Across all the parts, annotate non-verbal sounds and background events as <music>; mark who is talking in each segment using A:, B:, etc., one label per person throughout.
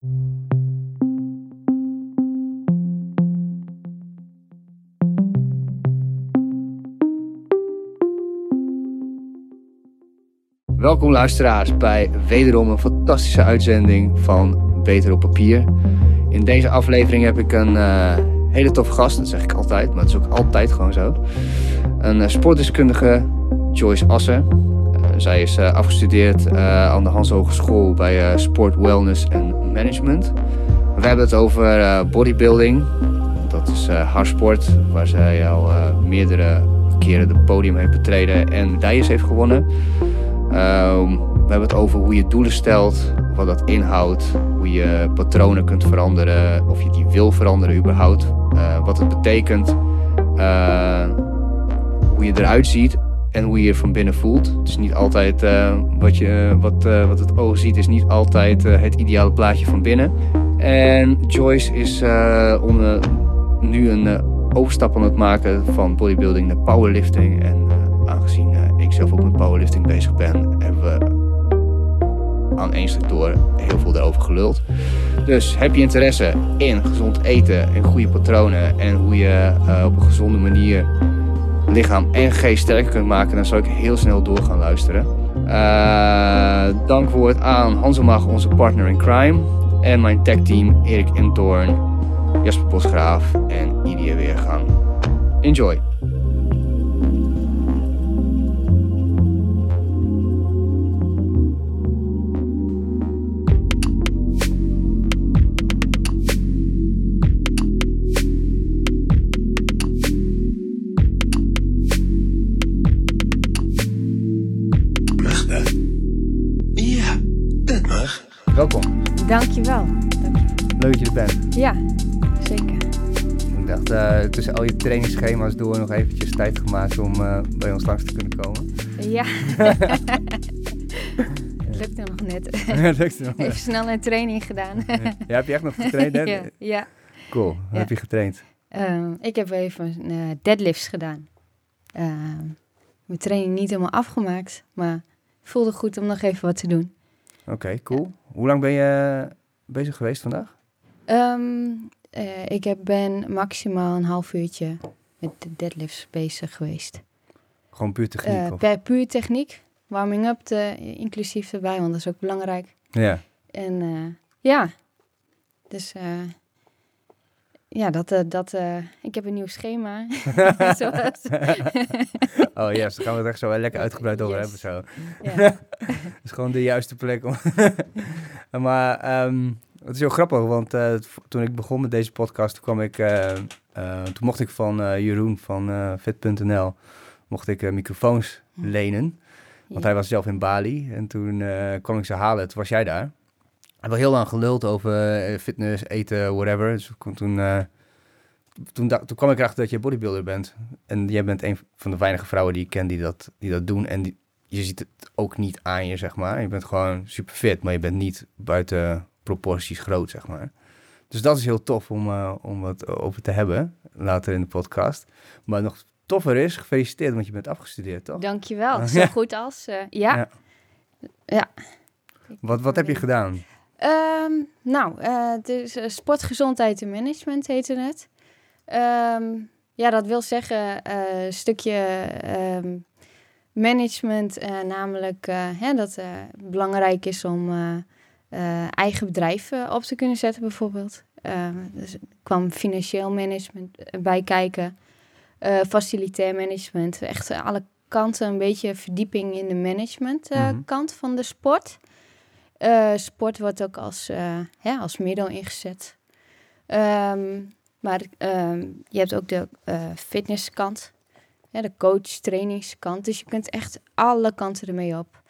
A: Welkom luisteraars bij wederom een fantastische uitzending van Beter op Papier. In deze aflevering heb ik een uh, hele toffe gast, dat zeg ik altijd, maar het is ook altijd gewoon zo. Een uh, sportdeskundige, Joyce Assen. Zij is afgestudeerd aan de Hans Hogeschool bij Sport, Wellness en Management. We hebben het over bodybuilding. Dat is haar sport, waar zij al meerdere keren het podium heeft betreden en medailles heeft gewonnen. Um, we hebben het over hoe je doelen stelt, wat dat inhoudt, hoe je patronen kunt veranderen, of je die wil veranderen überhaupt, wat het betekent, uh, hoe je eruit ziet en hoe je je van binnen voelt. Het is niet altijd uh, wat, je, wat, wat het oog ziet, is niet altijd het ideale plaatje van binnen. En Joyce is nu een overstap aan het maken van bodybuilding naar powerlifting en aangezien ik zelf ook met powerlifting bezig ben, hebben we aan één door heel veel daarover geluld. Dus heb je interesse in gezond eten en goede patronen en hoe je op een gezonde manier lichaam en geest sterker kunt maken, dan zou ik heel snel door gaan luisteren. Uh, dankwoord aan Hanselmach, onze partner in crime. En mijn tech team Erik Intoorn, Jasper Bosgraaf en Idia Weergang. Enjoy!
B: Dankjewel. Dankjewel.
A: Leuk dat je er bent.
B: Ja, zeker.
A: Ik dacht, uh, tussen al je trainingsschema's door nog eventjes tijd gemaakt om uh, bij ons langs te kunnen komen.
B: Ja. <laughs> Het lukte nog net. <laughs>
A: lukte nog
B: Even snel een training gedaan.
A: ja, heb je echt nog getraind? Hè? <laughs>
B: ja, ja.
A: Cool.
B: Ja.
A: heb je getraind?
B: Ehm, ik heb even uh, deadlifts gedaan. Ehm, mijn training niet helemaal afgemaakt, maar voelde goed om nog even wat te doen.
A: Oké, cool. Hoe lang ben je bezig geweest vandaag?
B: Ehm, eh, ik heb, ben maximaal een half uurtje met de deadlifts bezig geweest.
A: Gewoon puur techniek?
B: Eh,
A: of?
B: per puur techniek, warming-up te- inclusief erbij, want dat is ook belangrijk.
A: Ja.
B: En eh, ja, dus eh, ja, dat, eh, dat, eh, ik heb een nieuw schema. <laughs> <laughs> Zoals- <laughs>
A: oh yes, daar gaan we het echt zo lekker uitgebreid over
B: Yes.
A: hebben. Zo.
B: ja.
A: Dat is gewoon de juiste plek om. maar ehm, het is heel grappig, want eh, toen ik begon met deze podcast, toen kwam ik, toen mocht ik van Jeroen van Fit.nl, mocht ik microfoons
B: Hm.
A: lenen. Want
B: Ja.
A: hij was zelf in Bali en toen kwam ik ze halen. Toen was jij daar. Hebben heel lang geluld over eh, fitness, eten, whatever. Dus kon toen, eh, toen, toen kwam ik erachter dat je bodybuilder bent. En jij bent een van de weinige vrouwen die ik ken die dat, die dat doen. En die, je ziet het ook niet aan je, zeg maar. Je bent gewoon super fit, maar je bent niet buiten proporties groot, zeg maar. Dus dat is heel tof om, eh, om wat over te hebben later in de podcast. Maar nog toffer is, gefeliciteerd, want je bent afgestudeerd, toch?
B: Dankjewel, <laughs> zo goed als. ja.
A: Ja.
B: ja.
A: Wat, wat heb je gedaan?
B: Ehm, nou, het is eh, sportgezondheid en management heette het. Ehm, ja, dat wil zeggen eh, een stukje ehm, management, eh, namelijk eh, hè, dat het belangrijk is om eigen bedrijf eh, op te kunnen zetten bijvoorbeeld. Dus er kwam financieel management bij kijken, facilitair management, echt alle kanten een beetje verdieping in de management
A: Mhm.
B: kant van de sport. Eh, sport wordt ook als, ja, als middel ingezet. Ehm, maar ehm, je hebt ook de eh, fitnesskant, de coach, trainingskant. Dus je kunt echt alle kanten ermee op.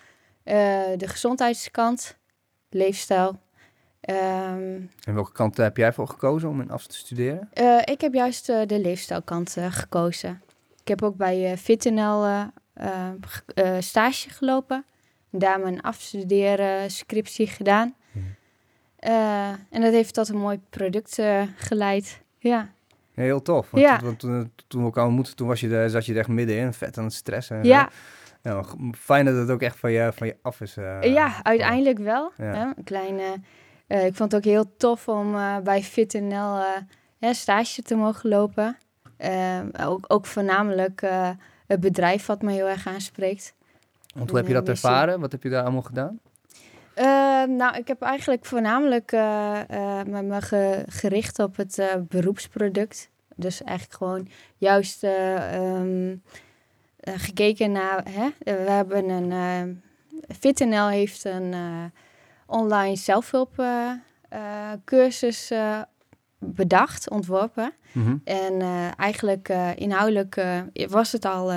B: De gezondheidskant, leefstijl. Ehm,
A: En welke kant heb jij voor gekozen om in af te studeren?
B: ik heb juist de leefstijlkant gekozen. Ik heb ook bij FitNL ge- stage gelopen. Daar mijn afstuderen scriptie gedaan.
A: Mhm.
B: Eh, en dat heeft tot een mooi product eh, geleid. Ja,
A: heel tof. Want,
B: Ja.
A: want toen, toen we elkaar ontmoetten, toen was je er, zat je er echt middenin, vet aan het stressen. en
B: ja.
A: Ja, fijn dat het ook echt van je, van je af is. eh,
B: ja uiteindelijk wel.
A: Ja.
B: Hè? Een kleine ik vond het ook heel tof om bij FitNL stage te mogen lopen. Ook, ook voornamelijk het bedrijf wat me heel erg aanspreekt.
A: Want hoe heb je dat ervaren? Wat heb je daar allemaal gedaan?
B: Eh, nou, ik heb eigenlijk voornamelijk eh, me, me ge- gericht op het beroepsproduct. Dus eigenlijk gewoon juist eh, ehm, eh, gekeken naar... Hè? we hebben een... FitNL heeft een online zelfhulpcursus cursus, bedacht, ontworpen.
A: Mhm.
B: En eigenlijk inhoudelijk was het al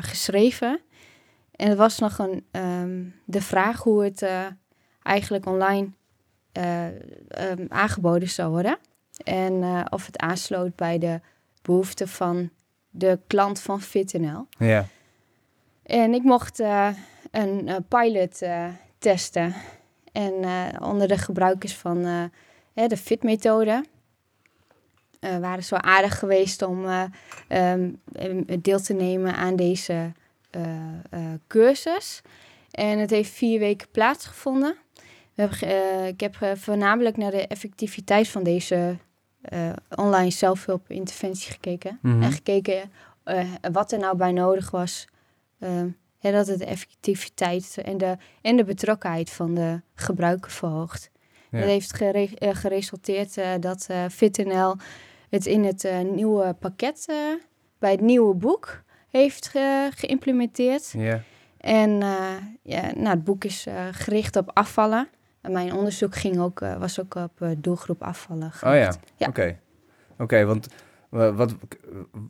B: geschreven. En het was nog een, ehm, de vraag hoe het eh, eigenlijk online eh, ehm, aangeboden zou worden. En eh, of het aansloot bij de behoeften van de klant van FitNL.
A: Ja.
B: En ik mocht een pilot testen. En onder de gebruikers van hè, de FIT-methode waren ze wel aardig geweest om eh, ehm, deel te nemen aan deze cursus. En het heeft vier weken plaatsgevonden. We hebben, eh, ik heb eh, voornamelijk naar de effectiviteit van deze eh, online zelfhulpinterventie gekeken.
A: Mhm.
B: En gekeken eh, wat er nou bij nodig was. ehm, hè, dat het de effectiviteit en de, en de betrokkenheid van de gebruiker verhoogt.
A: Ja.
B: Dat heeft gere- eh, geresulteerd eh, dat eh FitNL het in het eh, nieuwe pakket, eh, bij het nieuwe boek, heeft ge- geïmplementeerd.
A: Ja.
B: En eh, ja, nou, het boek is eh, gericht op afvallen. En mijn onderzoek ging ook, eh, was ook op doelgroep afvallen
A: Oh ja,
B: Ja.
A: oké. Oké, want wat,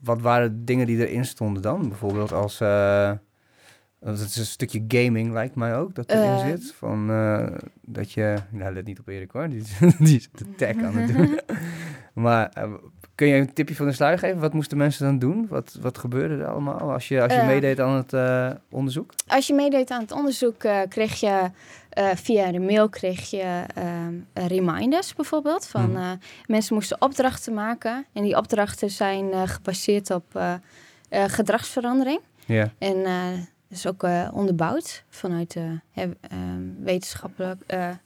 A: wat waren dingen die erin stonden dan? Bijvoorbeeld als... het is een stukje gaming, lijkt mij ook, dat erin zit. Van, dat je... Nou, let niet op Erik hoor, die, is- <laughs> die is de tech aan het doen. <laughs> maar kun je een tipje van de sluier geven? Wat moesten mensen dan doen? Wat, wat gebeurde er allemaal als je, als je
B: Eh.
A: meedeed aan het eh, onderzoek?
B: Als je meedeed aan het onderzoek, eh, kreeg je via de mail kreeg je ehm, reminders bijvoorbeeld. Van eh, mensen moesten opdrachten maken. En die opdrachten zijn gebaseerd op gedragsverandering.
A: Ja.
B: En dat is ook onderbouwd vanuit ehm, wetenschappelijk,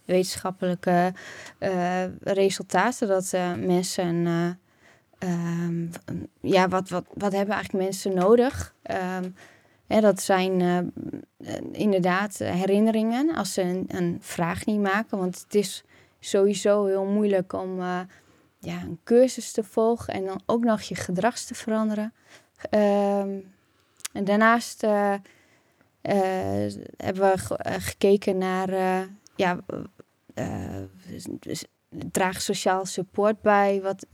B: wetenschappelijke resultaten. Dat mensen, eh, ehm, ja, wat, wat, wat hebben eigenlijk mensen nodig? Ehm, dat zijn eh, eh, inderdaad herinneringen als ze een, vraag niet maken. Want het is sowieso heel moeilijk om eh, ja, een cursus te volgen en dan ook nog je gedrags te veranderen. Ehm, en daarnaast hebben we ge- gekeken naar, ja, eh, dus draag sociaal support bij. Wat,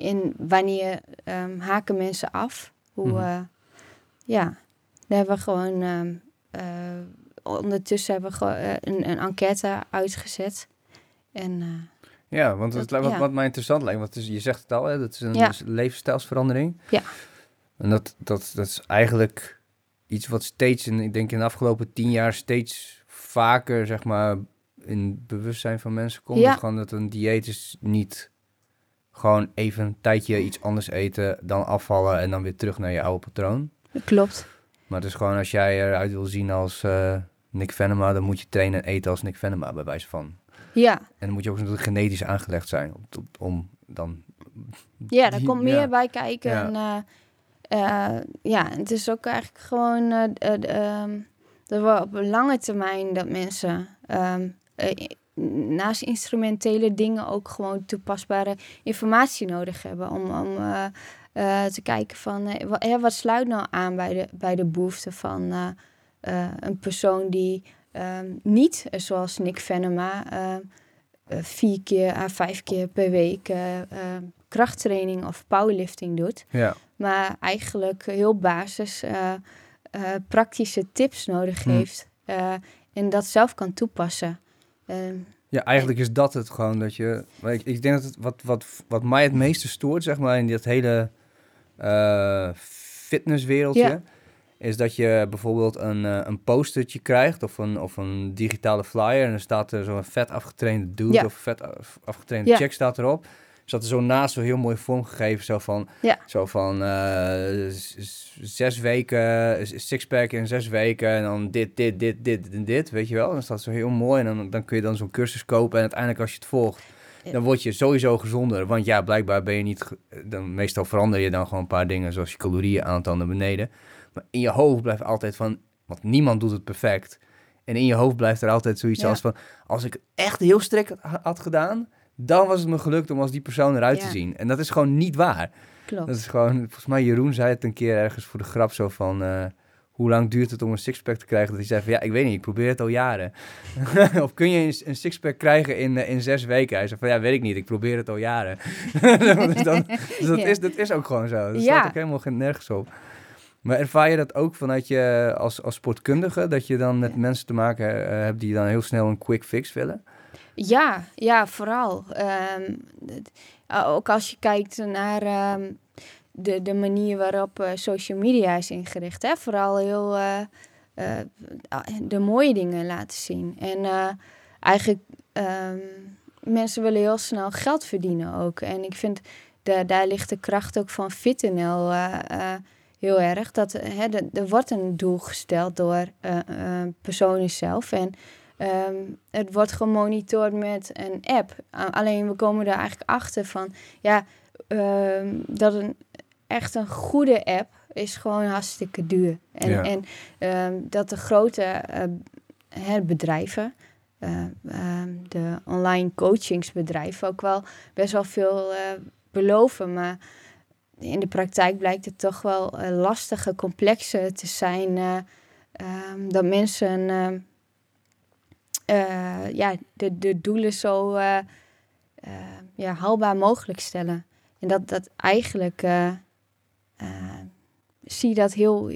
B: in wanneer ehm, haken mensen af? Hoe,
A: Mhm.
B: eh, ja, daar hebben we gewoon, ehm, eh, ondertussen hebben we eh, een, een enquête uitgezet. En
A: Ja, want
B: Dat-
A: wat,
B: ja.
A: wat mij interessant lijkt, want is, je zegt het al, hè, dat is een
B: Ja.
A: levensstijlsverandering.
B: Ja.
A: En dat, dat, dat is eigenlijk iets wat steeds, in, ik denk in de afgelopen tien jaar, steeds vaker, zeg maar, in het bewustzijn van mensen komt.
B: Ja.
A: Dat gewoon dat een dieet is niet gewoon even een tijdje iets anders eten, dan afvallen en dan weer terug naar je oude patroon.
B: dat klopt.
A: Maar het is gewoon als jij eruit wil zien als eh, Nick Venema, dan moet je trainen en eten als Nick Venema, bij wijze van.
B: Ja,
A: En dan moet je ook natuurlijk genetisch aangelegd zijn om, dan...
B: Ja, daar komt meer
A: ja.
B: bij kijken.
A: Ja.
B: En, eh, eh, ja, het is ook eigenlijk gewoon ehm, dat we op een lange termijn dat mensen ehm, eh, naast instrumentele dingen ook gewoon toepasbare informatie nodig hebben om, om eh, eh, te kijken van eh, wat, sluit nou aan bij de, bij de behoeften van een persoon die ehm, niet, zoals Nick Venema, vier keer à vijf keer per week krachttraining of powerlifting doet.
A: Ja,
B: Maar eigenlijk heel basis praktische tips nodig
A: Hmm.
B: heeft. en dat zelf kan toepassen. Ehm,
A: ja eigenlijk is dat het gewoon dat je... Ik, ik denk dat het, wat, wat, wat mij het meeste stoort, zeg maar, in dat hele eh, fitnesswereldje...
B: Ja.
A: is dat je bijvoorbeeld een, eh, een postertje krijgt of een, of een digitale flyer... en dan staat er zo'n vet afgetrainde dude
B: Ja.
A: of vet af- afgetrainde
B: Ja.
A: chick staat erop... zat er zo naast zo heel mooi vormgegeven. Zo van,
B: Ja.
A: zo van eh, zes weken, sixpack in zes weken. En dan dit, dit, dit, dit en dit, weet je wel. Dan staat zo heel mooi. En dan, dan kun je dan zo'n cursus kopen. En uiteindelijk als je het volgt,
B: Ja.
A: dan word je sowieso gezonder. Want ja, blijkbaar ben je niet... Dan, meestal verander je dan gewoon een paar dingen. Zoals je calorieën aantal naar beneden. Maar in je hoofd blijft altijd van... Want niemand doet het perfect. En in je hoofd blijft er altijd zoiets
B: Ja.
A: als van... Als ik het echt heel strikt ha- had gedaan... Dan was het me gelukt om als die persoon eruit te zien. En dat is gewoon niet waar.
B: Klopt.
A: Dat is gewoon... Volgens mij Jeroen zei het een keer ergens voor de grap zo van... eh, hoe lang duurt het om een sixpack te krijgen? Dat hij zei van, ja, ik weet niet, ik probeer het al jaren. <laughs> of kun je een, een sixpack krijgen in, eh, in zes weken? Hij zei van, ja, weet ik niet, ik probeer het al jaren. <laughs> dus dan, dus dat,
B: Ja.
A: is, dat is ook gewoon zo. Dat
B: Ja.
A: staat ook helemaal geen nergens op. Maar ervaar je dat ook vanuit je als, als sportkundige? Dat je dan met mensen te maken eh, hebt die dan heel snel een quick fix willen?
B: Ja, ja, vooral. Ehm, uh, ook als je kijkt naar ehm, de, de manier waarop eh, social media is ingericht. Hè? Vooral heel eh, eh, ah, de mooie dingen laten zien. En eh, eigenlijk, ehm, mensen willen heel snel geld verdienen ook. En ik vind, da daar ligt de kracht ook van FitNL eh, eh, heel erg. Dat, eh, hè, de- er wordt een doel gesteld door eh eh, personen zelf. En Ehm, het wordt gemonitord met een app. Alleen we komen er eigenlijk achter van ja, ehm, dat een echt een goede app is gewoon hartstikke duur. En,
A: Ja.
B: en ehm, dat de grote eh, bedrijven, eh, de online coachingsbedrijven, ook wel best wel veel eh, beloven. Maar in de praktijk blijkt het toch wel lastige, complexe te zijn. dat mensen eh, ja, de, de doelen zo eh, eh, ja, haalbaar mogelijk stellen. En dat, dat eigenlijk zie je dat heel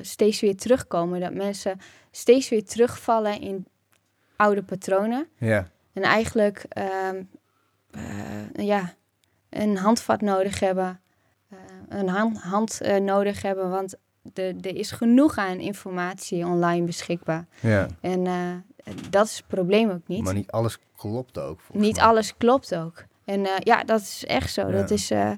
B: steeds weer terugkomen. Dat mensen steeds weer terugvallen in oude patronen.
A: Ja,
B: En eigenlijk ehm, eh, ja, een handvat nodig hebben. een hand, hand nodig hebben. Want de, er is genoeg aan informatie online beschikbaar.
A: ja.
B: En dat is het probleem ook niet.
A: Maar niet alles klopt ook.
B: Niet
A: mij.
B: alles klopt ook. En eh, ja, dat is echt zo.
A: Ja.
B: Dat is, eh,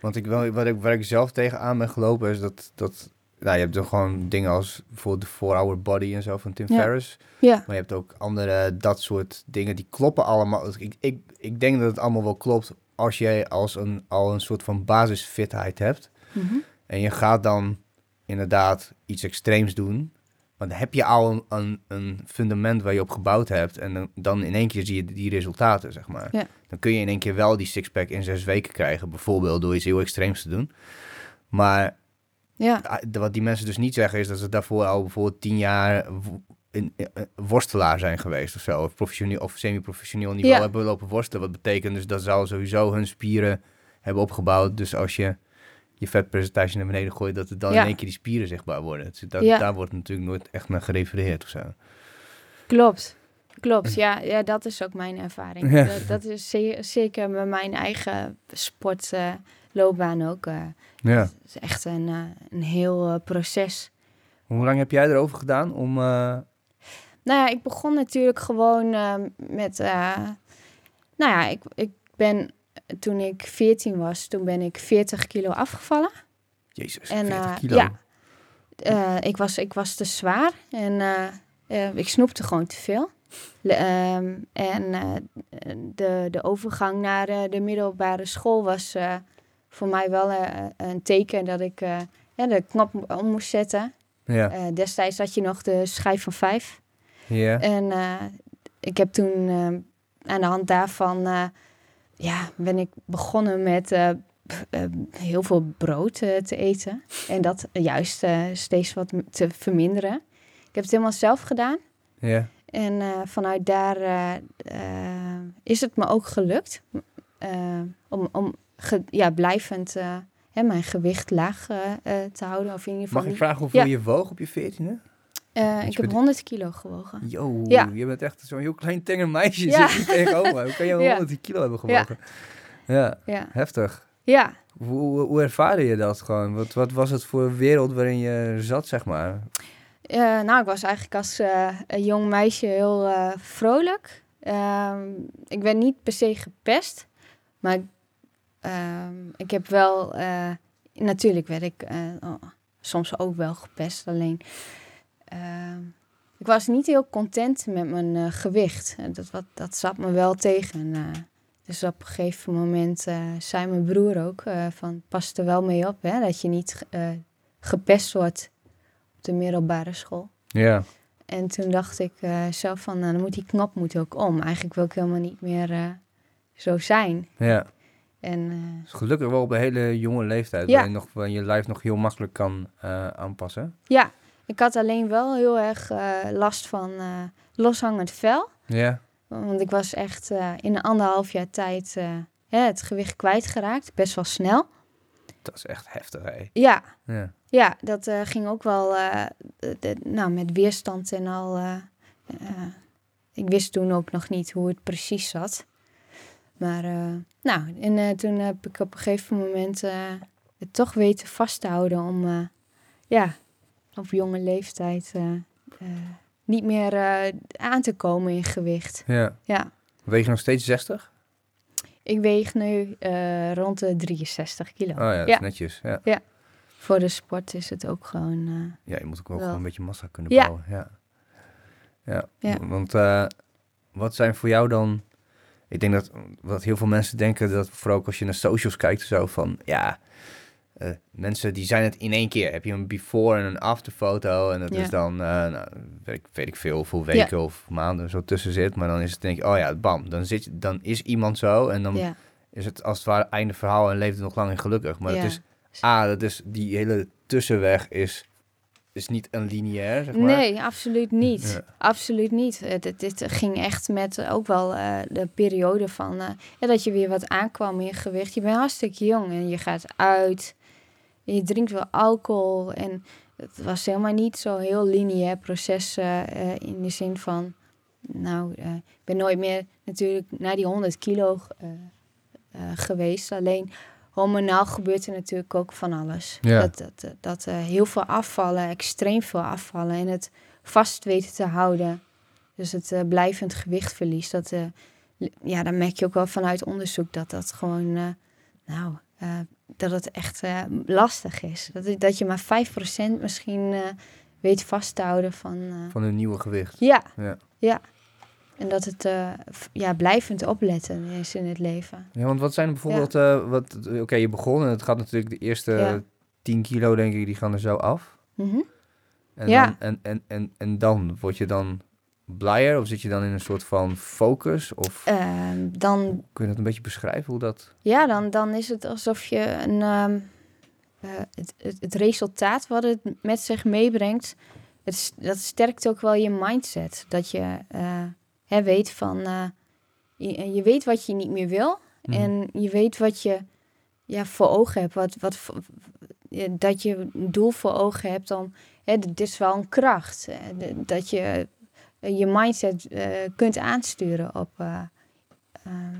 A: Want ik wel, wat ik, waar ik zelf tegenaan ben gelopen is dat, dat nou, je hebt dan gewoon dingen als bijvoorbeeld de 4-Hour Body en zo van Tim
B: Ja.
A: Ferriss.
B: ja,
A: Maar je hebt ook andere, dat soort dingen, die kloppen allemaal. Dus Ik, ik, ik denk dat het allemaal wel klopt als jij als een, al een soort van basisfitheid hebt.
B: Mhm.
A: En je gaat dan inderdaad iets extreems doen. Dan heb je al een, een, een fundament waar je op gebouwd hebt. En dan, dan in één keer zie je die resultaten, zeg maar.
B: Ja.
A: Dan kun je in één keer wel die sixpack in zes weken krijgen. Bijvoorbeeld door iets heel extreems te doen. Maar
B: ja,
A: ah, wat die mensen dus niet zeggen is dat ze daarvoor al bijvoorbeeld tien jaar in, in- eh, worstelaar zijn geweest of zo. Of professioneel of semi-professioneel niveau
B: Ja.
A: hebben lopen worstelen. Wat betekent dus dat ze al sowieso hun spieren hebben opgebouwd. Dus als je je vetpercentage naar beneden gooit, dat het dan
B: Ja.
A: in één keer die spieren zichtbaar worden. Dus dat,
B: Ja.
A: Daar wordt natuurlijk nooit echt naar gerefereerd of zo.
B: klopt. Klopt, ja, ja, dat is ook mijn ervaring.
A: Ja.
B: Dat, dat is ze- zeker met mijn eigen sportloopbaan ook. eh
A: Ja.
B: Het is echt een, eh, een heel eh, proces.
A: Hoe lang heb jij erover gedaan om... eh,
B: Nou ja, ik begon natuurlijk gewoon eh, met... eh, nou ja, ik, ik ben... Toen ik 14 was, toen ben ik 40 kilo afgevallen.
A: Jezus,
B: En,
A: 40
B: eh,
A: kilo.
B: ja. Eh, ik, was, ik was te zwaar en eh, ik snoepte gewoon te veel. Le- ehm, en de, de overgang naar de middelbare school was voor mij wel een teken dat ik ja, de knop om moest zetten.
A: Ja.
B: Destijds had je nog de schijf van vijf.
A: ja.
B: En ik heb toen aan de hand daarvan ja, ben ik begonnen met eh, eh, heel veel brood eh, te eten. En dat juist steeds wat te verminderen. Ik heb het helemaal zelf gedaan.
A: ja.
B: En vanuit daar is het me ook gelukt om, om ge- ja, blijvend hè, mijn gewicht laag te houden. Of in ieder geval
A: Mag ik vragen hoeveel
B: Ja.
A: je woog op je veertiende?
B: Eh, ik heb
A: bent-
B: 100 kilo gewogen.
A: Yo,
B: Ja.
A: je bent echt zo'n heel klein tenger meisje.
B: Ja.
A: Zit tegenover. Hoe kan je <laughs>
B: Ja.
A: 100 kilo hebben gewogen? Ja,
B: Ja,
A: heftig.
B: ja.
A: Hoe, hoe, ervaarde je dat gewoon? Wat, wat was het voor wereld waarin je zat, zeg maar?
B: Eh, nou, ik was eigenlijk als eh, een jong meisje heel vrolijk. Ehm, ik werd niet per se gepest. Maar ehm, ik heb wel, natuurlijk werd ik oh, soms ook wel gepest. Alleen, ik was niet heel content met mijn eh, gewicht. Dat, wat, dat zat me wel tegen. eh. dus op een gegeven moment eh, zei mijn broer ook van pas er wel mee op, hè, dat je niet gepest wordt op de middelbare school.
A: Ja.
B: En toen dacht ik zelf van, nou, dan moet die knop moet ook om. Eigenlijk wil ik helemaal niet meer zo zijn.
A: Ja.
B: En
A: Dus gelukkig wel op een hele jonge leeftijd.
B: Ja.
A: Waar je, nog, waar je lijf nog heel makkelijk kan aanpassen.
B: ja, ik had alleen wel heel erg eh, last van eh, loshangend vel.
A: Ja.
B: Want ik was echt eh, in een anderhalf jaar tijd hè, het gewicht kwijtgeraakt. Best wel snel.
A: Dat is echt heftig, hè?
B: Ja,
A: Ja.
B: ja dat ging ook wel de- nou, met weerstand en al. ik wist toen ook nog niet hoe het precies zat. Maar nou, en toen heb ik op een gegeven moment het toch weten vast te houden om ja, op jonge leeftijd eh, eh, niet meer eh, aan te komen in gewicht.
A: ja.
B: Ja,
A: Weeg je nog steeds 60?
B: ik weeg nu rond de 63 kilo.
A: Oh ja, dat
B: Ja.
A: netjes. Ja.
B: Voor de sport is het ook gewoon.
A: ja, je moet ook wel gewoon een beetje massa kunnen bouwen. Ja. Ja.
B: Ja.
A: Want wat zijn voor jou dan... Ik denk dat wat heel veel mensen denken, dat vooral ook als je naar socials kijkt, zo van ja, eh, mensen die zijn het in één keer. Heb je een before en een after foto en dat
B: Ja.
A: is dan, eh, nou, weet, ik, weet ik veel, hoeveel weken of maanden zo tussen zit. Maar dan is het denk ik, oh ja, bam, dan, zit, je- dan is iemand zo en dan
B: ja,
A: is het als het ware einde verhaal en leeft het nog lang en gelukkig. Maar het is, ah, dat is, die hele tussenweg is, is niet een lineair, zeg maar.
B: Nee, absoluut niet.
A: Ja.
B: Absoluut niet. Het, het ging echt met ook wel eh, de periode van ja, dat je weer wat aankwam in je gewicht. Je bent hartstikke jong en je gaat uit. Je drinkt wel alcohol. En het was helemaal niet zo heel lineair proces eh, eh, in de zin van... Nou, eh, ik ben nooit meer natuurlijk naar die 100 kilo geweest. Alleen hormonaal gebeurt er natuurlijk ook van alles.
A: Ja.
B: Dat, dat, dat heel veel afvallen, extreem veel afvallen en het vast weten te houden. Dus het blijvend gewichtverlies. Dat, ja, dan merk je ook wel vanuit onderzoek dat dat gewoon, nou, dat het echt eh, lastig is. Dat, dat je maar 5% misschien eh, weet vast te houden van... eh,
A: Van een nieuwe gewicht.
B: ja,
A: Ja.
B: ja. En dat het ja, blijvend opletten is in het leven.
A: Ja, want wat zijn bijvoorbeeld, wat, oké, je begon en het gaat natuurlijk de eerste
B: Ja.
A: 10 kilo, denk ik, die gaan er zo af.
B: Mhm.
A: En,
B: Ja.
A: dan, en, en, en, en dan word je dan blijer of zit je dan in een soort van focus? Of
B: Ehm, dan
A: kun je dat een beetje beschrijven hoe dat...
B: Ja, dan, dan is het alsof je een, ehm, eh, het, het, het resultaat wat het met zich meebrengt, het, dat sterkt ook wel je mindset. Dat je eh, hè, weet van, eh, je, je weet wat je niet meer wil
A: Mhm.
B: en je weet wat je ja, voor ogen hebt. Wat, wat, dat je een doel voor ogen hebt om, hè, dit is wel een kracht. de- dat je je mindset eh, kunt aansturen op eh, ehm,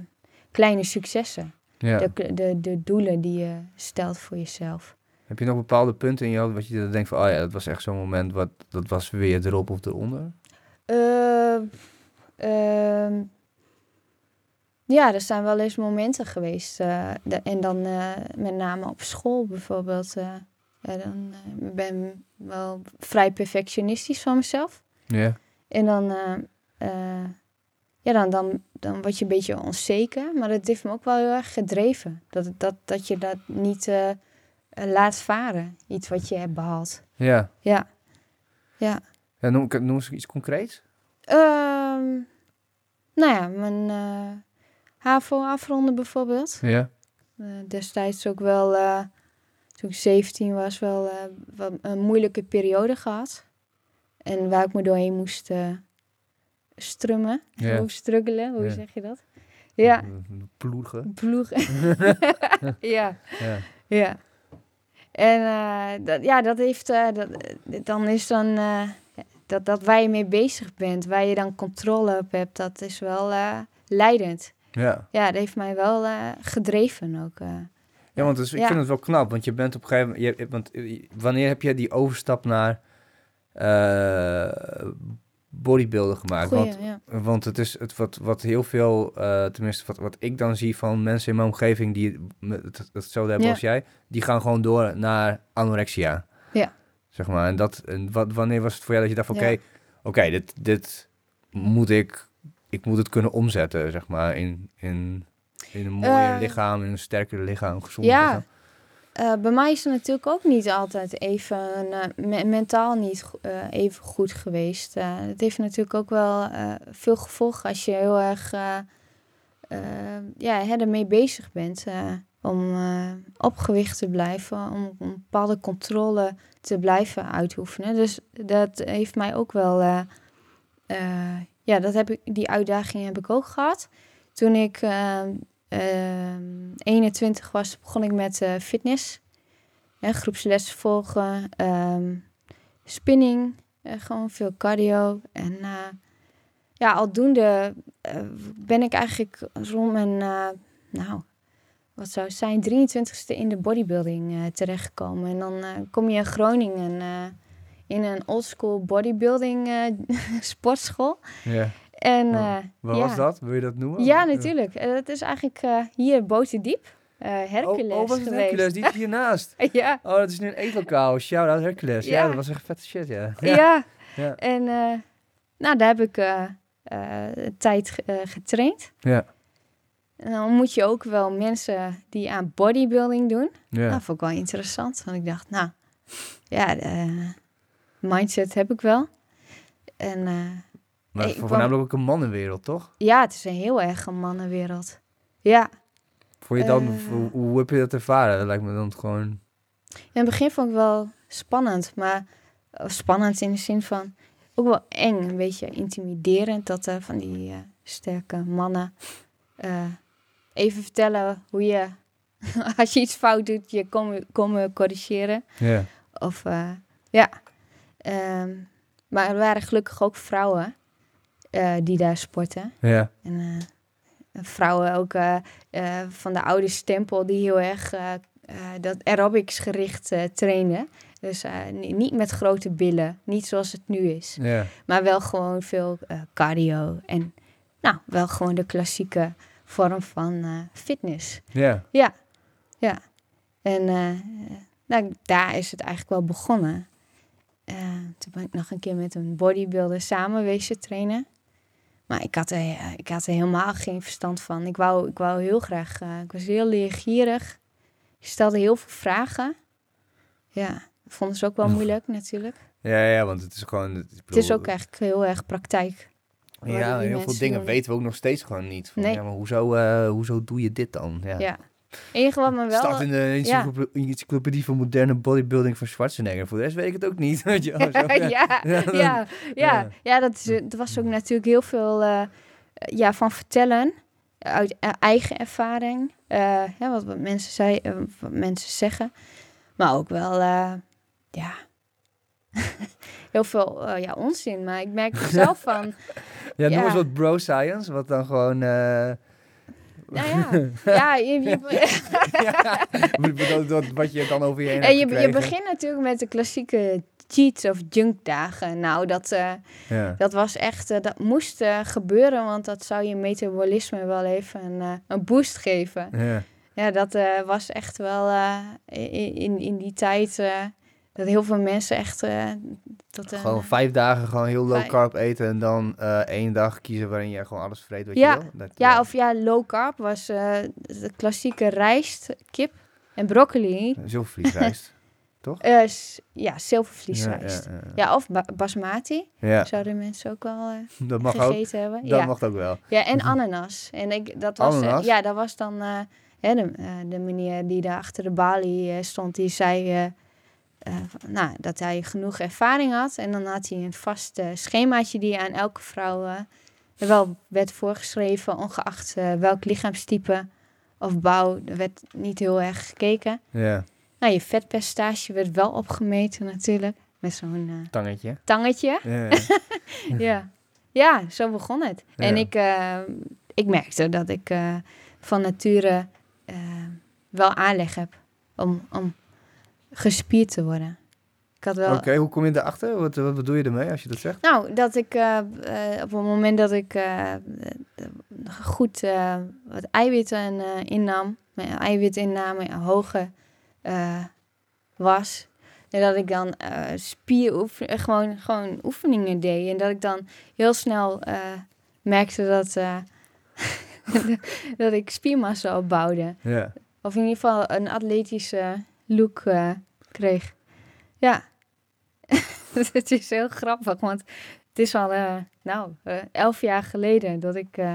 B: kleine successen
A: Ja.
B: de, de, de doelen die je stelt voor jezelf.
A: Heb je nog bepaalde punten in je hoofd wat je denkt van, oh ja, dat was echt zo'n moment, wat, dat was weer erop of eronder?
B: Eh, ehm, ja, er zijn wel eens momenten geweest. eh, de- en dan eh, met name op school bijvoorbeeld. eh, ja, dan eh, ben ik wel vrij perfectionistisch van mezelf.
A: Ja.
B: En dan, eh, eh, ja, dan, dan, dan word je een beetje onzeker. Maar dat heeft me ook wel heel erg gedreven. Dat, dat, dat je dat niet eh, laat varen. Iets wat je hebt behaald.
A: Ja.
B: Ja. Ja.
A: ja noem, noem eens iets concreets.
B: Ehm, nou ja, mijn HAVO afronden bijvoorbeeld.
A: Ja.
B: Destijds ook wel, toen ik 17 was, wel, wel een moeilijke periode gehad. En waar ik me doorheen moest eh, strummen.
A: Ja.
B: Hoe struggelen, hoe zeg je dat? Ja,
A: Ploegen.
B: ploegen. <laughs> ja,
A: Ja.
B: ja. En eh, dat, ja, dat heeft, eh, dat, dan is dan, eh, dat, dat waar je mee bezig bent, waar je dan controle op hebt, dat is wel eh, leidend.
A: Ja.
B: Ja, dat heeft mij wel eh, gedreven ook. eh.
A: Ja, want dus, ik
B: Ja.
A: vind het wel knap, want je bent op een gegeven moment... Je, want wanneer heb je die overstap naar bodybuilder gemaakt.
B: Goeie,
A: want,
B: ja.
A: want het is het wat, wat heel veel, eh, tenminste wat, wat ik dan zie van mensen in mijn omgeving die me- het, hetzelfde hebben
B: Ja.
A: als jij, die gaan gewoon door naar anorexia.
B: Ja.
A: Zeg maar. En dat, en wat, wanneer was het voor jou dat je dacht
B: Ja.
A: oké, oké, dit, dit moet ik, ik moet het kunnen omzetten, zeg maar, in, in, in een mooier
B: Eh,
A: lichaam, in een sterker lichaam, een gezonder
B: Ja,
A: lichaam.
B: Eh, bij mij is het natuurlijk ook niet altijd even eh, me- mentaal niet eh, even goed geweest. Het heeft natuurlijk ook wel veel gevolgen als je heel erg ja, hè, ermee bezig bent. om eh, op gewicht te blijven, om, bepaalde controle te blijven uitoefenen. Dus dat heeft mij ook wel. ja, dat heb ik, die uitdaging heb ik ook gehad. Toen ik 21 was, begon ik met eh, fitness. Hè, groepslessen volgen, ehm, spinning, eh, gewoon veel cardio. En eh, ja, aldoende ben ik eigenlijk rond mijn, nou, wat zou zijn, 23ste in de bodybuilding terechtgekomen. En dan kom je in Groningen in een oldschool bodybuilding <laughs> sportschool.
A: Ja.
B: En
A: Oh,
B: eh,
A: Wat
B: ja.
A: was dat? Wil je dat noemen?
B: Ja, natuurlijk. Eh, Het is eigenlijk eh, hier Boterdiep. eh Hercules
A: Oh, oh was het
B: geweest.
A: Hercules? Die hiernaast. <laughs>
B: ja,
A: Oh, dat is nu een eetlokaal. Shout-out Hercules. Ja.
B: Ja.
A: dat was echt vette shit, ja. <laughs>
B: ja.
A: Ja.
B: En eh, nou, daar heb ik eh, eh, tijd ge- eh, getraind.
A: Ja.
B: En dan moet je ook wel mensen die aan bodybuilding doen.
A: Ja.
B: Nou, vond ik wel interessant. Want ik dacht, nou, ja, eh, mindset heb ik wel. En eh,
A: Maar
B: kwam-
A: voornamelijk ook een mannenwereld, toch?
B: ja, het is een heel erg een mannenwereld. Ja,
A: Voor je dan,
B: Eh.
A: hoe, hoe heb je dat ervaren? Dat lijkt me dan gewoon...
B: In het begin vond ik wel spannend, maar oh, spannend in de zin van ook wel eng, een beetje intimiderend dat van die eh, sterke mannen eh, even vertellen hoe je, <laughs> als je iets fout doet, je komen komen corrigeren.
A: Ja.
B: Of eh, ja, Ehm, maar er waren gelukkig ook vrouwen eh, die daar sporten.
A: Ja.
B: En eh, vrouwen ook eh, van de oude stempel die heel erg dat aerobics gericht trainden. Dus ni- niet met grote billen, niet zoals het nu is.
A: Ja.
B: Maar wel gewoon veel cardio en nou, wel gewoon de klassieke vorm van fitness.
A: Ja.
B: Ja, ja. En nou, daar is het eigenlijk wel begonnen. Toen ben ik nog een keer met een bodybuilder samen wezen trainen. Maar ik had, er, eh, ik had er helemaal geen verstand van. Ik wou, ik wou heel graag, eh, ik was heel leergierig. Ik stelde heel veel vragen. Ja, dat vonden ze ook wel moeilijk natuurlijk.
A: Ja, ja, want het is gewoon... ik
B: Het is ook eigenlijk heel erg praktijk.
A: Ja, heel veel dingen
B: doen.
A: weten we ook nog steeds gewoon niet. Van,
B: Nee.
A: Ja, maar hoezo, eh, hoezo doe je dit dan? Ja.
B: Ja. Het enige wat me
A: Het
B: wel...
A: staat in de encyclope- encyclopedie van moderne bodybuilding van Schwarzenegger. Voor de rest weet ik het ook niet. <laughs> Weet je <laughs>
B: ja, ja,
A: Ja,
B: ja, dat, is, er was ook natuurlijk heel veel eh, ja, van vertellen. Uit eh, eigen ervaring. eh, wat, wat, mensen zei, eh, wat mensen zeggen. Maar ook wel, ja... <laughs> heel veel ja, onzin. Maar ik merk er zelf van...
A: Ja, noem eens wat bro science, wat dan gewoon...
B: Nou <laughs> ja, ja je, je, <laughs>
A: wat- je dan over je heen
B: en
A: hebt
B: je, je begint natuurlijk met de klassieke cheats of junk dagen. Nou, dat... eh,
A: Ja.
B: Dat was echt, eh, dat moest eh, gebeuren, want dat zou je metabolisme wel even een, een boost geven.
A: Ja.
B: Ja, dat was echt wel in, in, die tijd dat heel veel mensen echt eh tot een,
A: Gewoon vijf dagen gewoon heel low carb eten en dan eh, één dag kiezen waarin je gewoon alles vreet wat
B: Ja.
A: je wil. Dat,
B: ja, of ja, low carb was eh, de klassieke rijst, kip en broccoli.
A: Zilvervliesrijst. <laughs>
B: Eh, s- ja, zilvervliesrijst. Ja,
A: ja, ja.
B: of ba- basmati
A: Ja,
B: zouden mensen ook wel eh,
A: dat mag ook.
B: gegeten hebben.
A: Dat mag ook wel.
B: Ja, en <laughs> ananas. En ik, dat was, eh, ja, dat was dan eh, hè, de, eh, de meneer die daar achter de balie eh, stond, die zei eh, nou, dat hij genoeg ervaring had. En dan had hij een vast eh, schemaatje die aan elke vrouw eh, wel werd voorgeschreven, ongeacht eh, welk lichaamstype of bouw. Er werd niet heel erg gekeken.
A: Ja,
B: Nou, je vetpercentage werd wel opgemeten natuurlijk, met zo'n
A: tangetje.
B: tangetje
A: Ja, ja. <laughs>
B: ja. ja, zo begon het.
A: Ja.
B: En ik, eh, ik merkte dat ik eh, van nature wel aanleg heb om, om gespierd te worden. Ik had wel...
A: Oké, hoe kom je erachter? Wat, wat bedoel je ermee als je dat zegt?
B: Nou, dat ik eh, eh, op het moment dat ik eh, goed wat eiwitten innam, mijn eiwitinname hoger eh, was, en dat ik dan eh spieroefen, gewoon, gewoon oefeningen deed. En dat ik dan heel snel merkte dat, <laughs> dat ik spiermassa opbouwde. Of in ieder geval een atletische look kreeg. Ja. <laughs> het is heel grappig, want het is al, eh, nou, eh, elf jaar geleden dat ik eh,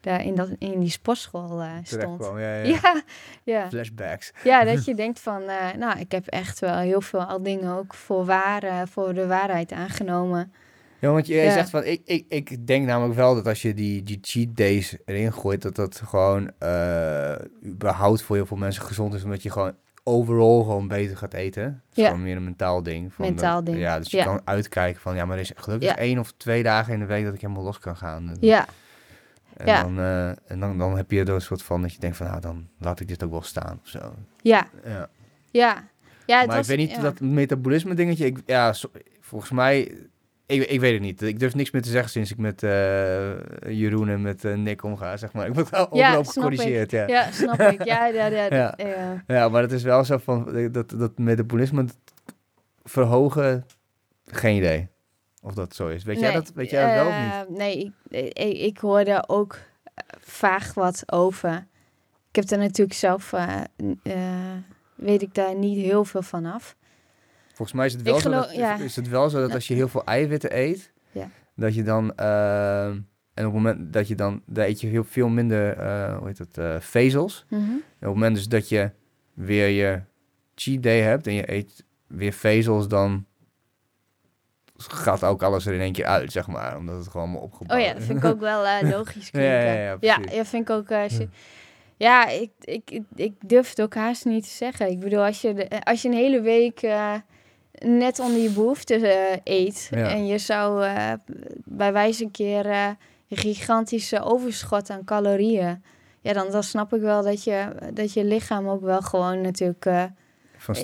B: daar in, dat, in die sportschool stond.
A: kwam, ja, ja.
B: Ja, ja.
A: Flashbacks.
B: ja, <laughs> dat je denkt van, nou, ik heb echt wel heel veel al dingen ook voor, waar, voor de waarheid aangenomen.
A: Ja, want je
B: Ja.
A: zegt van, ik, ik, ik denk namelijk wel dat als je die, die cheat days erin gooit, dat dat gewoon überhaupt voor heel veel mensen gezond is, omdat je gewoon overal gewoon beter gaat eten. Het is
B: Ja.
A: gewoon meer een mentaal ding. Van
B: Mentaal ding,
A: Ja, dus je
B: ja.
A: kan uitkijken van, ja, maar er is gelukkig
B: Ja.
A: één of twee dagen in de week dat ik helemaal los kan gaan.
B: Ja,
A: En,
B: ja.
A: dan, eh, en dan, dan heb je er een soort van dat je denkt van, nou, dan laat ik dit ook wel staan of zo.
B: ja,
A: Ja.
B: ja. ja het
A: maar
B: was-
A: ik weet niet, dat metabolisme dingetje, ik, ja, so- volgens mij, ik, ik weet het niet. Ik durf niks meer te zeggen sinds ik met eh, Jeroen en met eh, Nick omga, zeg maar. <laughs> Ik word wel
B: Ja,
A: gecorrigeerd, ja.
B: Ja, snap ik. <laughs> Ja, ja, ja.
A: Ja.
B: ja.
A: Maar het is wel zo van, eh, dat, dat metabolisme verhogen, geen idee of dat zo is. Weet jij dat, weet jij dat wel of niet?
B: Nee, ik, ik, hoorde ook vaag wat over. Ik heb er natuurlijk zelf, weet ik daar niet heel veel van af.
A: Volgens mij is het wel, zo, dat,
B: ja.
A: is het wel zo dat als je heel veel eiwitten eet,
B: Ja.
A: dat je dan, eh, en op het moment dat je dan, daar eet je heel veel minder, eh, hoe heet dat, eh, vezels.
B: Mhm.
A: Op het moment dus dat je weer je cheat day hebt en je eet weer vezels, dan gaat ook alles er in één keer uit, zeg maar. Omdat het gewoon allemaal opgebouwd
B: Oh ja, dat vind ik ook wel eh, <laughs> logisch
A: Ja,
B: klinken.
A: ja, ja,
B: ja, ja, vind ik ook... eh, si- ja, ik, ik, ik, durf het ook haast niet te zeggen. Ik bedoel, als je, de- als je een hele week net onder je behoeften eh, eet...
A: Ja.
B: en je zou eh, bij wijze een keer eh, een gigantische overschot aan calorieën... ja, dan, dan snap ik wel dat je, dat je lichaam ook wel gewoon natuurlijk
A: Van,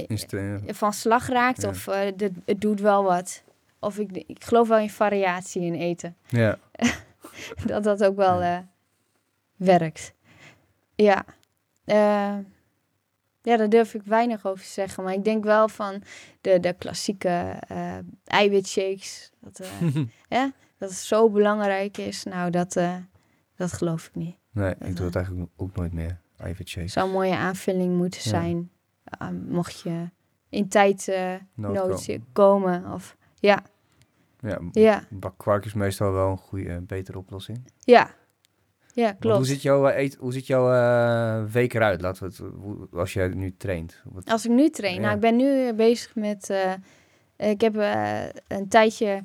B: van slag raakt...
A: Ja.
B: of dit- het doet wel wat. Of ik, ik geloof wel in variatie in eten.
A: ja. <laughs>
B: dat dat ook wel werkt. Ja. Ja, daar durf ik weinig over te zeggen. Maar ik denk wel van de, de klassieke eh eiwitshakes. Dat, eh, <laughs> ja, dat het zo belangrijk is. Nou, dat, eh, dat geloof ik niet.
A: Nee, ik doe het eigenlijk ook nooit meer. Eiwit shake.
B: Het zou een mooie aanvulling moeten
A: Ja.
B: zijn. eh, mocht je in tijd
A: Nood
B: nood
A: komen.
B: komen. Of, ja,
A: Ja,
B: ja,
A: bak kwark is meestal wel een goede, betere oplossing.
B: ja. Ja,
A: Want
B: klopt.
A: Hoe ziet jouw, eh, eet, hoe ziet jouw eh, week eruit? Laten we het, hoe- als jij nu traint. Wat,
B: Als ik nu train,
A: Ja.
B: nou, ik ben nu eh, bezig met. ik heb een tijdje.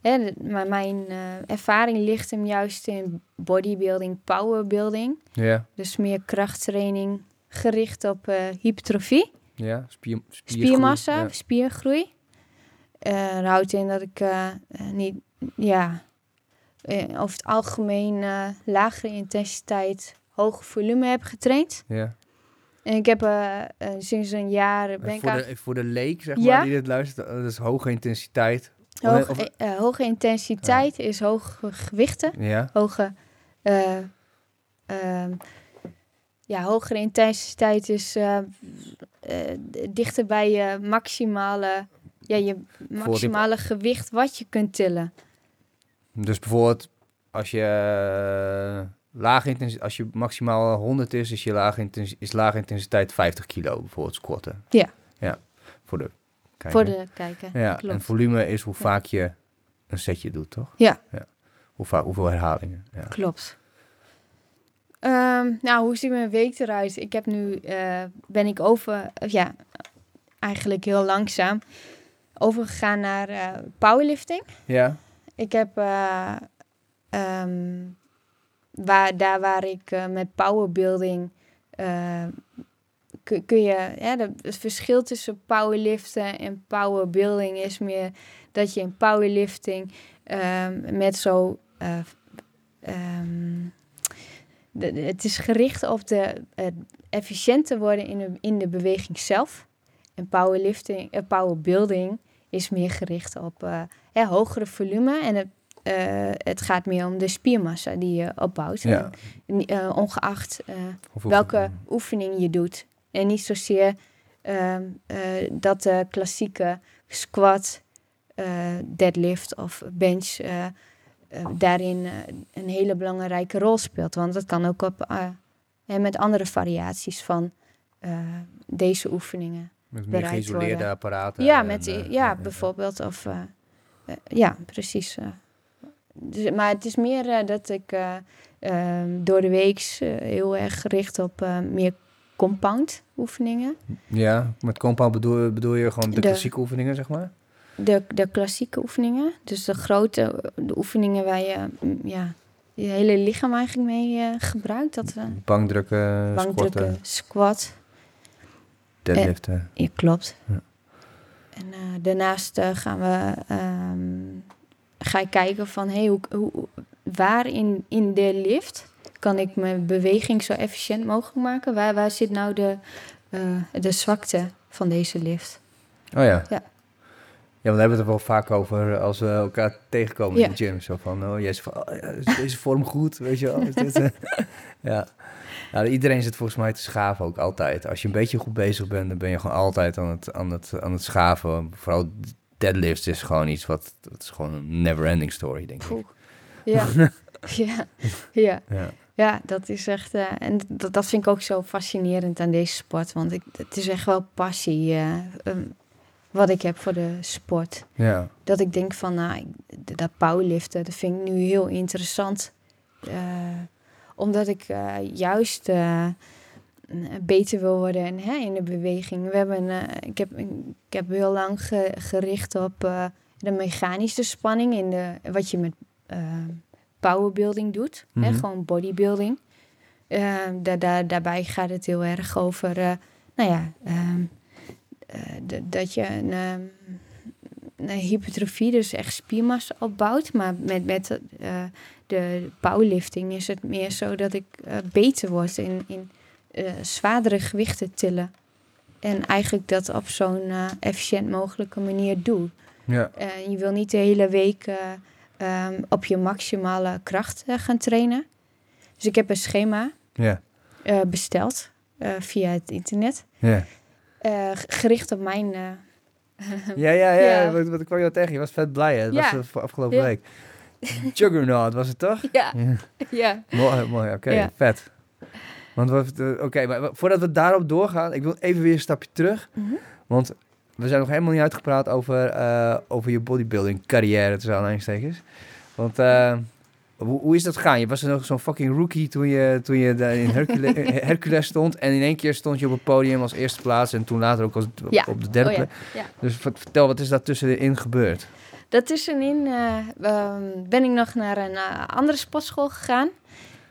B: Hè, maar mijn ervaring ligt hem juist in bodybuilding, powerbuilding.
A: ja,
B: Dus meer krachttraining gericht op hypertrofie,
A: ja, spier, spiergroei,
B: spiermassa,
A: Ja.
B: spiergroei. Dat houdt in dat ik niet, ja, over het algemeen eh, lagere intensiteit, hoge volume heb getraind.
A: ja.
B: En ik heb eh, eh, sinds een jaar ben ik
A: voor,
B: aan-
A: de, voor de leek, zeg maar,
B: Ja.
A: die dit luistert, dat is hoge intensiteit.
B: Hoge,
A: Of-
B: eh, eh, hoge intensiteit is hoge gewichten.
A: Ja,
B: Hoge, eh, ehm, ja, hogere intensiteit is eh, eh, dichter bij je maximale, ja, je maximale gewicht wat je kunt tillen.
A: Dus bijvoorbeeld als je uh, lage intensiteit, als je maximaal 100 is, is je lage, intensi is lage intensiteit 50 kilo, bijvoorbeeld squatten.
B: Ja.
A: Ja, voor de kijker.
B: Voor de kijker.
A: Ja,
B: klopt.
A: en volume is hoe vaak je een setje doet, toch?
B: Ja.
A: Hoe vaak, hoeveel herhalingen. Ja.
B: Klopt. Ehm, nou, hoe ziet mijn week eruit? Ik heb nu, eh, ben ik over, eh, ja, eigenlijk heel langzaam overgegaan naar eh, powerlifting.
A: ja,
B: Ik heb, eh, ehm, waar, daar waar ik eh, met powerbuilding, eh, kun, kun je, ja, het verschil tussen powerliften en powerbuilding is meer dat je in powerlifting ehm, met zo, eh, het is gericht op de efficiënter worden in de, in de beweging zelf. En powerlifting, uh, powerbuilding is meer gericht op ja, hogere volume. En het, uh, het gaat meer om de spiermassa die je opbouwt.
A: Ja.
B: En, ongeacht welke oefening je doet. En niet zozeer ehm, dat de klassieke squat, deadlift of bench daarin een hele belangrijke rol speelt. Want dat kan ook op, en met andere variaties van deze oefeningen.
A: Met meer geïsoleerde
B: worden.
A: apparaten.
B: Ja, met, en, ja, bijvoorbeeld. Of, uh, ja, precies. Uh. Dus, maar het is meer dat ik ehm, door de week heel erg gericht op meer compound oefeningen.
A: Ja, met compound bedoel, bedoel je gewoon de, de klassieke oefeningen, zeg maar?
B: De, de klassieke oefeningen. Dus de grote de oefeningen waar je ja, je hele lichaam eigenlijk mee gebruikt. Dat,
A: bankdrukken,
B: bankdrukken, squat.
A: Deadliften.
B: En, ja, klopt. Ja. En uh, daarnaast uh, gaan we, um, ga ik kijken van hey, hoe, hoe, waar in, in de lift kan ik mijn beweging zo efficiënt mogelijk maken? Waar, waar zit nou de, uh, de zwakte van deze lift?
A: Oh ja.
B: Ja.
A: Ja, we hebben het er wel vaak over als we elkaar tegenkomen ja. in de gym. Zo van, oh, yes, oh, is deze vorm goed, weet je wel. <laughs> Ja. Nou, iedereen zit volgens mij te schaven ook altijd. Als je een beetje goed bezig bent, dan ben je gewoon altijd aan het, aan het, aan het schaven. Vooral deadlifts is gewoon iets wat... Het is gewoon een never-ending story, denk ik.
B: Ja. <laughs> ja. ja. ja. Ja, dat is echt... Uh, en dat, dat vind ik ook zo fascinerend aan deze sport. Want ik, het is echt wel passie uh, um, wat ik heb voor de sport.
A: Ja.
B: Dat ik denk van, nou, dat powerliften, dat vind ik nu heel interessant. Uh, omdat ik uh, juist uh, beter wil worden en, hè, in de beweging. We hebben, uh, ik, heb, ik heb heel lang ge, gericht op de mechanische spanning in de, wat je met powerbuilding doet. Mm -hmm. hè, gewoon bodybuilding. Da, da, daarbij gaat het heel erg over, nou ja, dat je een, een hypertrofie, dus echt spiermassa opbouwt. Maar met, met de powerlifting is het meer zo dat ik uh, beter word in, in uh, zwaardere gewichten tillen. En eigenlijk dat op zo'n uh, efficiënt mogelijke manier doe.
A: Ja.
B: je wil niet de hele week um, op je maximale kracht gaan trainen. Dus ik heb een schema
A: ja.
B: besteld via het internet.
A: Ja.
B: gericht op mijn...
A: ja, ja, ja, <laughs> ja. Wat, wat kwam je tegen? Je was vet blij, hè? Dat
B: ja.
A: was afgelopen week. <laughs> Juggernaut was het toch?
B: Ja. ja.
A: Mooi, mooi oké, okay, ja. vet. Want oké, okay, maar voordat we daarop doorgaan, ik wil even weer een stapje terug.
B: Mm -hmm.
A: Want we zijn nog helemaal niet uitgepraat over, uh, over je bodybuilding carrière, tussen aanhalingstekens. Want uh, hoe, hoe is dat gegaan? Je was nog zo'n fucking rookie toen je, toen je in Hercule, <laughs> Hercules stond. En in één keer stond je op het podium als eerste plaats. En toen later ook als,
B: ja.
A: op de derde
B: oh. Ja.
A: Dus vertel, wat is daar tussenin gebeurd?
B: Daartussenin uh, um, ben ik nog naar een uh, andere sportschool gegaan.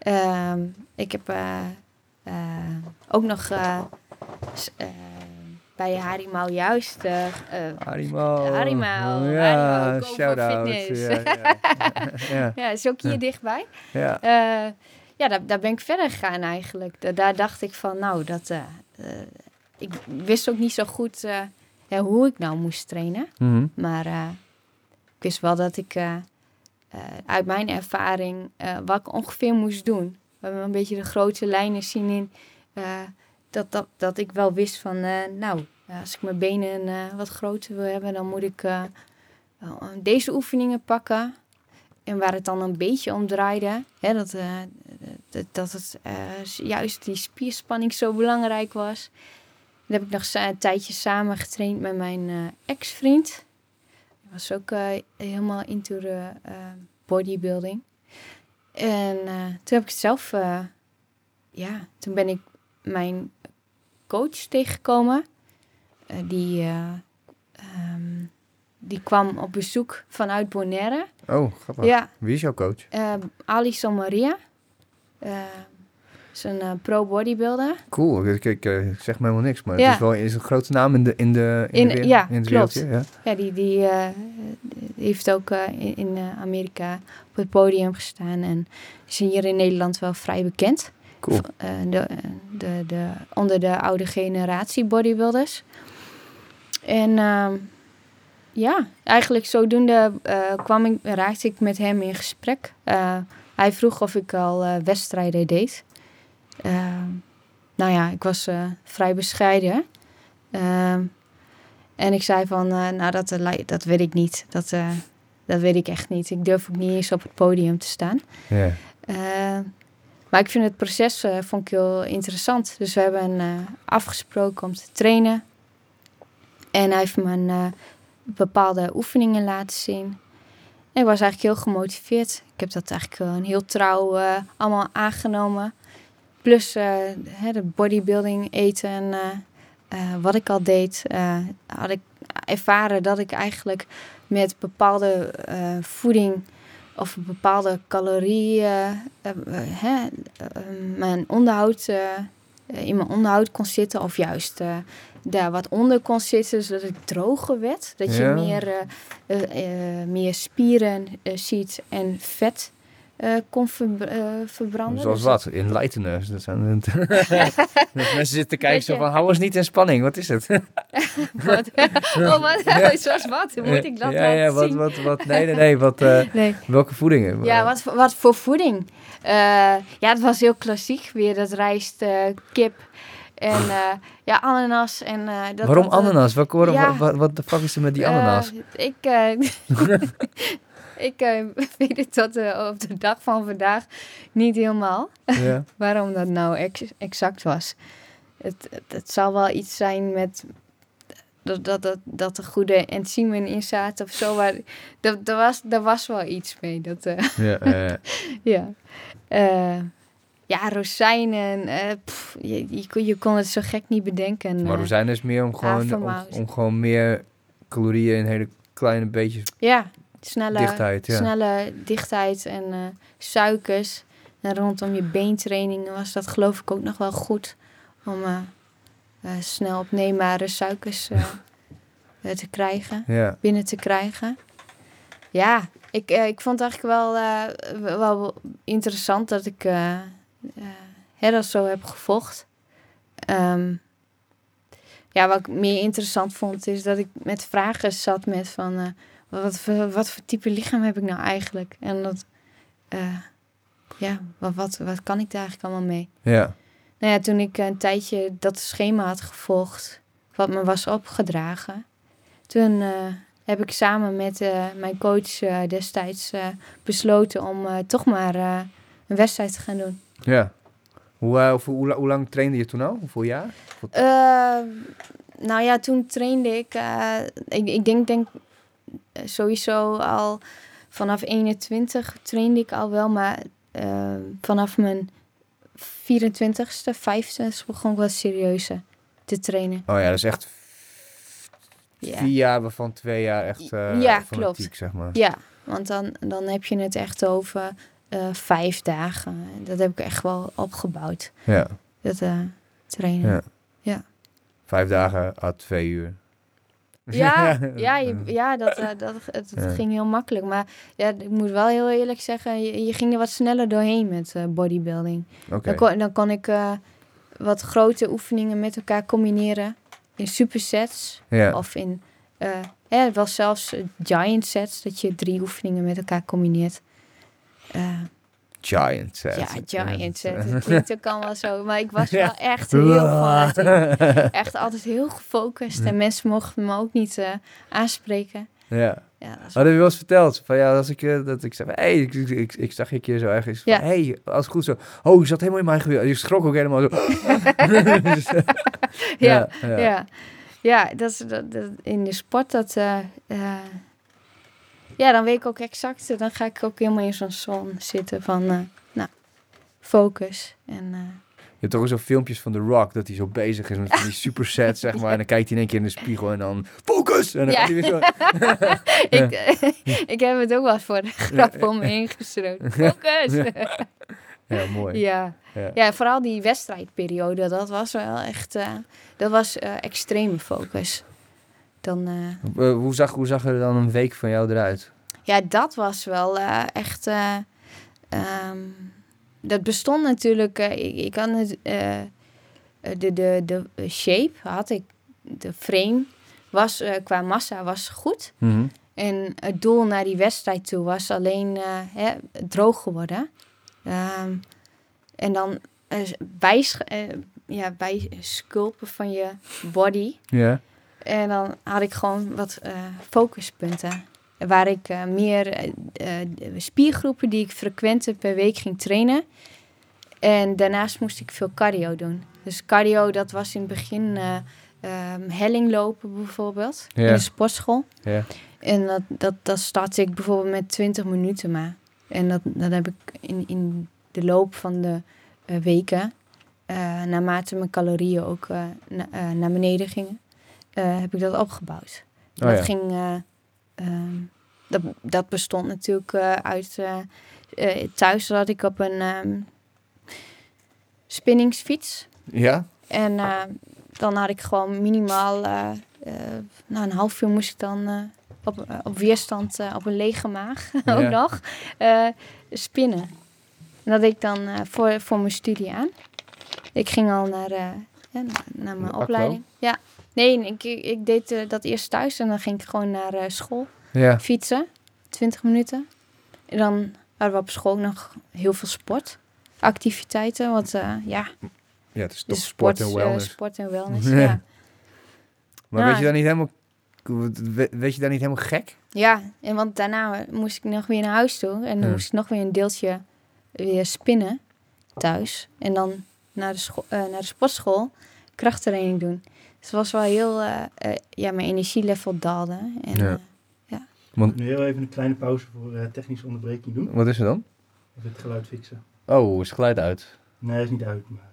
B: Uh, ik heb uh, ook nog bij Harimau juist...
A: Harimau.
B: Harimau.
A: Oh, ja,
B: Harimau,
A: shout-out.
B: Fitness.
A: Ja, ja. <laughs> ja.
B: ja, is ook hier dichtbij.
A: Ja,
B: ja daar, daar ben ik verder gegaan eigenlijk. Da daar dacht ik van, nou, dat... ik wist ook niet zo goed hoe ik nou moest trainen.
A: Mm -hmm.
B: Maar ik wist wel dat ik uh, uh, uit mijn ervaring uh, wat ik ongeveer moest doen. We hebben een beetje de grote lijnen zien in dat, dat, dat ik wel wist van, nou, als ik mijn benen wat groter wil hebben, dan moet ik deze oefeningen pakken. En waar het dan een beetje om draaide, hè, dat, dat, dat het juist die spierspanning zo belangrijk was. Dan heb ik nog een tijdje samen getraind met mijn ex-vriend was ook uh, helemaal into de uh, bodybuilding. En uh, toen heb ik het zelf, ja, toen ben ik mijn coach tegengekomen. die, um, die kwam op bezoek vanuit Bonaire.
A: Oh, grappig.
B: Ja.
A: Wie is jouw coach?
B: Ali Maria. Is een uh, pro-bodybuilder.
A: Cool, ik, ik, zeg me helemaal niks, maar ja. het is wel is een grote naam in de in de
B: in,
A: in, de,
B: ja,
A: in het
B: klopt.
A: wereldje. Ja,
B: ja die, die, uh, die heeft ook in, in Amerika op het podium gestaan en is hier in Nederland wel vrij bekend.
A: Cool.
B: De, de, de, onder de oude generatie bodybuilders. En ehm, ja, eigenlijk zodoende eh, kwam ik, raakte ik met hem in gesprek. Eh, hij vroeg of ik al eh, wedstrijden deed. Ehm, nou ja, ik was eh, vrij bescheiden. Ehm, en ik zei van, eh, nou dat, eh, dat weet ik niet. Dat, dat weet ik echt niet. Ik durf ook niet eens op het podium te staan.
A: Ja.
B: Eh, maar ik vind het proces vond ik heel interessant. Dus we hebben afgesproken om te trainen. En hij heeft me een, bepaalde oefeningen laten zien. En ik was eigenlijk heel gemotiveerd. Ik heb dat eigenlijk heel trouw allemaal aangenomen. Plus eh, hè, de bodybuilding, eten en eh, eh, wat ik al deed, had ik ervaren dat ik eigenlijk met bepaalde voeding of bepaalde calorieën hè, mijn onderhoud, in mijn onderhoud kon zitten. Of juist daar wat onder kon zitten, zodat ik droger werd. Dat je meer, meer spieren ziet en vet eh, kon ver- eh, verbranden.
A: Zoals
B: Dus
A: wat? Enlighteners. Dat zijn <laughs> <laughs> dat mensen zitten te kijken zo van, hou eens niet in spanning. Wat is het? <laughs>
B: Wat? Oh, wat? Zoals wat? Hoe moet ik dat
A: ja,
B: laten
A: ja, wat,
B: zien?
A: wat, wat, nee, nee, nee. Wat, eh,
B: Nee.
A: welke voedingen?
B: Ja, wat, voor- wat voor voeding? Eh, ja, het was heel klassiek. Weer dat rijst, eh, kip en eh, ja, ananas. En, eh, dat,
A: Waarom
B: dat,
A: ananas? Wat,
B: ja.
A: wat, wat de fuck is er met die ananas?
B: Ik ik eh, <laughs> weet het tot eh, op de dag van vandaag niet helemaal.
A: ja. <laughs>
B: Waarom dat nou ex- exact was. Het, het, het zal wel iets zijn met dat, dat, dat, dat er goede enzymen in zaten of zo. Maar dat, dat was, daar was wel iets mee. Dat, eh,
A: Ja,
B: ja. Ja, <laughs> rozijnen. pff, je, je, kon- je kon het zo gek niet bedenken.
A: maar rozijnen is meer om gewoon, om, om gewoon meer calorieën in hele kleine beetjes
B: Ja, snelle
A: dichtheid. Ja.
B: snelle dichtheid en eh, suikers. En rondom je beentrainingen was dat geloof ik ook nog wel goed om eh, eh, snel opneembare suikers <laughs> te krijgen,
A: ja.
B: binnen te krijgen. Ja, ik, ik vond het eigenlijk wel, wel interessant dat ik dat zo heb gevolgd. Ehm, ja, wat ik meer interessant vond is dat ik met vragen zat met van... wat, voor, wat voor type lichaam heb ik nou eigenlijk? En dat, eh, ja, wat, wat, wat kan ik daar eigenlijk allemaal mee?
A: ja.
B: Nou ja, toen ik een tijdje dat schema had gevolgd, wat me was opgedragen, toen eh, heb ik samen met eh, mijn coach destijds besloten om toch maar een wedstrijd te gaan doen.
A: ja. Hoe, hoe, hoe, hoe lang trainde je toen al? Hoeveel jaar?
B: Eh, nou ja, toen trainde ik, ik, ik denk, denk sowieso al vanaf 21 trainde ik al wel, maar eh, vanaf mijn 24ste, 5ste begon ik wat serieuzer te trainen.
A: Oh ja, dat is echt
B: Ja.
A: vier jaar, waarvan twee jaar echt eh
B: Ja,
A: fanatiek,
B: klopt.
A: zeg maar.
B: Ja, want dan, dan heb je het echt over eh, vijf dagen. Dat heb ik echt wel opgebouwd,
A: Ja,
B: dat eh, trainen.
A: ja.
B: Ja.
A: Vijf dagen à twee uur. <laughs>
B: Ja, ja, je- ja dat, eh, dat, het, het
A: Ja.
B: ging heel makkelijk. Maar ja, ik moet wel heel eerlijk zeggen, je, je ging er wat sneller doorheen met eh, bodybuilding. Dan, kon, dan kon ik eh, wat grote oefeningen met elkaar combineren in supersets.
A: Ja.
B: Of in, ja, wel zelfs giant sets, dat je drie oefeningen met elkaar combineert.
A: Giant set.
B: ja, <laughs> giant set. <laughs> Het klinkt ook allemaal zo. Maar ik was wel echt heel <laughs> fanatiek. Echt altijd heel gefocust. En mensen mochten me ook niet eh, aanspreken.
A: Ja.
B: Ja, dat is
A: Had je wel eens verteld? Van ja, als ik, eh, dat ik zei, hey, ik, ik, ik, ik zag je een keer zo ergens.
B: Ja.
A: Hey, als het goed zo. Oh, je zat helemaal in mijn gewicht. Je schrok ook helemaal zo.
B: Ja,
A: ja.
B: ja. ja. dat dat, dat- in de sport dat. eh, ja, dan weet ik ook exact. Dan ga ik ook helemaal in zo'n zon zitten van. eh, nou, focus. En eh,
A: Je hebt toch ook zo filmpjes van The Rock, dat hij zo bezig is met die supersets, zeg maar. <laughs> En dan kijkt hij in één keer in de spiegel en dan, focus! En dan
B: Ja.
A: gaat hij weer zo. <laughs>
B: ik, ik heb het ook wel voor de grap om me heen. <laughs> Focus!
A: Ja, mooi.
B: Ja.
A: Ja.
B: ja, vooral die wedstrijdperiode, dat was wel echt, eh, dat was eh, extreme focus. Dan, eh,
A: Eh, hoe, zag, hoe zag er dan een week van jou eruit?
B: ja, dat was wel eh, echt, eh, ehm, dat bestond natuurlijk, ik, ik had het, de, de, de shape had ik, de frame was qua massa was goed.
A: Mhm.
B: En het doel naar die wedstrijd toe was alleen hè, droog geworden. Ehm, en dan eh, ja, bijsculpen van je body.
A: Ja.
B: En dan had ik gewoon wat eh, focuspunten. Waar ik eh, meer eh, spiergroepen die ik frequenter per week ging trainen. En daarnaast moest ik veel cardio doen. Dus cardio, dat was in het begin ehm, helling lopen bijvoorbeeld.
A: Ja.
B: In de sportschool.
A: Ja.
B: En dat, dat, dat startte ik bijvoorbeeld met 20 minuten maar. En dat, dat heb ik in, in de loop van de weken, naarmate mijn calorieën ook na- naar beneden gingen, eh, heb ik dat opgebouwd.
A: Oh,
B: dat
A: ja.
B: ging, eh, ehm, dat, dat bestond natuurlijk eh, uit, thuis zat ik op een ehm spinningsfiets.
A: Ja?
B: En dan had ik gewoon minimaal, na een half uur moest ik dan op, op weerstand, op een lege maag <laughs>
A: Ja.
B: ook nog, spinnen. En dat deed ik dan voor, voor mijn studie aan. Ik ging al naar, ja, naar, naar mijn
A: De
B: opleiding. Ja, nee, ik, ik, deed eh, dat eerst thuis en dan ging ik gewoon naar eh, school
A: Ja.
B: fietsen, 20 minuten. En dan hadden we op school nog heel veel sportactiviteiten. Want eh, ja,
A: Ja, het is toch
B: dus
A: sport en wellness.
B: sport en wellness, <laughs>
A: Ja.
B: ja.
A: Maar
B: Nou,
A: weet je daar niet helemaal... we- Weet je daar niet helemaal gek?
B: Ja, en want daarna moest ik nog weer naar huis toe. En dan
A: Ja.
B: moest ik nog weer een deeltje weer spinnen thuis. En dan naar de, naar de sportschool krachttraining doen. Dus het was wel heel... eh, eh, ja, mijn energielevel daalde. En,
A: Ja.
B: eh,
C: Nu heel even een kleine pauze voor eh, technische onderbreking doen.
A: Wat is er dan?
C: Even het geluid fixen.
A: Oh, is het geluid uit?
C: Nee, is niet uit, maar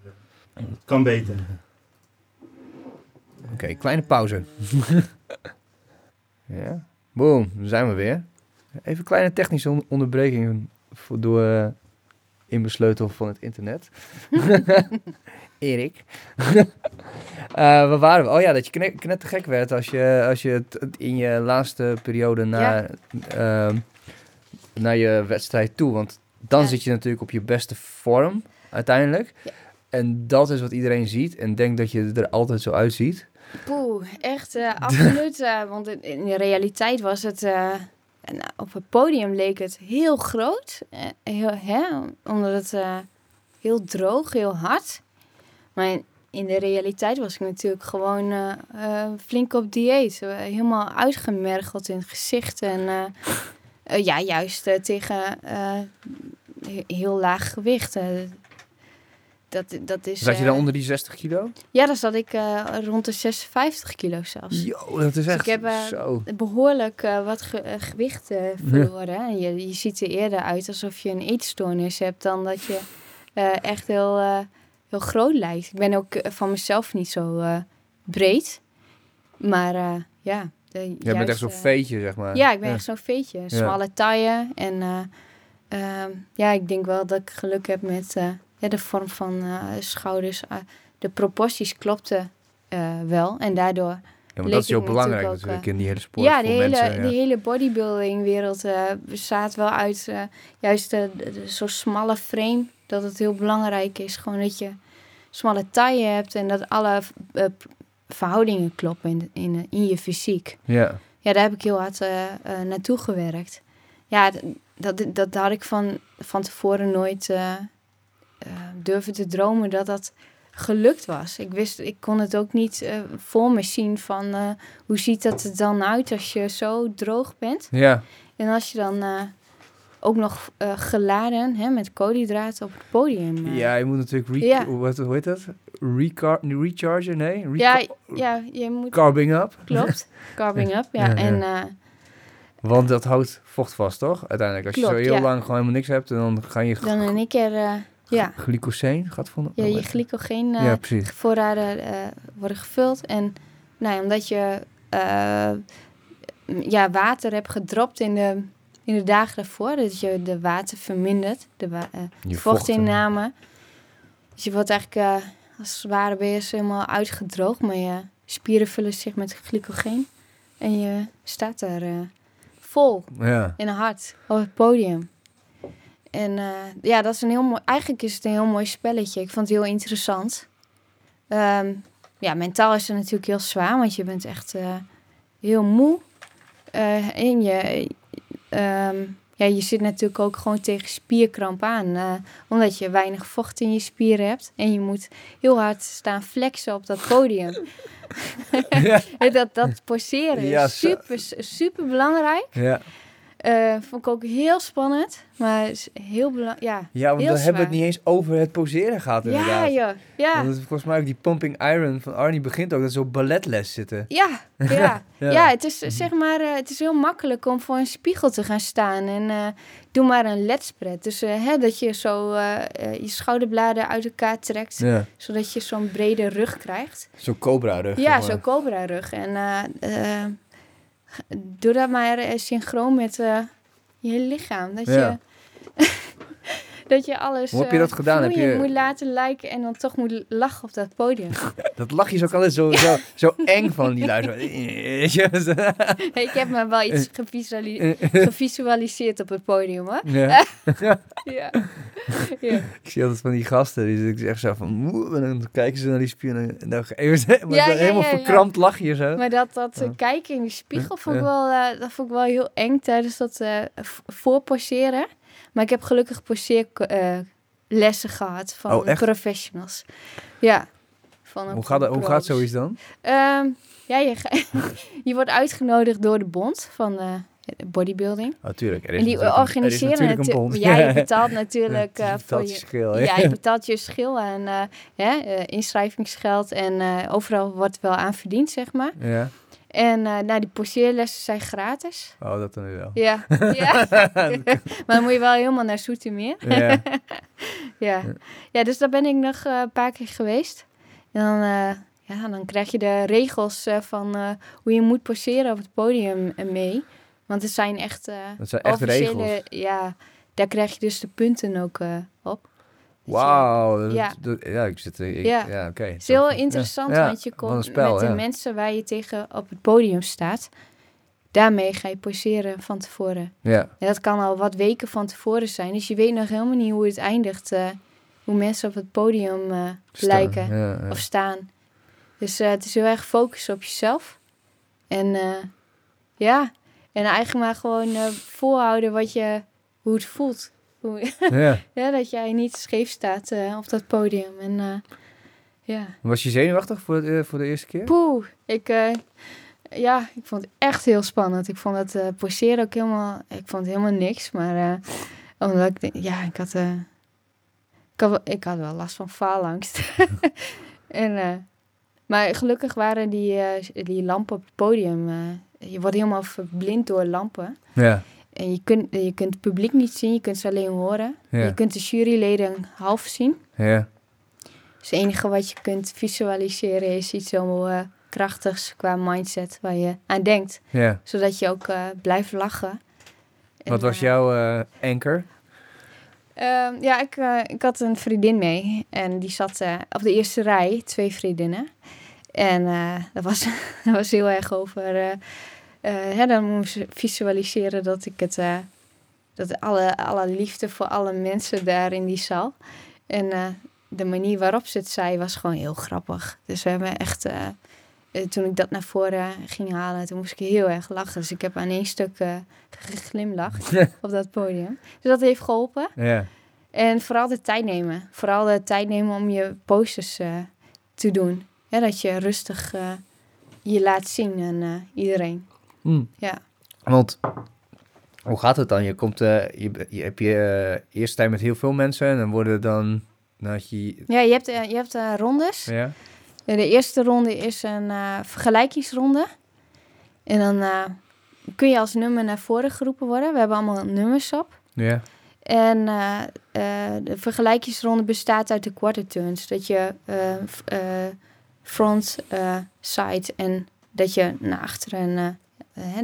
C: het kan beter. <laughs>
A: Oké, kleine pauze. <laughs> ja. Boom, dan zijn we weer. Even een kleine technische on- onderbreking voor, door eh, inbesleutel van het internet. <laughs> Erik. <laughs> Eh waar waren we? Oh ja, dat je kne- knettergek werd als je, als je het in je laatste periode naar, ehm, naar je wedstrijd toe. Want dan
B: Ja.
A: zit je natuurlijk op je beste vorm uiteindelijk.
B: Ja.
A: En dat is wat iedereen ziet en denkt dat je er altijd zo uitziet.
B: Poeh, echt eh, <laughs> absoluut. eh, want in, in de realiteit was het... nou, op het podium leek het heel groot. heel, hè, omdat het heel droog, heel hard. Maar in, de realiteit was ik natuurlijk gewoon eh, eh, flink op dieet. Eh, helemaal uitgemergeld in het gezicht. En ja, juist tegen he- heel laag gewicht. dat, dat is,
A: Zat je dan onder die 60 kilo?
B: Ja, dan zat ik rond de 56 kilo zelfs.
A: Yo, dat is
B: Dus
A: echt
B: ik heb,
A: zo.
B: Behoorlijk eh, wat ge- gewicht verloren. En je, je ziet er eerder uit alsof je een eetstoornis hebt dan dat je echt heel, heel groot lijkt. Ik ben ook eh, van mezelf niet zo eh, breed. Maar eh, ja. De,
A: Je bent echt zo'n veetje, zeg maar.
B: Ja, ik ben echt zo'n veetje.
A: Ja.
B: Smalle taille. En eh, ehm, ja, ik denk wel dat ik geluk heb met ja, de vorm van schouders. Ah, de proporties klopten wel. En daardoor
A: Ja, maar dat is heel belangrijk
B: natuurlijk ook,
A: natuurlijk in die hele sport
B: ja, de hele,
A: mensen. Ja.
B: de hele bodybuilding-wereld eh, bestaat wel uit juist zo'n smalle frame. Dat het heel belangrijk is gewoon dat je smalle taille hebt en dat alle eh, verhoudingen kloppen in, in, in je fysiek.
A: ja.
B: Ja, daar heb ik heel hard eh, eh, naartoe gewerkt. Ja, d- dat, dat had ik van, van tevoren nooit durven te dromen dat dat gelukt was. Ik wist, ik kon het ook niet voor me zien van hoe ziet dat er dan uit als je zo droog bent.
A: ja.
B: En als je dan ook nog eh, geladen hè, met koolhydraten op het podium. eh.
A: Ja, je moet natuurlijk... Re
B: Ja.
A: Wat, hoe heet dat? Recar rechargen? Nee? Reca-
B: ja, ja, je moet...
A: Carbing up?
B: Klopt, <laughs> carving up, ja.
A: Ja, ja.
B: En eh,
A: Want dat houdt vocht vast, toch? Uiteindelijk. Als je zo heel
B: ja.
A: lang gewoon helemaal niks hebt, dan ga je
B: dan in één keer... eh, ja,
A: glycoseen gaat van...
B: je, je glycogeen eh,
A: Ja, precies.
B: voorraden eh, worden gevuld. En nou ja, omdat je eh, ja, water hebt gedropt in de, in de dagen daarvoor, dat je de water vermindert, de wa- eh, vochtinname. Dus je wordt eigenlijk eh, als het ware ben je helemaal uitgedroogd, maar je spieren vullen zich met glycogeen. En je staat daar eh, vol
A: Ja.
B: in een hart op het podium. En ja, dat is een heel mooi. Eigenlijk is het een heel mooi spelletje. Ik vond het heel interessant. Ehm, ja, mentaal is het natuurlijk heel zwaar, want je bent echt heel moe. En je, ehm, ja, je zit natuurlijk ook gewoon tegen spierkramp aan. eh, omdat je weinig vocht in je spieren hebt. En je moet heel hard staan flexen op dat podium.
A: ja. <laughs> <laughs>
B: Dat, dat poseren is super, super belangrijk.
A: ja.
B: Eh, vond ik ook heel spannend. Maar is heel belangrijk. Ja,
A: ja, want dan hebben we het niet eens over het poseren gehad
B: ja,
A: inderdaad.
B: joh. Ja.
A: Want volgens mij ook die pumping iron van Arnie begint ook dat ze op balletles zitten.
B: Ja, <laughs> ja.
A: Ja.
B: ja. het is zeg maar, eh, het is heel makkelijk om voor een spiegel te gaan staan en eh, doe maar een ledspread. Dus hè, dat je zo je schouderbladen uit elkaar trekt,
A: Ja.
B: zodat je zo'n brede rug krijgt.
A: Zo'n cobra rug.
B: Ja, zo'n cobra rug. En doe dat maar eh, synchroon met eh, je lichaam. Dat
A: Ja.
B: je <laughs> dat je alles
A: Hoe heb je
B: eh,
A: dat gedaan? Heb je-
B: moet laten lijken en dan toch moet lachen op dat podium. <laughs>
A: Dat lachje is ook altijd zo, zo, zo eng van die luisteraar. Weet <laughs> je? <laughs>
B: ik heb me wel iets gevisuali- gevisualiseerd op het podium hoor.
A: ja.
B: Ja. ja.
A: Ik zie altijd van die gasten, die ik zeg zo van, en dan kijken ze naar die spier en dan nog even, maar
B: Ja,
A: zo
B: ja,
A: helemaal verkrampt lachje zo.
B: Maar dat, dat eh, kijken in de spiegel vond ik, wel, eh, dat vond ik wel heel eng tijdens dat eh v- voorposeren. Maar ik heb gelukkig poseerlessen lessen gehad van
A: Oh,
B: professionals. Ja. Van
A: Hoe gaat, hoe gaat zoiets dan?
B: Ehm, ja, je, <laughs> je wordt uitgenodigd door de bond van eh, bodybuilding.
A: Oh, tuurlijk. Er is
B: En die
A: natuurlijk
B: organiseren
A: er is natuurlijk een.
B: Ja, je <laughs> betaalt natuurlijk eh,
A: je
B: voor
A: betaalt
B: je...
A: je schil, hè?
B: Ja, je betaalt je schil en eh, hè, eh, inschrijvingsgeld. En eh, overal wordt wel aan verdiend, zeg maar.
A: Ja.
B: En eh nou, die poseerlessen zijn gratis.
A: Oh, dat dan wel.
B: Ja, <laughs> ja. <laughs> maar dan moet je wel helemaal naar Zoetermeer.
A: Ja. <laughs>
B: Ja. ja, dus daar ben ik nog eh, een paar keer geweest. En dan, eh, ja, dan krijg je de regels van hoe je moet poseren op het podium mee. Want het zijn echt,
A: Dat zijn echt regels.
B: Ja, daar krijg je dus de punten ook op. Ja,
A: Wauw.
B: Ja.
A: ik zit... Ik,
B: Ja.
A: ja, oké.
B: Het is heel interessant,
A: Ja,
B: want je komt
A: spel,
B: met de mensen waar je tegen op het podium staat. Daarmee ga je poseren van tevoren.
A: Ja.
B: En dat kan al wat weken van tevoren zijn. Dus je weet nog helemaal niet hoe het eindigt. eh, hoe mensen op het podium eh,
A: Staan.
B: lijken of staan. Dus eh, het is heel erg focussen op jezelf. En ja, en eigenlijk maar gewoon volhouden wat je, hoe het voelt. <laughs>
A: Ja.
B: ja, dat jij niet scheef staat eh, op dat podium. En eh, ja,
A: Was je zenuwachtig voor, het, eh, voor de eerste keer?
B: poeh. Ik, ja, ik vond het echt heel spannend. Ik vond het eh poseren ook helemaal, ik vond het helemaal niks. Maar omdat ik, ja, ik had, ik had, wel, ik had wel last van faalangst. <laughs> en, maar gelukkig waren die, die lampen op het podium, je wordt helemaal verblind door lampen.
A: Ja.
B: En je kunt, je kunt het publiek niet zien, je kunt ze alleen horen.
A: Ja.
B: Je kunt de juryleden half zien.
A: Ja.
B: Dus het enige wat je kunt visualiseren is iets zo eh, krachtigs qua mindset waar je aan denkt.
A: Ja.
B: Zodat je ook eh, blijft lachen. En,
A: Wat was
B: eh,
A: jouw eh, anker?
B: ehm, ja, ik, eh, ik had een vriendin mee. En die zat eh, op de eerste rij, twee vriendinnen. En eh, dat, was, <laughs> dat was heel erg over... eh hè, dan moest je visualiseren dat ik het... eh, dat alle, alle liefde voor alle mensen daar in die zaal. En eh, de manier waarop ze het zei was gewoon heel grappig. Dus we hebben echt... toen ik dat naar voren ging halen, toen moest ik heel erg lachen. Dus ik heb aan één stuk eh, geglimlacht <laughs> op dat podium. Dus dat heeft geholpen.
A: Ja.
B: En vooral de tijd nemen. Vooral de tijd nemen om je posters te doen. Ja, dat je rustig je laat zien aan iedereen.
A: Hm.
B: Ja.
A: Want hoe gaat het dan? Je komt, eh, je, je hebt je eh, eerste tijd met heel veel mensen en dan worden dan, je,
B: Ja, je hebt, eh, je hebt rondes.
A: ja,
B: De eerste ronde is een vergelijkingsronde. En dan kun je als nummer naar voren geroepen worden. We hebben allemaal nummers op.
A: ja,
B: En de vergelijkingsronde bestaat uit de quarter turns. Dat je front, side en dat je naar achteren eh,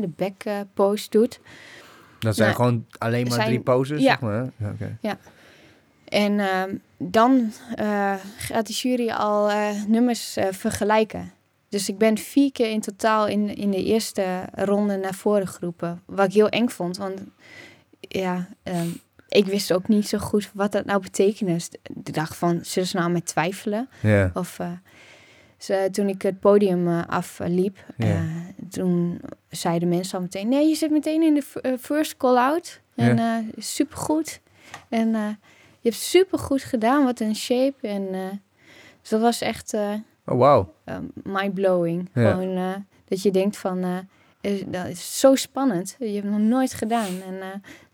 B: de back eh, pose doet.
A: dat zijn
B: Nou,
A: gewoon alleen maar
B: zijn-
A: drie poses,
B: ja.
A: zeg maar. Ja, oké.
B: En ehm, dan eh, gaat de jury al eh, nummers eh, vergelijken. Dus ik ben vier keer in totaal in, in de eerste ronde naar voren geroepen. Wat ik heel eng vond, want ja, ehm, ik wist ook niet zo goed wat dat nou betekende. Dus ik dacht van, zullen ze nou aan mij twijfelen?
A: Ja.
B: Of, eh, Dus, toen ik het podium eh, afliep, eh, toen zeiden mensen al meteen... Nee, je zit meteen in de eh, first call-out. En eh supergoed. En je hebt supergoed gedaan. Wat een shape. En, dus dat was echt
A: Oh,
B: eh, mind-blowing. Gewoon dat je denkt van... dat is zo spannend. Je hebt het nog nooit gedaan. En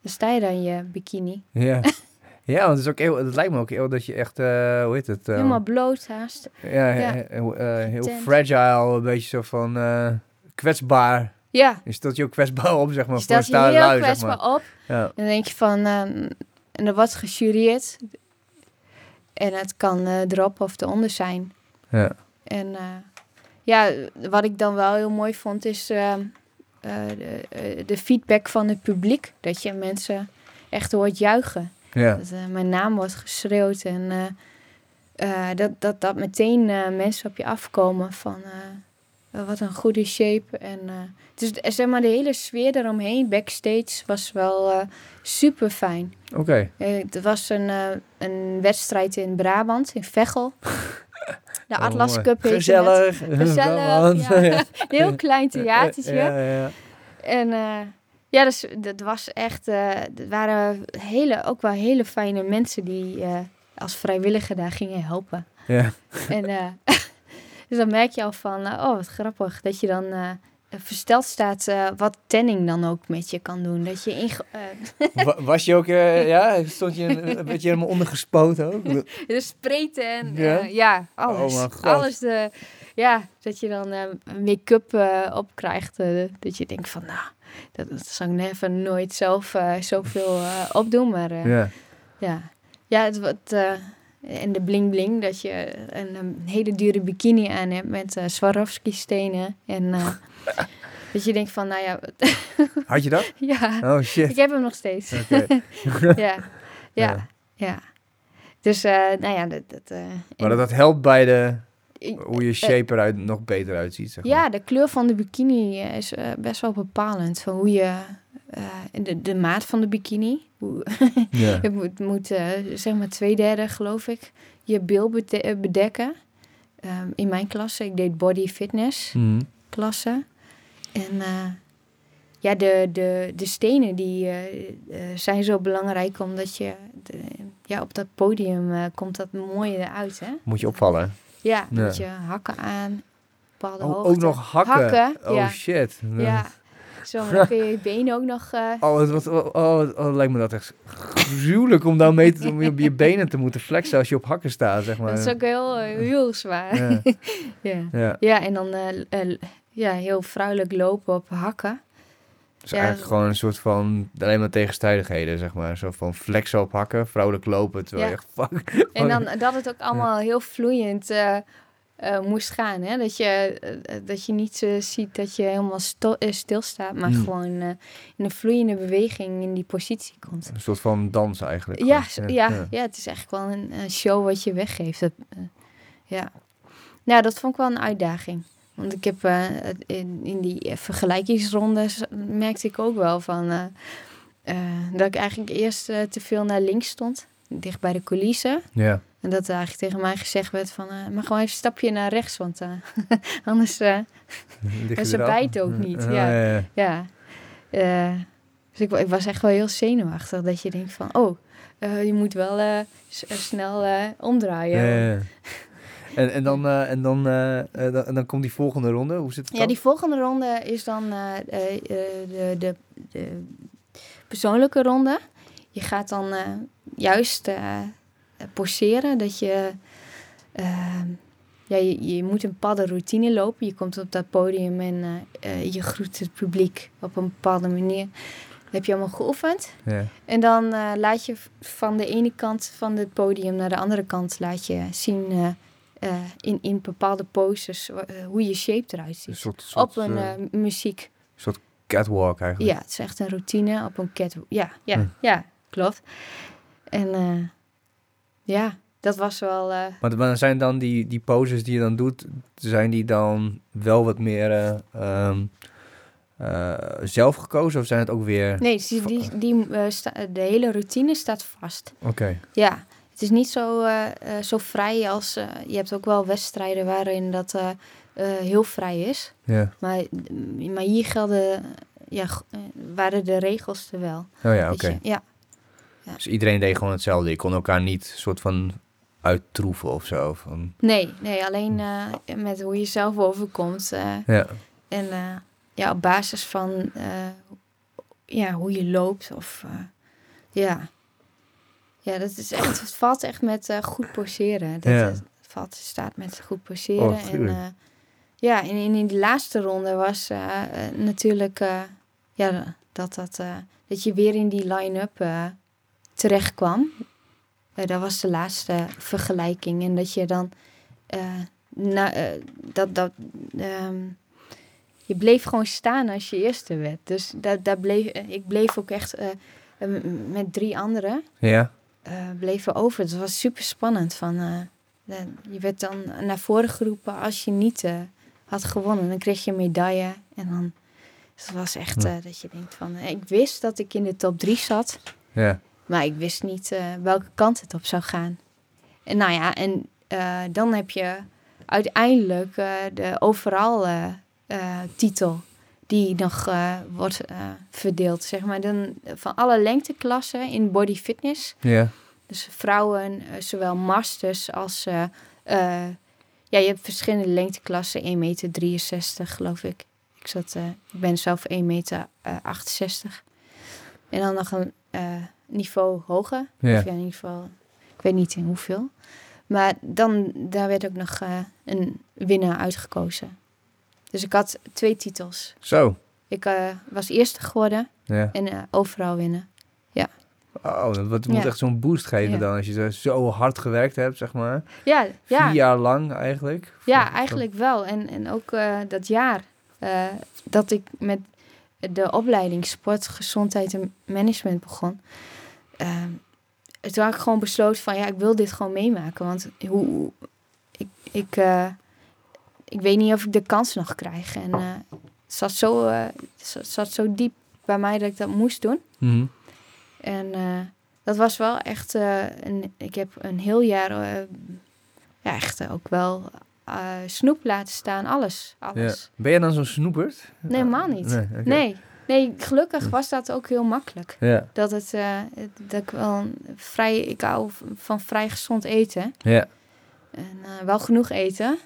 B: dan sta je daar in je bikini.
A: Ja. <laughs> ja, want het, is ook heel, het lijkt me ook heel dat je echt, eh, hoe heet het? eh,
B: Helemaal bloot haast.
A: Ja,
B: ja.
A: heel, eh, heel
B: Tent.
A: fragile, een beetje zo van kwetsbaar.
B: Ja,
A: Je stelt je ook kwetsbaar op, zeg maar,
B: je stelt je heel
A: lui, zeg
B: kwetsbaar
A: maar.
B: op.
A: Ja.
B: En dan denk je van... ehm, en er wordt gejureerd. En het kan erop of eronder zijn.
A: Ja.
B: En ja, wat ik dan wel heel mooi vond is de, de feedback van het publiek. Dat je mensen echt hoort juichen.
A: Ja.
B: Dat eh, mijn naam wordt geschreeuwd en eh, eh, dat, dat, dat meteen mensen op je afkomen van eh, wat een goede shape. En, dus zeg maar de hele sfeer eromheen, backstage, was wel super fijn.
A: Oké.
B: het was een, een wedstrijd in Brabant, in Veghel. <laughs> De
A: Oh,
B: Atlas. Cup.
A: Gezellig.
B: Gezellig, <laughs> ja. Heel klein <laughs> theatertje.
A: Ja, ja.
B: En ja, dus, dat was echt. eh er waren hele, ook wel hele fijne mensen die eh, als vrijwilliger daar gingen helpen.
A: ja.
B: En eh, <laughs> dus dan merk je al van, eh, oh wat grappig, dat je dan eh, versteld staat eh, wat tanning dan ook met je kan doen. Dat je eh, <laughs>
A: Wa- Was je ook, eh, ja, stond je een, een beetje helemaal ondergespoten ook? <laughs>
B: de en
A: Ja?
B: ja, alles.
A: Oh mijn god.
B: alles de, ja, dat je dan eh, make-up eh, op krijgt. eh, dat je denkt van, nou, dat, dat zou ik never nooit zelf eh, zoveel eh, opdoen. Maar eh,
A: Ja.
B: Ja, ja het wordt. eh, en de bling bling, dat je een, een hele dure bikini aan hebt met eh Swarovski-stenen. En <laughs> dat je denkt van, nou ja, <laughs>
A: Had je dat? <laughs>
B: ja,
A: Oh,
B: ik
A: shit.
B: heb hem nog steeds. Ja, ja,
A: Ja.
B: ja. Dus, nou ja, dat... dat
A: Maar dat, dat helpt bij de,
B: ik-
A: hoe je shape eruit nog beter uitziet, zeg maar.
B: Ja, de kleur van de bikini eh, is eh, best wel bepalend. Van hoe je... eh, de, de maat van de bikini. Hoe, <laughs>
A: Ja.
B: Het moet, moet eh, zeg maar twee derde, geloof ik, je bil bede- eh, bedekken. Ehm, in mijn klasse, ik deed body fitness
A: Mhm.
B: klasse. En eh, ja, de, de, de stenen die eh, eh, zijn zo belangrijk omdat je de- ja, op dat podium eh, komt dat mooi eruit. Hè?
A: Moet je opvallen.
B: Ja,
A: Ja.
B: met je hakken aan, bepaalde
A: Oh,
B: hoogte.
A: ook nog hakken.
B: Hakken,
A: oh,
B: ja.
A: shit.
B: Ja, zo, dan kun je je <laughs> benen ook nog... eh,
A: Oh, het, wat, oh, oh, oh, lijkt me dat echt gruwelijk om dan mee te, om op je <laughs> benen te moeten flexen als je op hakken staat, zeg maar.
B: dat is ook heel, eh, heel zwaar.
A: Ja, <laughs>
B: ja.
A: ja.
B: Ja, en dan eh, ja, heel vrouwelijk lopen op hakken.
A: Dus
B: Ja.
A: eigenlijk gewoon een soort van, alleen maar tegenstrijdigheden, zeg maar. Zo van flexen op hakken, vrouwelijk lopen, terwijl
B: Ja.
A: je fuck. <laughs>
B: En dan dat het ook allemaal heel vloeiend eh, eh, moest gaan. Hè? Dat, je, eh, dat je niet ziet dat je helemaal stilstaat, maar
A: Mm.
B: gewoon in een vloeiende beweging in die positie komt.
A: Een soort van dans eigenlijk.
B: Ja, ja, ja. het is eigenlijk wel een, een show wat je weggeeft. Dat, ja. Nou, dat vond ik wel een uitdaging. Want ik heb eh, in, in die vergelijkingsrondes merkte ik ook wel van eh, eh, dat ik eigenlijk eerst te veel naar links stond, dicht bij de coulissen.
A: Ja.
B: En dat er eigenlijk tegen mij gezegd werd van, maar gewoon even een stapje naar rechts, want <laughs> anders, En ze bijten ook niet, ja.
A: ja, ja.
B: ja. Dus ik, ik was echt wel heel zenuwachtig, dat je denkt van, oh, je moet wel snel omdraaien.
A: Ja. En, en, dan, eh, en, dan, eh, eh, dan, dan komt die volgende ronde. Hoe zit het
B: Ja,
A: dan?
B: die volgende ronde is dan de, de, de persoonlijke ronde. Je gaat dan juist poseren dat je, eh, ja, je... Je moet een bepaalde routine lopen. Je komt op dat podium en je groet het publiek op een bepaalde manier. Dat heb je allemaal geoefend.
A: Ja.
B: En dan laat je van de ene kant van het podium naar de andere kant laat je zien eh, in, in bepaalde poses eh, hoe je shape eruit ziet
A: Een soort, soort,
B: op een
A: eh,
B: muziek.
A: soort catwalk eigenlijk.
B: Ja, het is echt een routine op een cat. Ja, ja,
A: Hm.
B: ja, klopt. En ja, dat was wel.
A: Maar, maar zijn dan die, die poses die je dan doet, zijn die dan wel wat meer eh, ehm, eh, zelf gekozen of zijn het ook weer...
B: nee, die, die, die, de hele routine staat vast.
A: Oké.
B: Ja, het is niet zo, eh, eh, zo vrij als... eh, je hebt ook wel wedstrijden waarin dat eh, eh, heel vrij is.
A: Ja.
B: Maar, maar hier gelden... Ja, waren de regels er wel.
A: Oh ja, oké.
B: je. Ja,
A: Dus iedereen deed gewoon hetzelfde. Je kon elkaar niet soort van uittroeven of zo. Van,
B: nee, nee, alleen eh, met hoe je zelf overkomt. eh,
A: ja.
B: En eh, ja, op basis van eh, ja, hoe je loopt of eh, ja. Ja, dat is echt, het valt echt met eh, goed poseren. Dat,
A: Ja.
B: Het valt, staat met goed poseren.
A: Oh,
B: en eh, ja, en in, in de laatste ronde was eh, natuurlijk ja, dat, dat, dat je weer in die line-up terecht kwam. Dat was de laatste vergelijking. En dat je dan na, dat, dat, ehm, je bleef gewoon staan als je eerste werd. Dus dat, dat bleef, ik bleef ook echt met drie anderen
A: Ja?
B: Eh, bleven over. Het was super spannend. Van, eh, je werd dan naar voren geroepen als je niet eh, had gewonnen. Dan kreeg je een medaille. En dan dus het was echt
A: Ja.
B: dat je denkt van... ik wist dat ik in de top drie zat.
A: Ja.
B: Maar ik wist niet welke kant het op zou gaan. En nou ja, en dan heb je uiteindelijk de overal titel die nog eh, wordt eh, verdeeld. Zeg maar dan van alle lengteklassen in body fitness.
A: Ja.
B: Dus vrouwen, eh, zowel masters als... eh, eh, ja, je hebt verschillende lengteklassen. 1,63 meter geloof ik. Ik, zat, eh, ik ben zelf 1,68 meter. eh, 68. En dan nog een eh, niveau hoger.
A: Ja.
B: Of ja, in ieder geval, ik weet niet in hoeveel. Maar dan, daar werd ook nog eh, een winnaar uitgekozen. Dus ik had twee titels.
A: Zo.
B: Ik eh, was eerste geworden
A: Ja.
B: en eh, overal winnen.
A: Oh, dat moet
B: Ja.
A: echt zo'n boost geven
B: Ja.
A: dan. Als je zo- hard gewerkt hebt, zeg maar.
B: Ja, ja.
A: Vier jaar lang eigenlijk.
B: Ja, eigenlijk wel. En, en ook eh, dat jaar dat ik met de opleiding sport, gezondheid en management begon. eh, toen had ik gewoon besloten van ja, ik wil dit gewoon meemaken. Want hoe, ik, ik, ik weet niet of ik de kans nog krijg. En eh, het zat zo, het zat- zo diep bij mij dat ik dat moest doen.
A: Mhm.
B: En eh, dat was wel echt een. Ik heb een heel jaar ja, echt ook wel snoep laten staan, alles.
A: Ja.
B: alles.
A: Ben jij dan zo'n snoepert?
B: Nee, helemaal niet.
A: Nee.
B: Nee, nee, gelukkig was dat ook heel makkelijk.
A: Ja.
B: Dat het, dat ik wel vrij, ik hou van vrij gezond eten
A: ja.
B: en wel genoeg eten.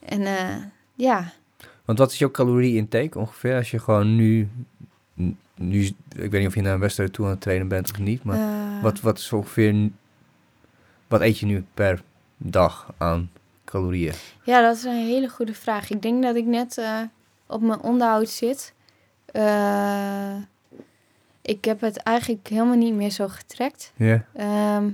B: En eh, ja,
A: Want wat is jouw calorie-intake ongeveer als je gewoon nu, nu... Ik weet niet of je naar een wedstrijd toe aan het trainen bent of niet, maar
B: eh,
A: wat, wat is ongeveer... Wat eet je nu per dag aan calorieën?
B: Ja, dat is een hele goede vraag. Ik denk dat ik net eh, op mijn onderhoud zit. Ik heb het eigenlijk helemaal niet meer zo getrekt.
A: Ja.
B: Ehm,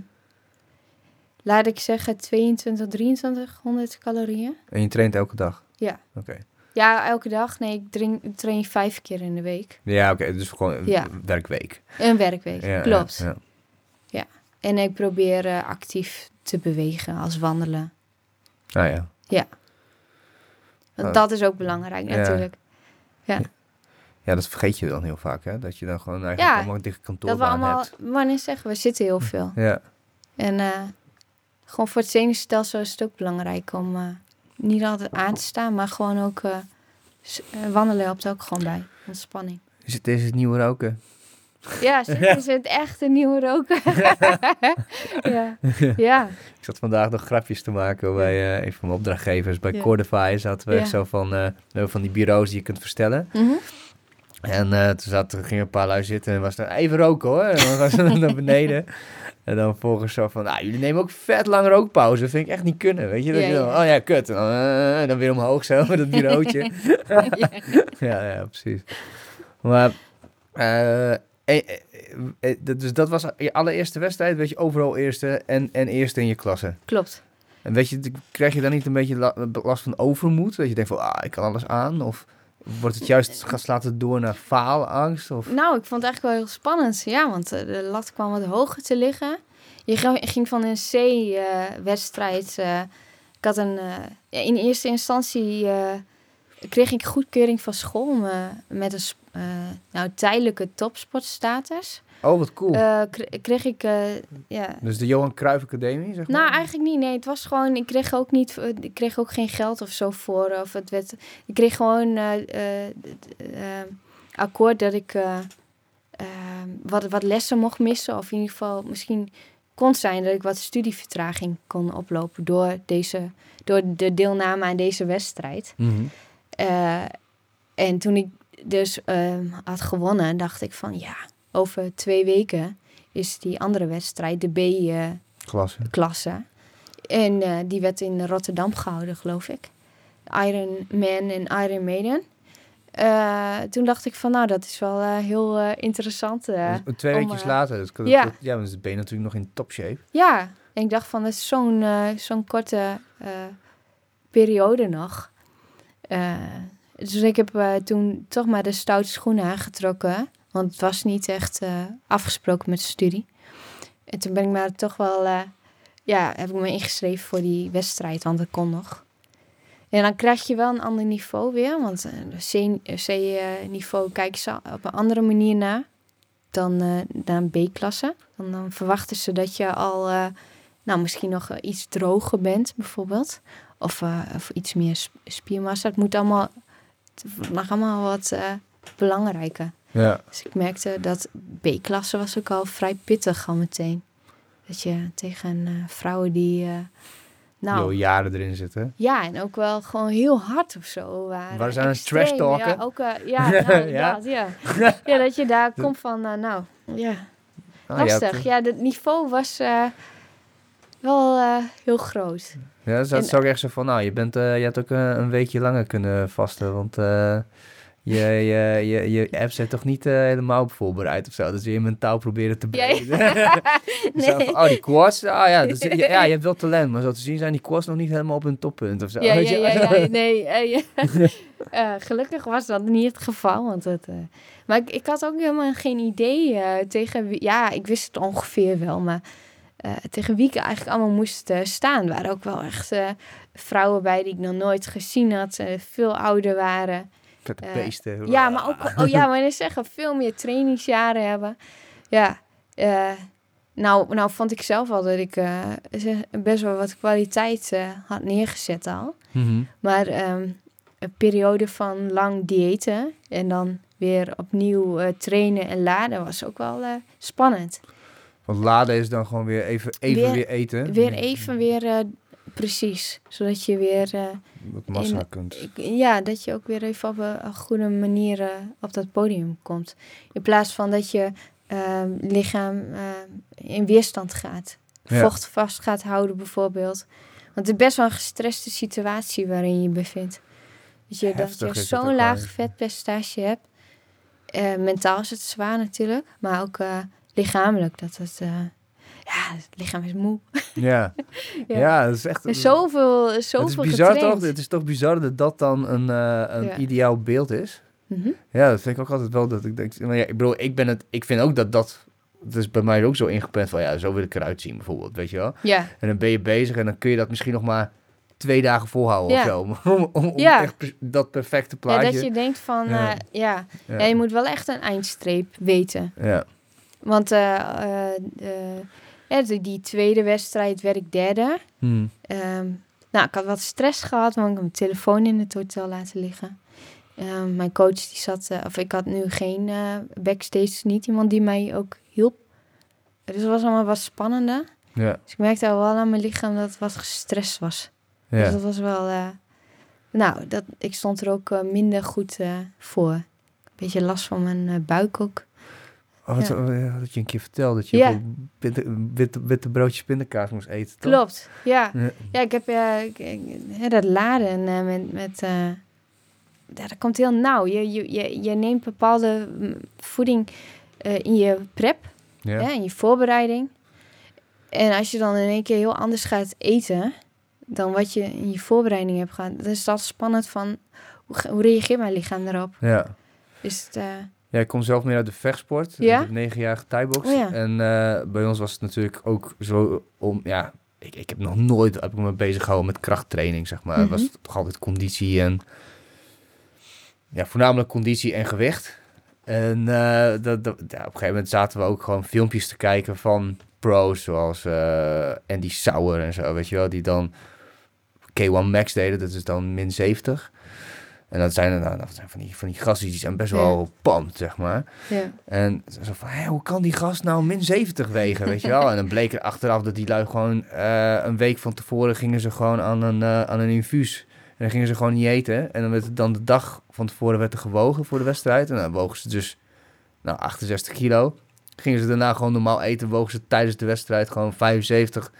B: laat ik zeggen 22, 2300 calorieën.
A: En je traint elke dag?
B: Ja.
A: Oké.
B: Ja, elke dag. Nee, ik, drink, ik train vijf keer in de week.
A: Ja, oké. dus gewoon een
B: Ja.
A: werkweek.
B: Een werkweek,
A: Ja,
B: klopt.
A: Ja, ja.
B: En ik probeer eh, actief te bewegen als wandelen.
A: Ah ja.
B: Want
A: Oh.
B: dat is ook belangrijk
A: Ja.
B: natuurlijk.
A: Ja, dat vergeet je dan heel vaak, hè? Dat je dan gewoon eigenlijk
B: Ja,
A: allemaal een dikke
B: Dat we allemaal,
A: hebt.
B: wanneer zeggen we, zitten heel veel.
A: Ja.
B: En eh, gewoon voor het zenuwstelsel is het ook belangrijk om eh, niet altijd aan te staan, maar gewoon ook eh, eh, wandelen helpt ook gewoon bij. Ontspanning.
A: Is het, is het nieuwe roken?
B: Ja, <laughs> is het echt een nieuwe roken? <laughs> ja. ja.
A: Ik zat vandaag nog grapjes te maken bij eh, een van mijn opdrachtgevers. Bij
B: Ja.
A: Cordify zaten we
B: Ja.
A: zo van, eh, van die bureaus die je kunt verstellen.
B: Mhm.
A: En eh, toen zat, er gingen een paar lui zitten en was er even roken hoor. En dan was ze <laughs> naar beneden. En dan volgens zo van, nou, jullie nemen ook vet lang rookpauze. Dat vind ik echt niet kunnen, weet je. Dat
B: Ja,
A: je dan,
B: ja.
A: oh ja, kut. En dan, eh, dan weer omhoog zo <laughs> met dat bureautje. <laughs> ja, ja, precies. Maar, eh, dus dat was je allereerste wedstrijd. Weet je, overal eerste en, en eerste in je klasse.
B: Klopt.
A: En weet je, krijg je dan niet een beetje la- last van overmoed? Dat je denkt van, ah, ik kan alles aan? Of wordt het juist, het door naar faalangst? Of...
B: Nou, ik vond het eigenlijk wel heel spannend. Ja, want eh, de lat kwam wat hoger te liggen. Je ging- van een C-wedstrijd. ik had een... eh, in eerste instantie... eh, kreeg ik goedkeuring van school eh, met een eh, nou, tijdelijke topsportstatus.
A: Oh, wat cool.
B: Eh, kre- kreeg ik, eh, ja,
A: dus de Johan Cruijff Academie, zeg maar?
B: nou, eigenlijk niet. Nee, het was gewoon. Ik kreeg ook niet. eh, Ik kreeg ook geen geld of zo voor. Of het werd. Ik kreeg gewoon eh, eh, eh, akkoord dat ik eh, eh, wat, wat lessen mocht missen. Of in ieder geval misschien kon zijn dat ik wat studievertraging kon oplopen door deze. Door de deelname aan deze wedstrijd.
A: Mhm.
B: Eh, en toen ik dus ehm, had gewonnen, dacht ik van ja, over twee weken is die andere wedstrijd, de B. eh. En eh, die werd in Rotterdam gehouden, geloof ik. Iron Man en Iron Maiden. Eh, toen dacht ik van, nou, dat is wel heel interessant.
A: Dus twee weekjes
B: eh,
A: later. Dus, dat,
B: ja.
A: dat- ja, dan ben je natuurlijk nog in topshape.
B: Ja, en ik dacht van, dat is zo'n zo'n korte periode nog. Dus ik heb toen toch maar de stoute schoenen aangetrokken. Want het was niet echt eh, afgesproken met de studie. En toen ben ik maar toch wel... eh, ja, heb ik me ingeschreven voor die wedstrijd, want dat kon nog. En dan krijg je wel een ander niveau weer. Want eh, C-niveau kijken ze op een andere manier naar dan naar een B-klasse. Dan, dan verwachten ze dat je al, nou, misschien nog iets droger bent, bijvoorbeeld. Of, of iets meer sp- spiermassa. Het moet allemaal, het mag allemaal wat belangrijker.
A: Ja.
B: Dus ik merkte dat B-klasse was ook al vrij pittig al meteen. Dat je tegen eh, vrouwen die, eh, nou,
A: Yo, jaren erin zitten.
B: ja, en ook wel gewoon heel hard of zo waren.
A: Waar
B: Extreem,
A: trash talken?
B: Ja, ook, eh, <laughs> ja, nou,
A: Ja?
B: inderdaad, ja. <laughs> ja, dat je daar komt van, nou, ja,
A: Ah, je
B: lastig. Ja, het niveau was wel heel groot.
A: Ja, dat
B: En-
A: zou ik echt zo van, nou, je, bent, je had ook een weekje langer kunnen vasten, want je, je, je, je hebt ze toch niet eh, helemaal op voorbereid of zo. Dus je mentaal proberen te
B: Ja, ja.
A: breken. <laughs> Zo
B: Nee.
A: oh, die quads, ah ja, dus, ja, <laughs> ja, je hebt wel talent, maar zo te zien zijn die quads nog niet helemaal op hun toppunt of zo.
B: Ja, <laughs> ja, ja, ja, nee. eh, ja. Eh, gelukkig was dat niet het geval. Want het, maar ik, ik had ook helemaal geen idee tegen wie... Ja, ik wist het ongeveer wel, maar tegen wie ik eigenlijk allemaal moest staan. Er waren ook wel echt vrouwen bij die ik nog nooit gezien had. veel ouder waren.
A: Vette
B: Eh,
A: beesten.
B: Ja, maar ook... Oh ja, <laughs> maar zeggen, veel meer trainingsjaren hebben. Ja, eh, nou, nou vond ik zelf al dat ik eh, best wel wat kwaliteit had neergezet al.
A: Mhm.
B: Maar ehm, een periode van lang diëten en dan weer opnieuw trainen en laden was ook wel spannend.
A: Want laden is dan gewoon weer even, even weer,
B: Weer-
A: eten.
B: Weer even weer eh, precies, zodat je weer,
A: Wat massa
B: in-
A: kunt.
B: ja, dat je ook weer even op een, goede manier eh, op dat podium komt. In plaats van dat je ehm, lichaam eh, in weerstand gaat,
A: Ja.
B: vocht vast gaat houden bijvoorbeeld. Want het is best wel een gestreste situatie waarin je bevindt. Dat je, dat je zo'n laag vetpercentage hebt. Eh, mentaal is het zwaar natuurlijk, maar ook lichamelijk. Dat het, ja, het lichaam is moe.
A: Ja. <laughs>
B: Ja.
A: ja. dat is echt...
B: En zoveel, zoveel
A: het is bizar
B: getraind.
A: toch? Het is toch bizar dat dat dan een, eh, een
B: Ja.
A: ideaal beeld is?
B: Mhm.
A: Ja, dat vind ik ook altijd wel dat ik denk... Maar ja, ik bedoel, ik ben het... Ik vind ook dat dat... Het is bij mij ook zo ingepland van, ja, zo wil ik eruit zien bijvoorbeeld, weet je wel?
B: Ja,
A: En dan ben je bezig en dan kun je dat misschien nog maar twee dagen volhouden
B: Ja.
A: of zo. <laughs> Om, om, om
B: Ja.
A: echt dat perfecte
B: ja
A: plaatje...
B: dat je denkt van,
A: Ja.
B: ja. ja.
A: ja.
B: Ja, je moet wel echt een eindstreep weten.
A: ja.
B: Want eh, eh, eh, ja, die- die tweede wedstrijd werd ik derde.
A: Hmm.
B: Ehm, nou, ik had wat stress gehad, want ik had mijn telefoon in het hotel laten liggen. Ehm, mijn coach die zat, eh, of ik had nu geen eh, backstage, niet iemand die mij ook hielp. Dus het was allemaal wat spannender.
A: ja.
B: Dus ik merkte al wel aan mijn lichaam dat het wat gestrest was. Dus dat was wel, eh, nou, dat, ik stond er ook minder goed voor. Beetje last van mijn buik ook.
A: Oh, wat,
B: Ja.
A: oh, dat je een keer vertelde dat je
B: Ja.
A: witte, witte, witte broodjes pindakaas moest eten, toch?
B: Klopt, ja.
A: Ja.
B: Ja, ik heb hè, dat laden eh, met, met eh, dat komt heel nauw. Je, je, je, je neemt bepaalde mm, voeding eh, in je prep,
A: Ja.
B: hè, in je voorbereiding. En als je dan in één keer heel anders gaat eten dan wat je in je voorbereiding hebt gehad, dan is dat spannend van hoe, reageert mijn lichaam daarop?
A: ja.
B: Is het,
A: Ja, ik kom zelf meer uit de vechtsport.
B: Ja?
A: Ik heb negen jaar thai-box.
B: Oh ja.
A: En eh, bij ons was het natuurlijk ook zo om... Ja, ik, ik heb nog nooit heb ik me bezig gehouden met krachttraining, zeg maar. Het
B: Mhm.
A: was toch altijd conditie en... ja, voornamelijk conditie en gewicht. En eh, dat, dat, ja, op een gegeven moment zaten we ook gewoon filmpjes te kijken van pro's zoals uh, Andy Sauer en zo, weet je wel, die dan K1 Max deden, dat is dan min 70. En dat zijn, nou, dat zijn van die, van die gasten die zijn best wel pand, zeg maar.
B: Ja.
A: En zo van, hé, hoe kan die gast nou min 70 wegen, weet je wel? <laughs> En dan bleek er achteraf dat die lui gewoon uh, een week van tevoren gingen ze gewoon aan een, uh, aan een infuus. En dan gingen ze gewoon niet eten. En dan werd het dan de dag van tevoren werd er gewogen voor de wedstrijd. En dan wogen ze dus, nou, 68 kilo. Gingen ze daarna gewoon normaal eten, wogen ze tijdens de wedstrijd gewoon 75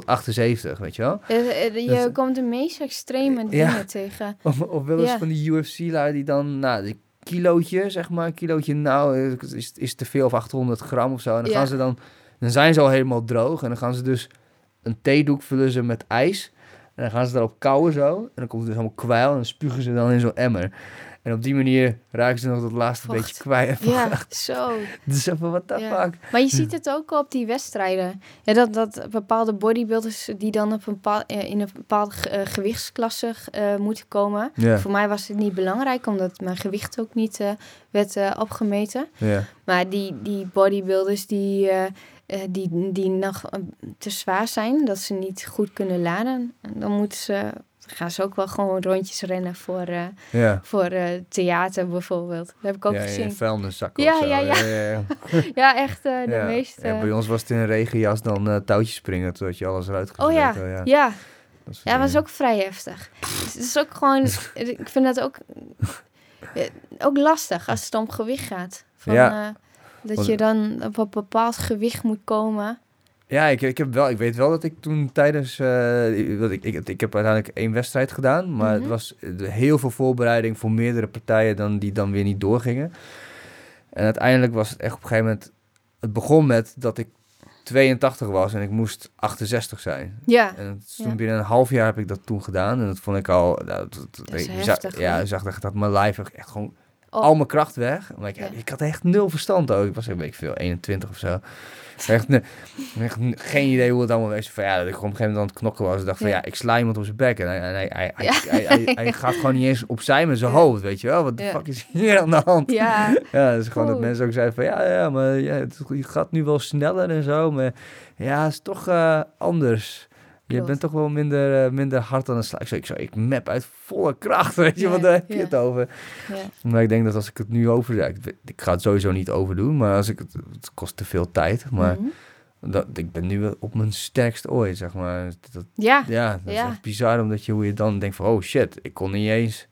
A: tot 78, weet je wel?
B: Uh, je dat, komt de meest extreme dingen
A: ja.
B: tegen. <laughs>
A: Of, of wel eens ja. van die UFC-lui die dan, nou, die kilootje, zeg maar, een kilootje nou, is, is te veel of 800 gram of zo. En dan
B: Ja.
A: gaan ze dan, dan zijn ze al helemaal droog. En dan gaan ze dus een theedoek vullen ze met ijs. En dan gaan ze daarop kauwen zo. En dan komt er dus allemaal kwijl en dan spugen ze dan in zo'n emmer. En op die manier raken ze nog dat laatste
B: Vocht.
A: beetje kwijt.
B: Ja, zo. <laughs>
A: Dus even, what the
B: Ja.
A: fuck?
B: Maar je ziet het ook op die wedstrijden. Ja, dat, dat bepaalde bodybuilders die dan op een bepaal, eh, in een bepaalde eh, gewichtsklasse eh, moeten komen.
A: Ja,
B: Voor mij was het niet belangrijk, omdat mijn gewicht ook niet eh, werd opgemeten.
A: ja.
B: Maar die, die bodybuilders die, eh, eh, die, die nog te zwaar zijn, dat ze niet goed kunnen laden, dan moeten ze, gaan ze ook wel gewoon rondjes rennen voor, eh,
A: ja.
B: voor eh, theater bijvoorbeeld. Dat heb ik ook
A: ja,
B: gezien. Ja,
A: zo.
B: ja, ja.
A: ja, ja.
B: Ja, <laughs> echt eh, de meeste.
A: Ja, bij ons was het in een regenjas dan touwtjes springen, totdat je alles eruit
B: Oh ja,
A: had,
B: ja.
A: dat
B: Ja, was ook vrij heftig. Dus het is ook gewoon, <laughs> ik vind dat ook, ook lastig als het om gewicht gaat. Van, dat je dan op een bepaald gewicht moet komen.
A: Ja, ik, ik, heb wel, ik weet wel dat ik toen tijdens... eh, dat ik, ik, ik heb uiteindelijk één wedstrijd gedaan. Maar
B: Mhm.
A: het was eh, heel veel voorbereiding voor meerdere partijen dan, die dan weer niet doorgingen. En uiteindelijk was het echt op een gegeven moment... Het begon met dat ik 82 was en ik moest 68 zijn.
B: Ja,
A: En toen
B: Ja.
A: binnen een half jaar heb ik dat toen gedaan. En dat vond ik al... Nou, dat,
B: heftig,
A: zag, ja, zag dat, dat mijn lijf echt gewoon
B: Oh.
A: al mijn kracht weg. Maar ik,
B: Ja.
A: ik had echt nul verstand ook. Ik was een beetje veel, 21 of zo. <laughs> Echt, echt geen idee hoe het allemaal was. Van, ja, dat ik op een gegeven moment aan het knokken was. Ik dacht van
B: Ja.
A: ik sla iemand op zijn bek. En hij, hij, hij, hij, <laughs> gaat gewoon niet eens opzij met zijn hoofd, weet je wel. Wat de fuck is hier aan de hand?
B: ja,
A: Ja, dus gewoon dat mensen ook zeiden van ja, ja maar ja, het het gaat nu wel sneller en zo. Maar ja, het is toch eh, anders. Je bent toch wel minder, eh, minder hard aan het slaan. Ik zo, ik, zo, ik map uit volle kracht, weet je, wat daar heb je het over?
B: ja.
A: Maar ik denk dat als ik het nu over... ja, ik, ga het sowieso niet overdoen, maar als ik het, het kost te veel tijd. Maar
B: Mhm.
A: dat, ik ben nu wel op mijn sterkst ooit, zeg maar. Dat,
B: ja,
A: ja, dat is echt bizar, omdat je hoe je dan denkt van... Oh shit, ik kon niet eens...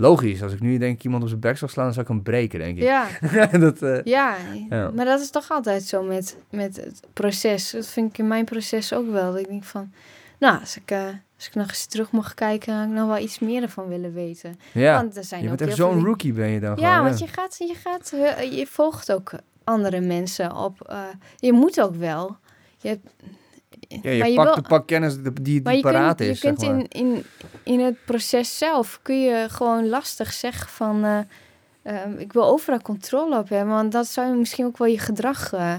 A: Logisch, als ik nu denk ik iemand op zijn bek zou slaan, dan zou ik hem breken, denk ik.
B: ja, <laughs>
A: dat, eh,
B: ja.
A: Ja.
B: Maar dat is toch altijd zo met, met het proces. Dat vind ik in mijn proces ook wel. Dat ik denk van, nou, als ik, eh, als ik nog eens terug mag kijken, had ik nog wel iets meer ervan willen weten.
A: ja.
B: Want er zijn
A: Je
B: ook
A: bent echt
B: heel veel
A: zo'n rookie ben je dan
B: Ja,
A: gewoon.
B: want je gaat, je gaat, eh, je volgt ook andere mensen op. je moet ook wel. Je, hebt-
A: Ja, je
B: maar
A: pakt
B: wil-
A: de pak kennis die, die
B: maar je
A: paraat
B: kunt,
A: is,
B: je kunt
A: zeg maar.
B: in, in, in het proces zelf kun je gewoon lastig zeggen van eh, ehm, ik wil overal controle op hebben, want dat zou misschien ook wel je gedrag eh,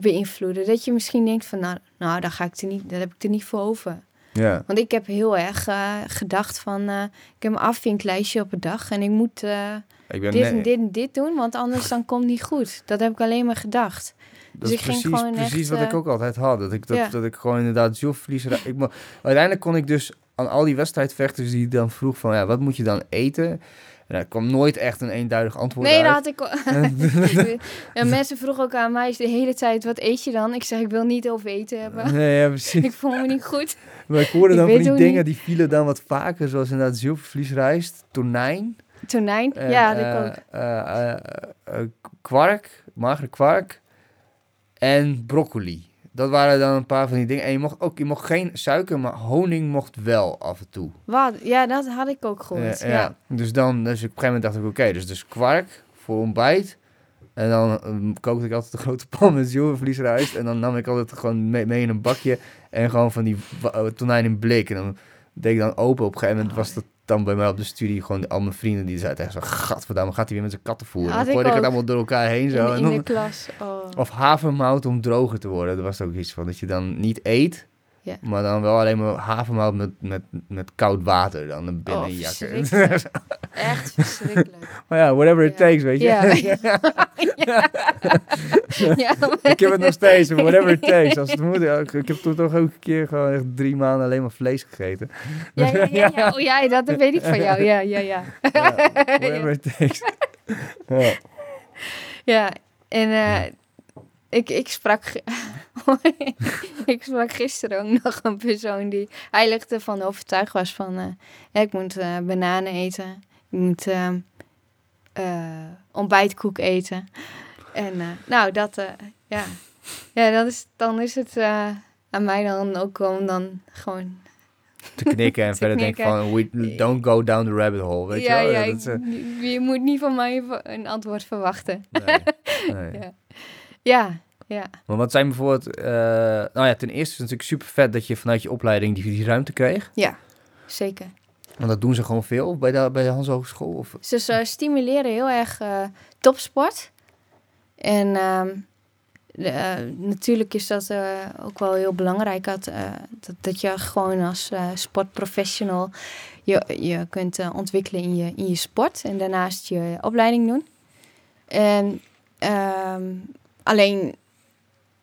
B: beïnvloeden. Dat je misschien denkt van nou, nou daar ga ik er niet, daar heb ik er niet voor over.
A: Ja,
B: Want ik heb heel erg eh, gedacht van eh, ik heb een afvinklijstje op een dag en ik moet eh,
A: ik
B: dit en dit en dit doen, want anders dan komt het niet goed. Dat heb ik alleen maar gedacht.
A: Dat
B: dus
A: is precies, precies
B: echt,
A: wat ik
B: eh,
A: ook altijd had. Dat ik, dat,
B: ja.
A: dat ik gewoon inderdaad ra- Ik, uiteindelijk kon ik dus aan al die wedstrijdvechters die dan vroeg van... Ja, wat moet je dan eten? En daar kwam nooit echt een eenduidig antwoord
B: Nee, dat
A: uit.
B: had ik. en <laughs> <laughs> mensen vroegen ook aan mij de hele tijd: wat eet je dan? Ik zeg: ik wil niet over eten hebben.
A: Nee, ja, <laughs> precies.
B: ik voel me niet goed.
A: Maar ik hoorde
B: Ik
A: dan van
B: weet
A: die dingen,
B: niet.
A: die vielen dan wat vaker. Zoals inderdaad zilvervliesrijst, tonijn.
B: Tonijn?
A: en,
B: ja, dat
A: eh,
B: ook.
A: eh, eh, eh, kwark, magere kwark en broccoli. Dat waren dan een paar van die dingen. En je mocht ook, je mocht geen suiker, maar honing mocht wel af en toe.
B: Wat? Ja, dat had ik ook gehoord.
A: Eh,
B: ja.
A: Dus dan, dus op een gegeven moment dacht ik, oké, dus, dus kwark voor ontbijt. En dan ehm, kookte ik altijd een grote pan met zilvervliesrijst. En dan nam ik altijd gewoon mee, mee in een bakje. En gewoon van die eh, tonijn in blik. En dan deed ik dan open. Op een gegeven moment was dat dan bij mij op de studie gewoon al mijn vrienden die zeiden echt zo, gadverdamme, gaat hij weer met zijn katten voeren.
B: Had
A: dan
B: ik
A: ik het allemaal door elkaar heen zo.
B: In,
A: En
B: in
A: dan-
B: de <laughs> klas. Oh.
A: of havermout om droger te worden. Dat was ook iets van dat je dan niet eet.
B: Ja.
A: Maar dan wel alleen maar havermout met, met, met koud water dan binnen
B: Oh,
A: je jakken.
B: verschrikkelijk. Echt verschrikkelijk. <laughs>
A: Maar ja, whatever it takes, weet je.
B: Ja. <laughs> <laughs> ja. ja.
A: ik heb het nog steeds, whatever it takes. Als het moet, ik, ik heb toen toch ook een keer gewoon echt drie maanden alleen maar vlees gegeten.
B: Ja, ja, ja, ja. Oh ja, dat weet ik van jou. Ja, ja, ja.
A: Ja, whatever it takes. Ja.
B: Ja, en eh, ik, ik, sprak, <laughs> ik sprak gisteren ook nog een persoon die heilig ervan overtuigd was van... eh, ja, ik moet eh, bananen eten, ik moet ehm, eh, ontbijtkoek eten. En nou, dat, ja. ja, dat is, dan is het aan mij dan ook om dan gewoon...
A: Te knikken en <laughs>
B: Te
A: verder denken
B: knikken.
A: van, we don't go down the rabbit hole, weet
B: ja,
A: je wel?
B: ja,
A: Dat is,
B: ik- je moet niet van mij een antwoord verwachten.
A: nee, nee. <laughs>
B: Ja, ja. Ja.
A: Maar wat zijn bijvoorbeeld... eh, nou ja, ten eerste is het natuurlijk super vet dat je vanuit je opleiding die, die ruimte kreeg.
B: zeker.
A: Want dat doen ze gewoon veel bij de, bij de Hans Hogeschool. Of,
B: Ze, stimuleren heel erg eh, topsport. En ehm, de, eh, natuurlijk is dat ook wel heel belangrijk. Dat, dat, dat je gewoon als sportprofessional je, je kunt ontwikkelen in je, in je sport. En daarnaast je opleiding doen. En ehm, alleen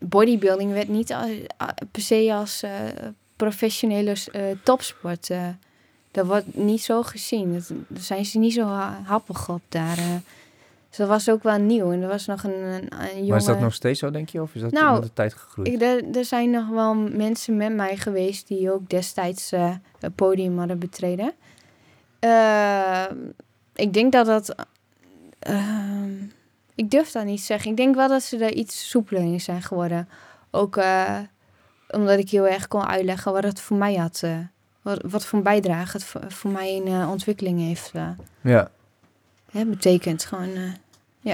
B: bodybuilding werd niet al- a- per se als eh, professionele eh, topsport. eh, dat wordt niet zo gezien. Dat, daar zijn ze niet zo ha- happig op daar. Dus dat was ook wel nieuw. En er was nog een, een, een jongen...
A: Maar is dat nog steeds zo, denk je? Of is dat
B: Nou,
A: met de tijd gegroeid?
B: Ik, er, er zijn nog wel mensen met mij geweest die ook destijds het podium hadden betreden. Ik denk dat dat. ehm, ik durf dat niet te zeggen. Ik denk wel dat ze er iets soepeler in zijn geworden. Ook eh, omdat ik heel erg kon uitleggen wat het voor mij had. eh, wat, wat voor een bijdrage het voor, voor mij in eh, ontwikkeling heeft
A: Ja,
B: hè, betekend. Gewoon, eh,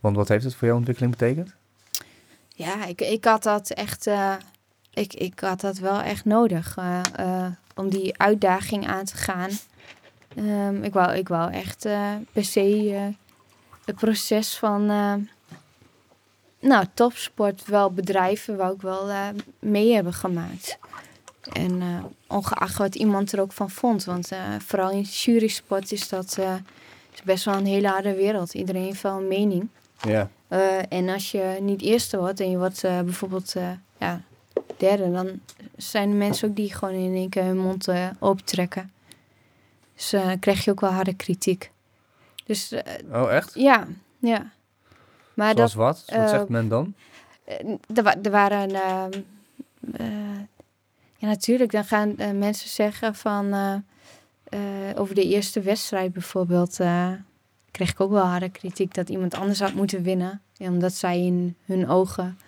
A: want wat heeft het voor jouw ontwikkeling betekend?
B: Ja, ik, ik had dat echt. ik, ik had dat wel echt nodig. om die uitdaging aan te gaan. Ehm, ik, wou, ik wou echt eh, per se eh, het proces van. eh, nou, topsport wel bedrijven, wou ik wel mee hebben gemaakt. En ongeacht wat iemand er ook van vond. Want vooral in jurysport is dat is best wel een hele harde wereld. Iedereen heeft wel een mening.
A: Ja.
B: En als je niet eerste wordt en je wordt bijvoorbeeld ja, derde, dan zijn er mensen ook die gewoon in één keer hun mond opentrekken. Dus eh, dan krijg je ook wel harde kritiek. Dus eh,
A: Oh, echt?
B: ja, ja. Maar
A: Zoals
B: dat,
A: wat? Wat
B: eh,
A: zegt men dan?
B: eh, er, wa- er waren. eh, ja, natuurlijk. Dan gaan eh, mensen zeggen van. eh, eh, over de eerste wedstrijd bijvoorbeeld. eh, kreeg ik ook wel harde kritiek dat iemand anders had moeten winnen. Omdat zij in hun ogen.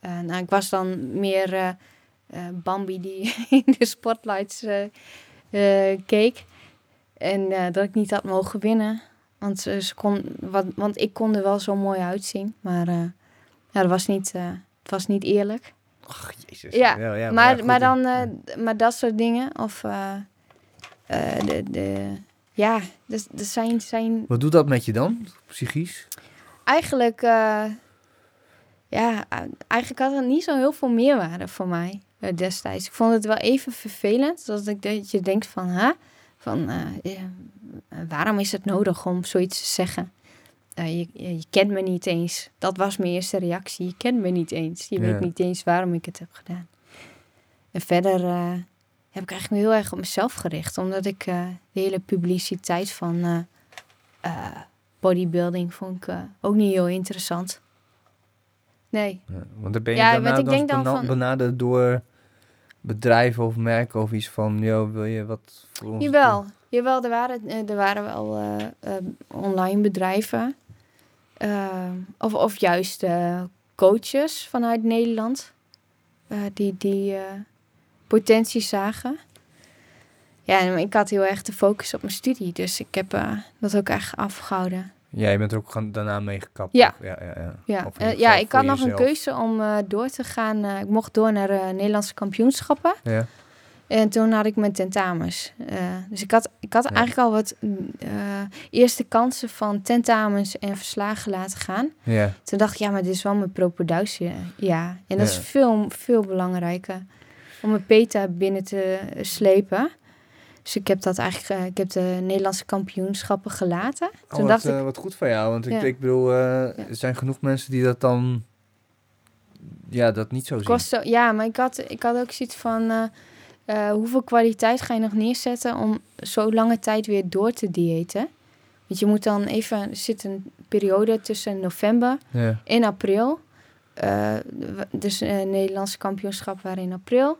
B: eh, nou, ik was dan meer eh, eh, Bambi die <laughs> in de spotlights eh, eh, keek. En eh, dat ik niet had mogen winnen. Want, ze kon, wat, want ik kon er wel zo mooi uitzien. Maar eh, ja, dat was niet, eh, het was niet eerlijk.
A: Jezus.
B: Ja,
A: ja,
B: maar,
A: goed,
B: maar, dan, maar dat soort dingen. Of de, de, ja, dus er zijn, zijn
A: Wat doet dat met je dan, psychisch?
B: eigenlijk, ja, eigenlijk had het niet zo heel veel meerwaarde voor mij destijds. Ik vond het wel even vervelend, dat, ik, dat je denkt van, hè, van eh, ja, waarom is het nodig om zoiets te zeggen? Eh, je, je, kent me niet eens. Dat was mijn eerste reactie. Je kent me niet eens. Je
A: Ja.
B: weet niet eens waarom ik het heb gedaan. En verder eh, heb ik eigenlijk heel erg op mezelf gericht. Omdat ik eh, de hele publiciteit van eh, eh, bodybuilding vond ik eh, ook niet heel interessant. Nee.
A: Ja, want dan ben je
B: Ja,
A: daarna
B: want ik
A: dan
B: denk dan
A: bena-
B: van-
A: benaderd door bedrijven of merken of iets van, joh, wil je wat voor ons
B: Jawel, jawel er, waren, eh, er waren wel eh, eh, online bedrijven. of, of juist coaches vanuit Nederland. die die potentie zagen. Ja, en ik had heel erg de focus op mijn studie. Dus ik heb dat ook echt afgehouden.
A: Doen? Jij bent er ook gewoon daarna mee gekapt.
B: Ja.
A: ja, ja, ja.
B: Ja, eh, ja
A: geval
B: ik had nog een keuze om eh, door te gaan. eh, ik mocht door naar de Nederlandse kampioenschappen.
A: Ja.
B: En toen had ik mijn tentamens. Dus ik had, ik had
A: Ja.
B: eigenlijk al wat eh, eerste kansen van tentamens en verslagen laten gaan.
A: ja.
B: Toen dacht ik, ja, maar dit is wel mijn propeduisje. Ja, en dat
A: Ja.
B: is veel, veel belangrijker om mijn peta binnen te slepen. Dus ik heb dat eigenlijk, eh, ik heb de Nederlandse kampioenschappen gelaten.
A: Oh,
B: Toen
A: wat,
B: dacht
A: eh,
B: ik,
A: wat goed van jou, want ik,
B: Ja.
A: ik bedoel, eh, er zijn genoeg mensen die dat dan, ja, dat niet zo zien.
B: zo, ja, maar ik had, ik had ook zoiets van, eh, eh, hoeveel kwaliteit ga je nog neerzetten om zo lange tijd weer door te diëten? Want je moet dan even, er zit een periode tussen november
A: Ja.
B: in april. Eh, dus een Nederlandse kampioenschap waren in april.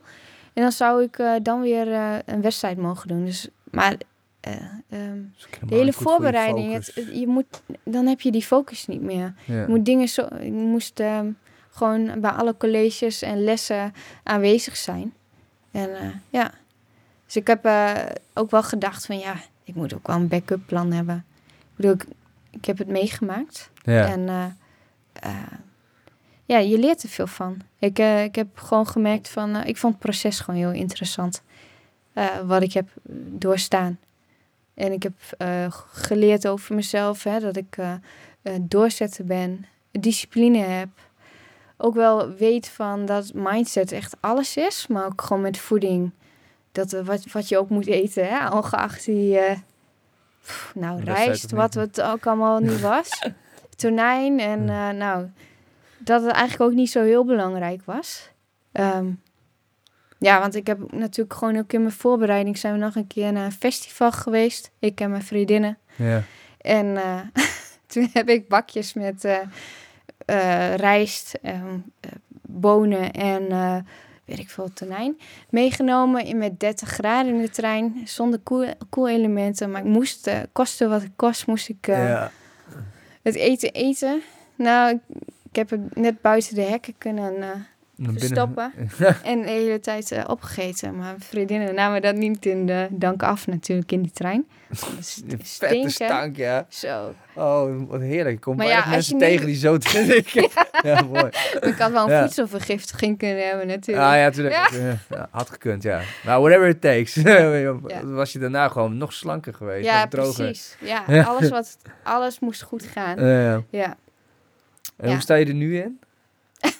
B: En dan zou ik eh, dan weer eh, een wedstrijd mogen doen. Dus, maar eh, ehm,
A: helemaal
B: de hele
A: voor je
B: voorbereiding, het, het- je moet, dan heb je die focus niet meer.
A: Ja.
B: Je moet dingen zo, ik moest ehm, gewoon bij alle colleges en lessen aanwezig zijn. En ja, dus ik heb ook wel gedacht van ja, ik moet ook wel een backup plan hebben. Ik bedoel, ik, ik heb het meegemaakt.
A: Ja.
B: En ja, je leert er veel van. Ik, eh, ik heb gewoon gemerkt van, eh, ik vond het proces gewoon heel interessant. eh, wat ik heb doorstaan. En ik heb geleerd over mezelf, hè, dat ik doorzetten ben, discipline heb. Ook wel weet van dat mindset echt alles is, maar ook gewoon met voeding. Dat, wat, wat je ook moet eten, hè, ongeacht die, pff, nou, rijst, wat het ook allemaal niet was. <laughs> Tonijn en nou, dat het eigenlijk ook niet zo heel belangrijk was. Ehm, ja, want ik heb natuurlijk gewoon ook in mijn voorbereiding zijn we nog een keer naar een festival geweest. Ik en mijn vriendinnen.
A: ja.
B: En eh, <laughs> toen heb ik bakjes met eh, eh, rijst, eh, bonen en weet ik veel, tonijn meegenomen in met 30 graden in de trein zonder koel- koelelementen. Maar ik moest, kosten wat het kost, moest ik
A: ja.
B: het eten eten. Nou, ik, ik heb het net buiten de hekken kunnen eh,
A: binnen-
B: verstoppen <laughs> en de hele tijd eh, opgegeten. Maar mijn vriendinnen namen dat niet in de dank af natuurlijk in die trein. <laughs>
A: Vette stank, ja.
B: Zo.
A: Oh, wat heerlijk. Ik kom
B: Maar
A: maar
B: ja,
A: mensen tegen die zo drinken. <laughs> ja, mooi.
B: Ik had wel een
A: Ja.
B: voedselvergiftiging kunnen hebben natuurlijk.
A: Ah ja, natuurlijk.
B: Ja.
A: Ja, had gekund, ja. Nou, whatever it takes. Was je daarna gewoon nog slanker geweest.
B: Ja,
A: droger.
B: precies. Ja,
A: Ja.
B: Alles, wat, alles moest goed gaan.
A: Ja. En
B: Ja.
A: hoe sta je er nu in?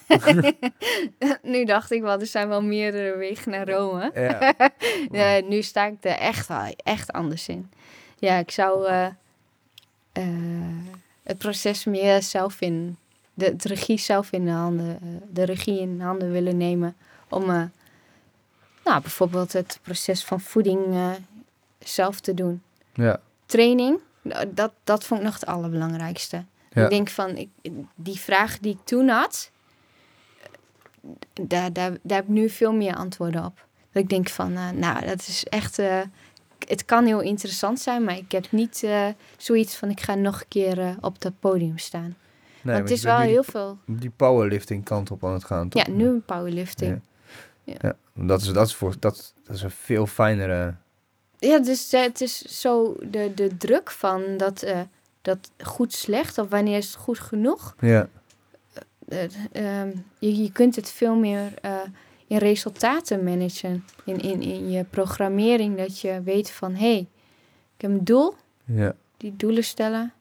A: <laughs>
B: nu dacht ik wel, er zijn wel meerdere wegen naar Rome.
A: Ja. <laughs>
B: Ja, nu sta ik er echt, echt anders in. Ja, ik zou eh, eh, het proces meer zelf in, de, regie zelf in de handen, eh, de regie in handen willen nemen. Om nou, bijvoorbeeld het proces van voeding zelf te doen.
A: ja.
B: Training, nou, dat, dat vond ik nog het allerbelangrijkste.
A: Ja.
B: Ik denk van, ik, die vraag die ik toen had, daar, daar, daar heb ik nu veel meer antwoorden op. Dat ik denk van, eh, nou, dat is echt, eh, het kan heel interessant zijn, maar ik heb niet eh, zoiets van, ik ga nog een keer eh, op dat podium staan.
A: Nee,
B: Want het is wel heel
A: die,
B: veel,
A: die powerlifting kant op aan het gaan, toch?
B: ja, nu een powerlifting.
A: Ja, dat is, dat is, voor, dat, dat is een veel fijnere...
B: Ja, dus eh, het is zo de, de druk van dat, eh, dat goed slecht, of wanneer is het goed genoeg.
A: Ja,
B: Eh, ehm, je, je kunt het veel meer eh, in resultaten managen. In, in, in je programmering, dat je weet van hé, hey, ik heb een doel,
A: ja.
B: die doelen stellen.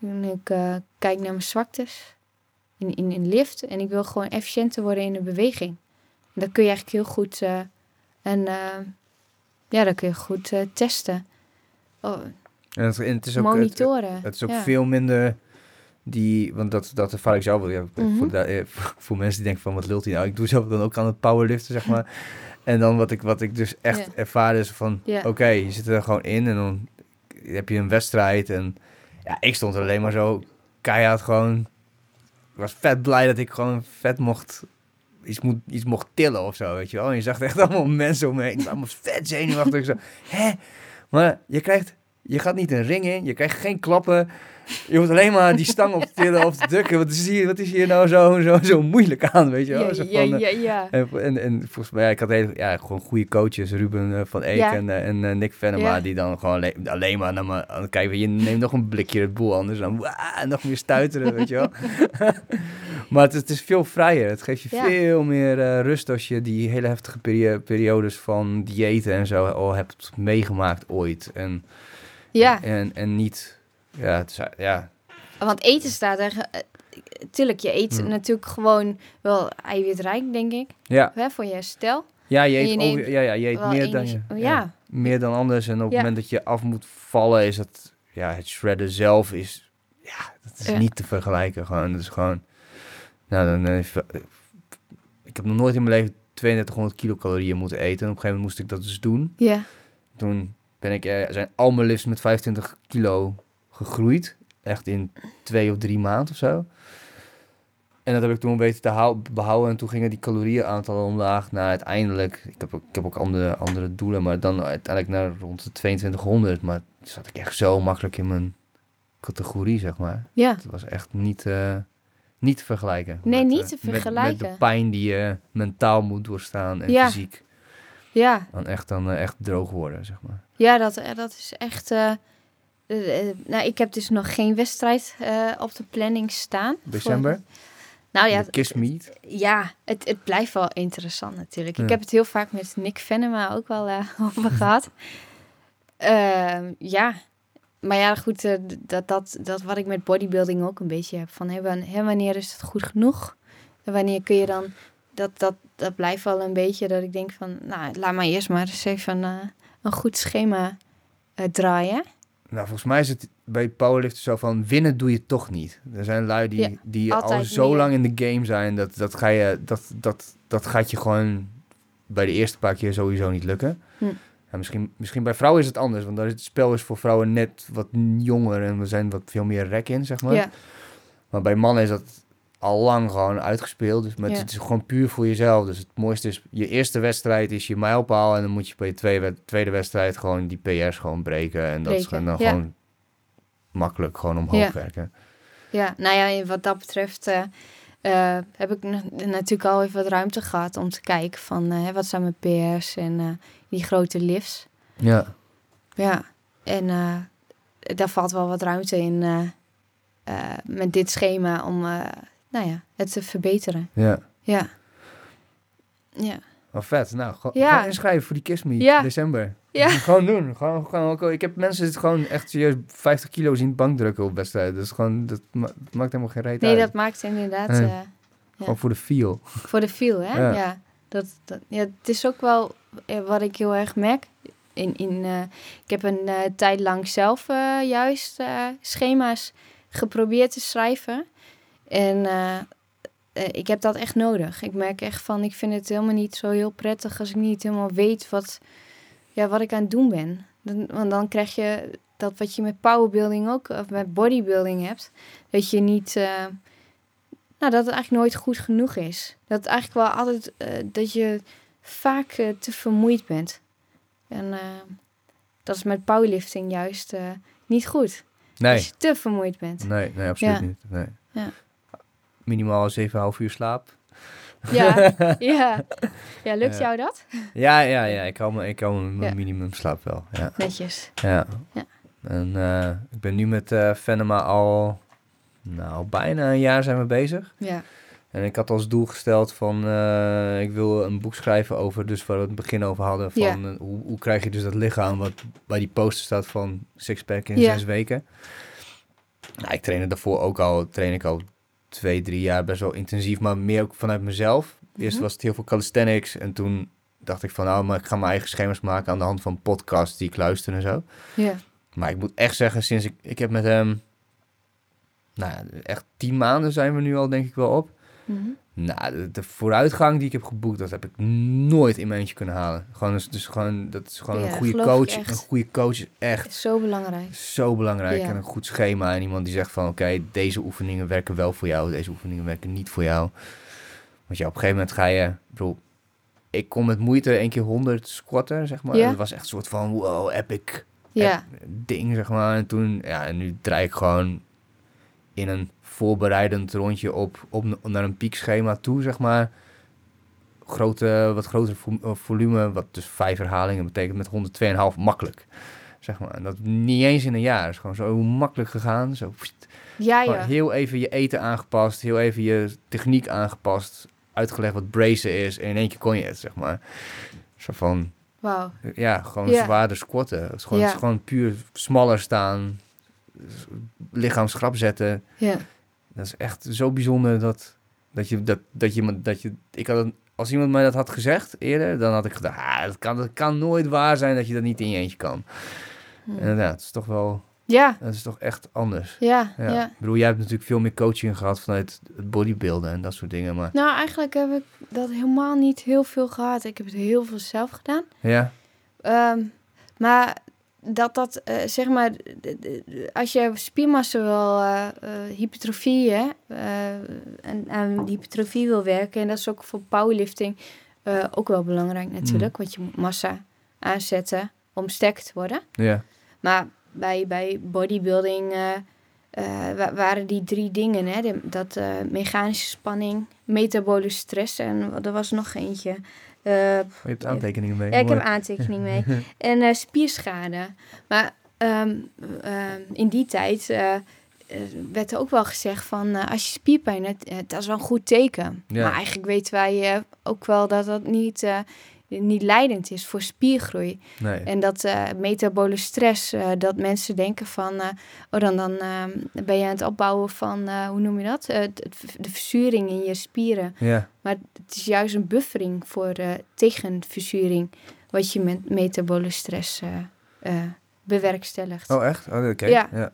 B: En ik eh, kijk naar mijn zwaktes in, in, in lift en ik wil gewoon efficiënter worden in de beweging. En dat kun je eigenlijk heel goed eh, en eh, ja, dat kun je goed eh, testen. Oh,
A: En het, en het is ook, het,
B: monitoren.
A: het is ook
B: ja.
A: veel minder die, want dat, dat ervaar ik zelf wel. Ja,
B: Mhm.
A: voor, de- eh, <laughs> voor, voor mensen die denken van wat lult hij nou? Ik doe zelf dan ook aan het powerliften, zeg maar. <laughs> en dan wat ik, wat ik dus echt
B: Ja.
A: ervaar is van, oké, je zit er gewoon in en dan heb je een wedstrijd. En ja, ik stond er alleen maar zo keihard gewoon. Ik was vet blij dat ik gewoon vet mocht, iets, moet, iets mocht tillen of zo, weet je wel. En je zag echt <laughs> allemaal mensen om me heen. Ik was allemaal vet zenuwachtig. Ik zo, hè? Maar je krijgt, je gaat niet een ring in, je krijgt geen klappen. Je hoeft alleen maar die stang op te tillen of te drukken. Wat is hier, wat is hier nou zo, zo, zo moeilijk aan, weet je wel?
B: Ja, ja,
A: van, eh,
B: ja, ja.
A: en, en, en volgens mij, ja, ik had hele, ja, gewoon goede coaches, Ruben eh, van Eek
B: Ja.
A: en, eh, en eh, Nick Venema, die dan gewoon alleen, alleen maar naar me aan het kijken. Je neemt nog een blikje het boel, anders dan waa, nog meer stuiteren, weet je wel. <laughs> maar het, is- het is veel vrijer. Het geeft je veel meer eh, rust als je die hele heftige perio- periodes van diëten en zo al hebt meegemaakt ooit. En,
B: ja.
A: en, en niet, ja, het is, ja,
B: Want eten staat er. eh, Tuurlijk, je eet
A: Hmm.
B: natuurlijk gewoon wel eiwitrijk, denk ik.
A: ja,
B: Hè, voor je herstel.
A: Ja, je eet,
B: je
A: over- ja, ja, je eet meer dan, je,
B: ja.
A: meer dan anders. En op het moment dat je af moet vallen, is het, ja, het shredden zelf is, ja, dat is niet te vergelijken. Gewoon, dat is gewoon, nou, dan, eh, ik heb nog nooit in mijn leven 3200 kilocalorieën moeten eten. En op een gegeven moment moest ik dat dus doen.
B: Ja.
A: Toen ben ik, eh, zijn al mijn lifts met 25 kilo gegroeid. Echt in twee of drie maanden of zo. En dat heb ik toen weten te hou- behouden. En toen gingen die calorieënaantallen omlaag naar uiteindelijk... Ik heb ook, ik heb ook andere, andere doelen, maar dan uiteindelijk naar rond de 2200. Maar zat ik echt zo makkelijk in mijn categorie, zeg maar.
B: Ja.
A: Het was echt niet, eh, niet te vergelijken.
B: Nee,
A: met,
B: niet
A: eh,
B: te
A: met- Met,
B: vergelijken.
A: de pijn die je mentaal moet doorstaan en
B: Ja.
A: fysiek.
B: Ja.
A: Dan echt, dan echt droog worden, zeg maar.
B: Ja, dat, eh, dat is echt... eh, eh, nou, ik heb dus nog geen wedstrijd op de planning staan.
A: December?
B: Voor- nou ja,
A: Kiss Meet.
B: ja het, het blijft wel interessant natuurlijk.
A: Ja.
B: Ik heb het heel vaak met Nick Venema ook wel <laughs> over gehad. Ehm, ja, maar ja, goed, dat, dat, dat wat ik met bodybuilding ook een beetje heb. Van, hè, wanneer is het goed genoeg? En wanneer kun je dan... Dat, dat, dat blijft wel een beetje dat ik denk van... Nou, laat maar eerst maar eens even een goed schema eh, draaien.
A: Nou, volgens mij is het bij powerliften zo van winnen doe je toch niet. Er zijn lui die,
B: Ja,
A: die al zo
B: meer.
A: lang in de game zijn dat dat ga je dat dat dat gaat je gewoon bij de eerste paar keer sowieso niet lukken.
B: Hm.
A: En misschien, misschien bij vrouwen is het anders, want het spel is voor vrouwen net wat jonger en we zijn wat veel meer rek in, zeg maar.
B: Ja,
A: Maar bij mannen is dat al lang gewoon uitgespeeld. Dus
B: Ja.
A: het is gewoon puur voor jezelf. Dus het mooiste is, je eerste wedstrijd is je mijlpaal. En dan moet je bij je tweede, tweede wedstrijd gewoon die PR's gewoon breken. En dat is dan
B: ja.
A: gewoon makkelijk gewoon omhoog
B: Ja.
A: werken.
B: ja, nou ja, wat dat betreft eh, eh, heb ik na- natuurlijk al even wat ruimte gehad om te kijken van eh, wat zijn mijn PR's en die grote lifts.
A: Ja,
B: Ja, en daar valt wel wat ruimte in met dit schema om nou ja, het te verbeteren.
A: ja.
B: Ja. Ja.
A: Oh, vet. Nou,
B: Ja.
A: gewoon inschrijven voor die Kiss Me
B: Ja.
A: december.
B: Ja. <laughs>
A: Gewoon doen. Gewoon, gewoon, ook- ik heb mensen het gewoon echt serieus 50 kilo zien bankdrukken op wedstrijden. Is gewoon, dat ma- dat maakt helemaal geen reet
B: Nee,
A: uit.
B: dat maakt inderdaad
A: Nee.
B: eh,
A: Gewoon voor de feel. <laughs>
B: voor de feel, hè?
A: Ja.
B: Ja. dat, dat, ja, het is ook wel eh, wat ik heel erg merk. In, in, eh, ik heb een tijd lang zelf juist schema's geprobeerd te schrijven. En eh, eh, ik heb dat echt nodig. Ik merk echt van, ik vind het helemaal niet zo heel prettig als ik niet helemaal weet wat, ja, wat ik aan het doen ben. Dan, want dan krijg je dat wat je met powerbuilding ook, of met bodybuilding hebt. Dat je niet, eh, nou, dat het eigenlijk nooit goed genoeg is. Dat het eigenlijk wel altijd, dat je vaak te vermoeid bent. En dat is met powerlifting juist niet goed.
A: Nee.
B: Als je te vermoeid bent.
A: Nee, nee, absoluut
B: Ja.
A: niet. Nee.
B: Ja.
A: Minimaal 7,5 uur slaap.
B: Ja, <laughs> ja. ja lukt
A: Ja.
B: jou dat?
A: Ja, ja, ja. Ik hou, me, ik hou mijn
B: Ja.
A: minimum slaap wel. Ja.
B: Netjes.
A: ja.
B: Ja.
A: En eh, ik ben nu met eh Venema al, nou, bijna een jaar zijn we bezig.
B: Ja.
A: En ik had als doel gesteld van, eh, ik wil een boek schrijven over, dus waar we het begin over hadden, van
B: Ja.
A: hoe, hoe krijg je dus dat lichaam wat bij die poster staat van sixpack in
B: Ja.
A: zes weken. Nou, ik trainde daarvoor ook al, train ik al twee, drie jaar best wel intensief, maar meer ook vanuit mezelf. Eerst
B: Mhm.
A: was het heel veel calisthenics en toen dacht ik van, nou, maar ik ga mijn eigen schema's maken aan de hand van podcasts die ik luister en zo.
B: Ja.
A: Maar ik moet echt zeggen, sinds ik, ik heb met hem, nou, ja, echt tien maanden zijn we nu al denk ik wel op.
B: Mhm.
A: Nou, de, de vooruitgang die ik heb geboekt, dat heb ik nooit in mijn eentje kunnen halen. Gewoon, dus, dus gewoon, dat is gewoon
B: Ja,
A: een goede coach. Een goede coach is echt
B: Is zo belangrijk.
A: zo belangrijk.
B: Ja.
A: En een goed schema. En iemand die zegt van, oké, deze oefeningen werken wel voor jou. Deze oefeningen werken niet voor jou. Want ja, op een gegeven moment ga je... Ik bedoel, ik kon met moeite één keer 100 squatten, zeg maar.
B: Ja.
A: Het was echt een soort van, wow, epic
B: Ja.
A: ding, zeg maar. En toen, ja, en nu draai ik gewoon in een voorbereidend rondje op, op naar een piekschema toe, zeg maar. Grote, wat groter vo- eh, volume, wat dus vijf herhalingen betekent met 102,5 makkelijk. Zeg maar. En dat niet eens in een jaar. Het is gewoon zo makkelijk gegaan. Zo, pst.
B: Ja,
A: heel even je eten aangepast, heel even je techniek aangepast, uitgelegd wat bracen is. En in één keer kon je het, zeg maar. Zo van,
B: Wauw.
A: ja, gewoon zwaarder squatten. Het is gewoon,
B: Ja.
A: het is gewoon puur smaller staan, s- lichaam schrap zetten.
B: Ja.
A: Dat is echt zo bijzonder dat, dat je, dat, dat je, dat je, ik had een als iemand mij dat had gezegd eerder, dan had ik gedacht, ah, dat, kan, dat kan nooit waar zijn dat je dat niet in je eentje kan. En ja, het is toch wel,
B: Ja,
A: het is toch echt anders.
B: ja,
A: Ja.
B: ja.
A: Ik bedoel, jij hebt natuurlijk veel meer coaching gehad vanuit het bodybuilden en dat soort dingen, maar
B: Nou, eigenlijk heb ik dat helemaal niet heel veel gehad. Ik heb het heel veel zelf gedaan.
A: ja,
B: Ehm, maar dat dat, eh, zeg maar, als je spiermassa wil, hypertrofie, hè, eh, en aan hypertrofie wil werken, en dat is ook voor powerlifting ook wel belangrijk natuurlijk, want je moet massa aanzetten om sterker te worden.
A: ja,
B: Maar bij, bij bodybuilding wa- waren die drie dingen, hè, de- dat mechanische spanning, metabolische stress en er was nog eentje. Eh,
A: je hebt aantekeningen mee.
B: ja, ik heb
A: Mooi.
B: een aantekening mee. <laughs> En eh, spierschade. Maar ehm, ehm, in die tijd eh, werd er ook wel gezegd van... als je spierpijn hebt, dat is wel een goed teken.
A: Ja.
B: Maar eigenlijk weten wij ook wel dat dat niet, niet leidend is voor spiergroei.
A: Nee.
B: En dat eh metabole stress, eh, dat mensen denken van... eh, oh, dan, dan ehm, ben je aan het opbouwen van, hoe noem je dat? De verzuring in je spieren.
A: Ja,
B: Maar het is juist een buffering voor tegen verzuring, wat je met metabole stress bewerkstelligt.
A: oh echt? Oh, oké.
B: Ja.
A: Ja.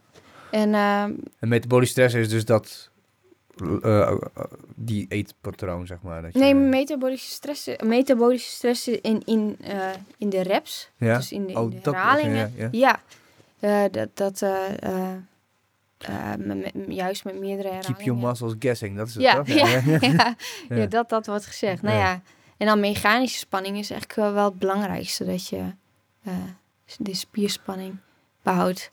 B: En ehm,
A: En metabolische stress is dus dat, eh, eh, die eetpatroon, zeg maar. Dat je,
B: nee, metabolische stress, metabolische stress in, in, eh, in de reps,
A: ja?
B: dus in de, in
A: Oh,
B: de
A: dat-
B: herhalingen.
A: ja, ja.
B: Ja, dat, dat met- juist met meerdere herhalingen.
A: Keep your muscles guessing, dat is het
B: Ja,
A: toch? <laughs>
B: ja, ja,
A: Ja.
B: ja, dat, dat wordt gezegd. Nou
A: Ja.
B: en dan mechanische spanning is eigenlijk wel, het belangrijkste, dat je de spierspanning behoudt.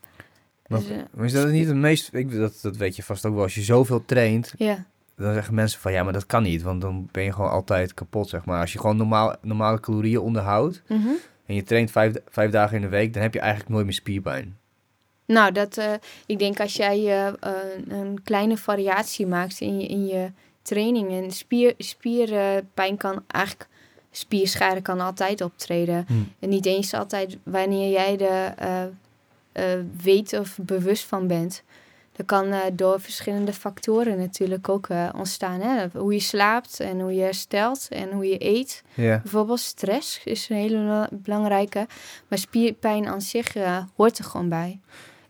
A: Maar,
B: Dus, eh,
A: maar is dat niet het meest... Ik, dat, dat weet je vast ook wel. Als je zoveel traint,
B: ja,
A: dan zeggen mensen van... Ja, maar dat kan niet, want dan ben je gewoon altijd kapot, zeg maar. Als je gewoon normaal, normale calorieën onderhoudt...
B: Mhm.
A: en je traint vijf, vijf dagen in de week... dan heb je eigenlijk nooit meer spierpijn.
B: Nou, dat, eh, ik denk als jij eh, een kleine variatie maakt in je, in je training en spier, spierpijn kan eigenlijk, spierschade kan altijd optreden.
A: Hm.
B: En niet eens altijd wanneer jij eh, eh, weet of bewust van bent. Dat kan eh, door verschillende factoren natuurlijk ook eh, ontstaan. Hè? Hoe je slaapt en hoe je herstelt en hoe je eet.
A: Ja.
B: Bijvoorbeeld stress is een hele bela- belangrijke. Maar spierpijn aan zich hoort er gewoon bij.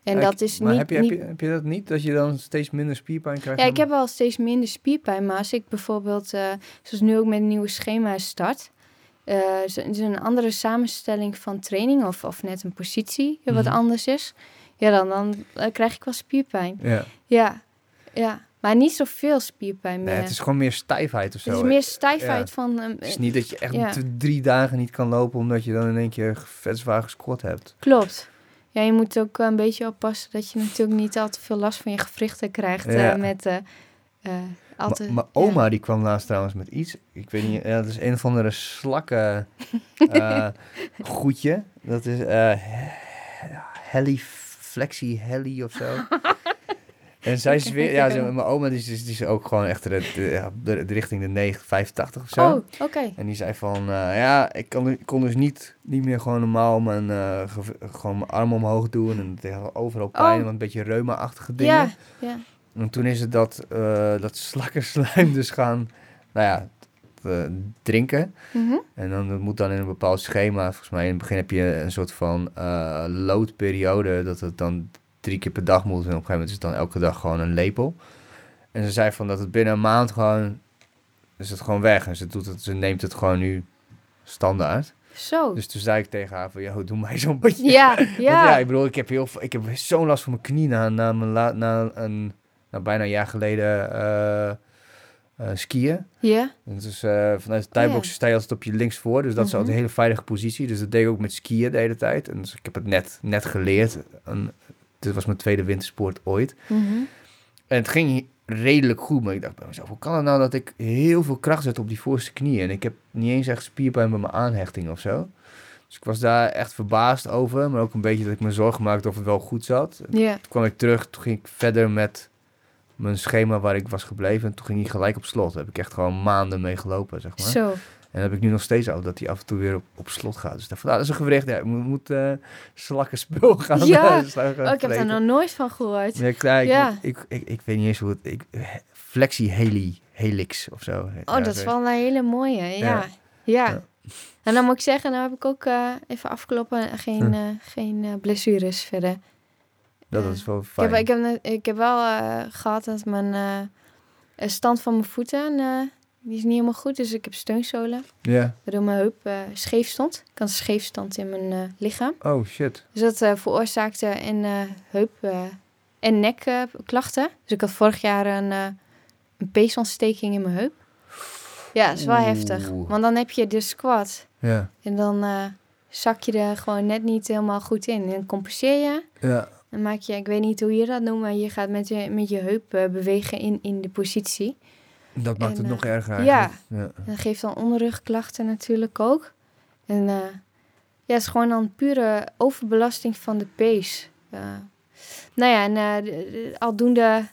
B: En
A: Ja,
B: dat is
A: maar
B: niet...
A: heb, je,
B: niet
A: heb, je, heb je dat niet? Dat je dan steeds minder spierpijn krijgt?
B: ja, ik heb wel steeds minder spierpijn. Maar als ik bijvoorbeeld, zoals nu ook met een nieuwe schema start... eh, is een andere samenstelling van training of, of net een positie wat
A: Mhm.
B: anders is... Ja, dan, dan eh, krijg ik wel spierpijn.
A: Ja.
B: Ja, ja. Maar niet zoveel spierpijn meer.
A: Nee, het is gewoon meer stijfheid of zo.
B: Het is meer stijfheid
A: Ja.
B: van... eh,
A: Het is niet dat je echt
B: Ja.
A: drie dagen niet kan lopen... omdat je dan in één keer vet zwaar gesquat hebt.
B: Klopt. Ja, je moet ook een beetje oppassen dat je natuurlijk niet al te veel last van je gewrichten krijgt eh, met
A: Mijn
B: ja.
A: oma die kwam laatst trouwens met iets. Ik weet niet, ja, dat is een of andere slakken <laughs> eh goedje. Dat is eh heli flexi heli of zo. <laughs> En zij is weer, ja, ze- mijn oma die is, die is ook gewoon echt de, de, ja, de, de richting de 9, 85 of zo.
B: Oh, oké.
A: En die zei van, eh, ja, ik kon, ik kon dus niet, niet meer gewoon normaal mijn, gewoon mijn arm omhoog doen. En overal pijn,
B: Oh.
A: want een beetje reuma-achtige dingen.
B: Ja, ja.
A: En toen is het dat, eh dat slakkerslijm dus gaan, nou ja, eh, drinken.
B: Mhm.
A: En dan dat moet dan in een bepaald schema. Volgens mij in het begin heb je een soort van eh, loodperiode. Dat het dan drie keer per dag moet. En op een gegeven moment is het dan elke dag gewoon een lepel. En ze zei van dat het binnen een maand gewoon... Is het gewoon weg. En ze, doet het, ze neemt het gewoon nu standaard.
B: Zo.
A: Dus toen zei ik tegen haar van... Doe mij zo'n <laughs> beetje...
B: ja,
A: Want
B: ja.
A: ja, ik bedoel, ik heb, heel, ik heb zo'n last van mijn knie na, na, mijn la, na een... Na bijna een jaar geleden eh, eh, skiën.
B: Ja.
A: Is, eh, vanuit de tijdboxen sta je altijd op je linksvoor. Dus dat is
B: Mhm.
A: altijd een hele veilige positie. Dus dat deed ik ook met skiën de hele tijd. En dus ik heb het net, net geleerd. En dit was mijn tweede wintersport ooit.
B: Mhm.
A: En het ging redelijk goed. Maar ik dacht bij mezelf, hoe kan het nou dat ik heel veel kracht zet op die voorste knie? En ik heb niet eens echt spierpijn bij mijn aanhechting of zo. Dus ik was daar echt verbaasd over. Maar ook een beetje dat ik me zorgen maakte of het wel goed zat.
B: Ja.
A: Toen kwam ik terug. Toen ging ik verder met mijn schema waar ik was gebleven. En toen ging hij gelijk op slot. Daar heb ik echt gewoon maanden mee gelopen, zeg maar.
B: Zo.
A: En dan heb ik nu nog steeds al dat hij af en toe weer op, op slot gaat. Dus daarvan, nou, dat is een gewricht. Ja, moet, moet eh, slakken spul <laughs> gaan.
B: Ja.
A: slakken
B: Oh, ik heb daar nog nooit van gehoord.
A: Ja, klaar, ik,
B: Ja.
A: Ik, ik, ik, weet niet eens hoe het... Ik, flexie heli helix of zo.
B: Oh, dat is wel een hele mooie. Ja. ja. En dan moet ik zeggen, nou heb ik ook eh, even afkloppen. Geen,
A: Hm.
B: eh, geen eh, blessures verder.
A: Dat is wel
B: Ik
A: fijn.
B: heb, ik, heb, ik heb wel eh, gehad dat mijn eh, stand van mijn voeten, eh, die is niet helemaal goed. Dus ik heb steunzolen,
A: Ja.
B: waardoor mijn heup scheef stond. Ik had een scheefstand in mijn lichaam.
A: Oh, shit.
B: Dus dat veroorzaakte een eh, heup- en nekklachten. dus ik had vorig jaar een, een peesontsteking in mijn heup. Ja, dat is wel
A: Oeh.
B: heftig. Want dan heb je de squat
A: Ja.
B: en dan zak je er gewoon net niet helemaal goed in. En dan compenseer je.
A: Ja.
B: Dan maak je, ik weet niet hoe je dat noemt, maar je gaat met je, met je heup eh, bewegen in, in de positie.
A: Dat maakt
B: En,
A: het nog
B: eh,
A: erger
B: ja.
A: Ja.
B: Dat geeft dan onderrugklachten natuurlijk ook. En eh, ja, het is gewoon dan pure overbelasting van de pees. Nou ja, en de- de- aldoende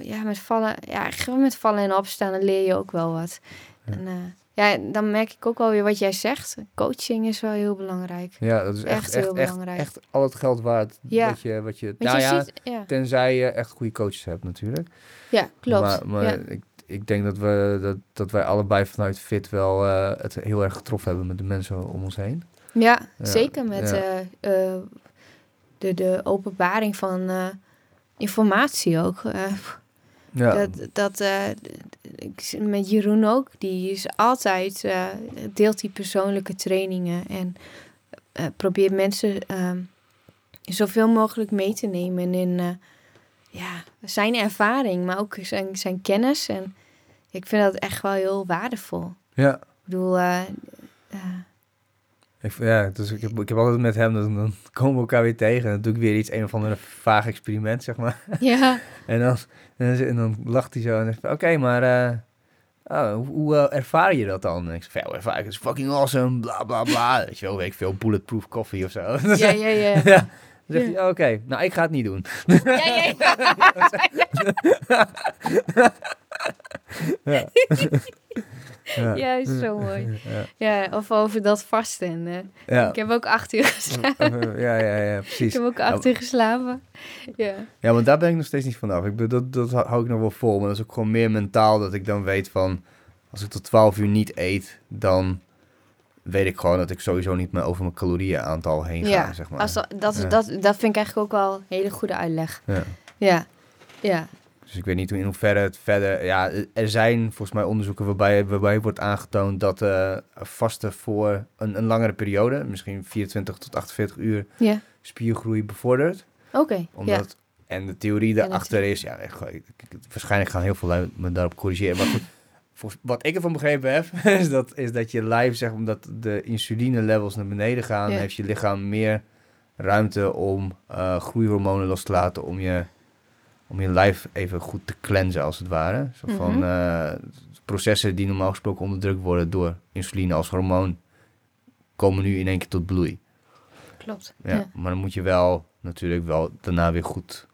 B: ja, met vallen, ja, met vallen en opstaan, dan leer je ook wel wat.
A: Ja.
B: En ja, dan merk ik ook wel weer wat jij zegt. Coaching is wel heel belangrijk.
A: Ja, dat is echt,
B: Echt
A: echt,
B: heel
A: echt,
B: belangrijk.
A: echt al het geld waard
B: Ja.
A: wat je... Wat je
B: Want
A: nou
B: je
A: ja,
B: ziet, ja,
A: tenzij je echt goede coaches hebt natuurlijk.
B: ja, klopt.
A: Maar, maar
B: ja.
A: ik, ik denk dat, we, dat, dat wij allebei vanuit Fit wel eh, het heel erg getroffen hebben met de mensen om ons heen.
B: Ja, zeker met eh, eh, de, de openbaring van informatie ook.
A: Ja,
B: Dat, dat eh, met Jeroen ook, die is altijd, eh, deelt die persoonlijke trainingen en eh, probeert mensen ehm, zoveel mogelijk mee te nemen in ja, zijn ervaring, maar ook zijn, zijn kennis. En ik vind dat echt wel heel waardevol.
A: ja.
B: Ik bedoel,
A: Ik, ja, dus ik heb, ik heb altijd met hem, dan, dan komen we elkaar weer tegen. En dan doe ik weer iets, een of andere vaag experiment, zeg maar.
B: ja, <laughs>
A: En dan, en dan, en dan lacht hij zo en zegt, oké, maar eh, oh, hoe, hoe eh, ervaar je dat dan? En ik zeg, ja, ervaar ik het? is fucking awesome, bla bla bla. <laughs> Weet je wel, weet ik veel, bulletproof coffee of zo.
B: ja, ja, ja. <laughs>
A: Ja. Dan zegt
B: Ja.
A: hij, oké, nou, ik ga het niet doen.
B: ja, ja,
A: Ja. <laughs> ja. <laughs>
B: ja, zo mooi.
A: Ja.
B: Ja, of over dat vasten.
A: Ja.
B: Ik heb ook acht uur geslapen.
A: ja, ja, ja,
B: Ik
A: precies.
B: heb ook acht uur geslapen. Ja.
A: Ja, want daar ben ik nog steeds niet vanaf. Ik bedoel, dat, dat hou ik nog wel vol. Maar dat is ook gewoon meer mentaal dat ik dan weet van... Als ik tot 12 uur niet eet, dan weet ik gewoon dat ik sowieso niet meer over mijn calorieënaantal heen ga, zeg maar.
B: Als dat, dat, dat, dat vind ik eigenlijk ook wel een hele goede uitleg.
A: Ja.
B: Ja, ja,
A: Dus ik weet niet hoe- in hoeverre het verder... Ja, er zijn volgens mij onderzoeken waarbij, waarbij wordt aangetoond dat eh vasten voor een, een langere periode... misschien 24 tot 48 uur
B: ja.
A: spiergroei bevordert.
B: Oké, ja.
A: Omdat, En de theorie daarachter is, ja, echt, waarschijnlijk gaan heel veel lui me daarop corrigeren. Maar goed, <laughs> volgens, wat ik ervan begrepen heb, <laughs> is dat, is dat je lijf, zeg, omdat de insuline levels naar beneden gaan, heeft je lichaam meer ruimte om eh, groeihormonen los te laten, om je, om je lijf even goed te cleansen, als het ware. Zo van
B: Mhm.
A: eh, processen die normaal gesproken onderdrukt worden door insuline als hormoon, komen nu in één keer tot bloei.
B: Klopt.
A: Ja,
B: Ja.
A: maar dan moet je wel natuurlijk wel daarna weer goed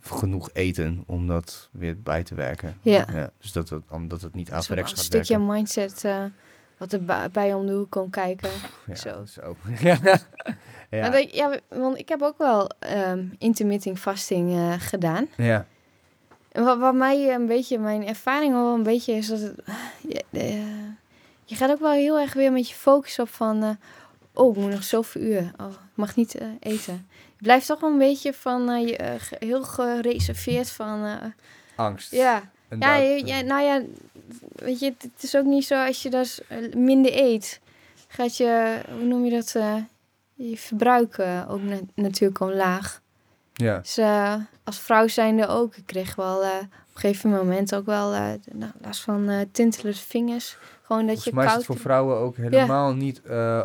A: genoeg eten om dat weer bij te werken.
B: Ja.
A: dus dat het, omdat het niet
B: Dat is wel
A: averechts
B: een
A: gaat
B: stukje
A: werken.
B: mindset eh, wat er bij om de hoek komt kijken.
A: Ja,
B: zo.
A: zo. <laughs> ja. <laughs> Ja.
B: Maar dat- ja, want ik heb ook wel ehm intermittent fasting eh, gedaan.
A: ja.
B: En wat, wat mij een beetje, mijn ervaring wel een beetje is dat het, je, eh, je gaat ook wel heel erg weer met je focus op van, eh, oh, ik moet nog zoveel uur, oh, ik mag niet eh, eten. Je blijft toch wel een beetje van, eh, je, eh, heel gereserveerd van, eh,
A: Angst.
B: ja,
A: En
B: ja,
A: dat-
B: ja, nou ja, weet je, het, is ook niet zo als je dus minder eet, gaat je, hoe noem je dat, eh, je verbruik ook na- natuurlijk omlaag.
A: ja.
B: Dus eh, als vrouw zijnde ook. Ik kreeg wel eh, op een gegeven moment ook wel nou, last van tintelende vingers. Gewoon dat
A: Volgens
B: je
A: mij is het voor vrouwen ook helemaal niet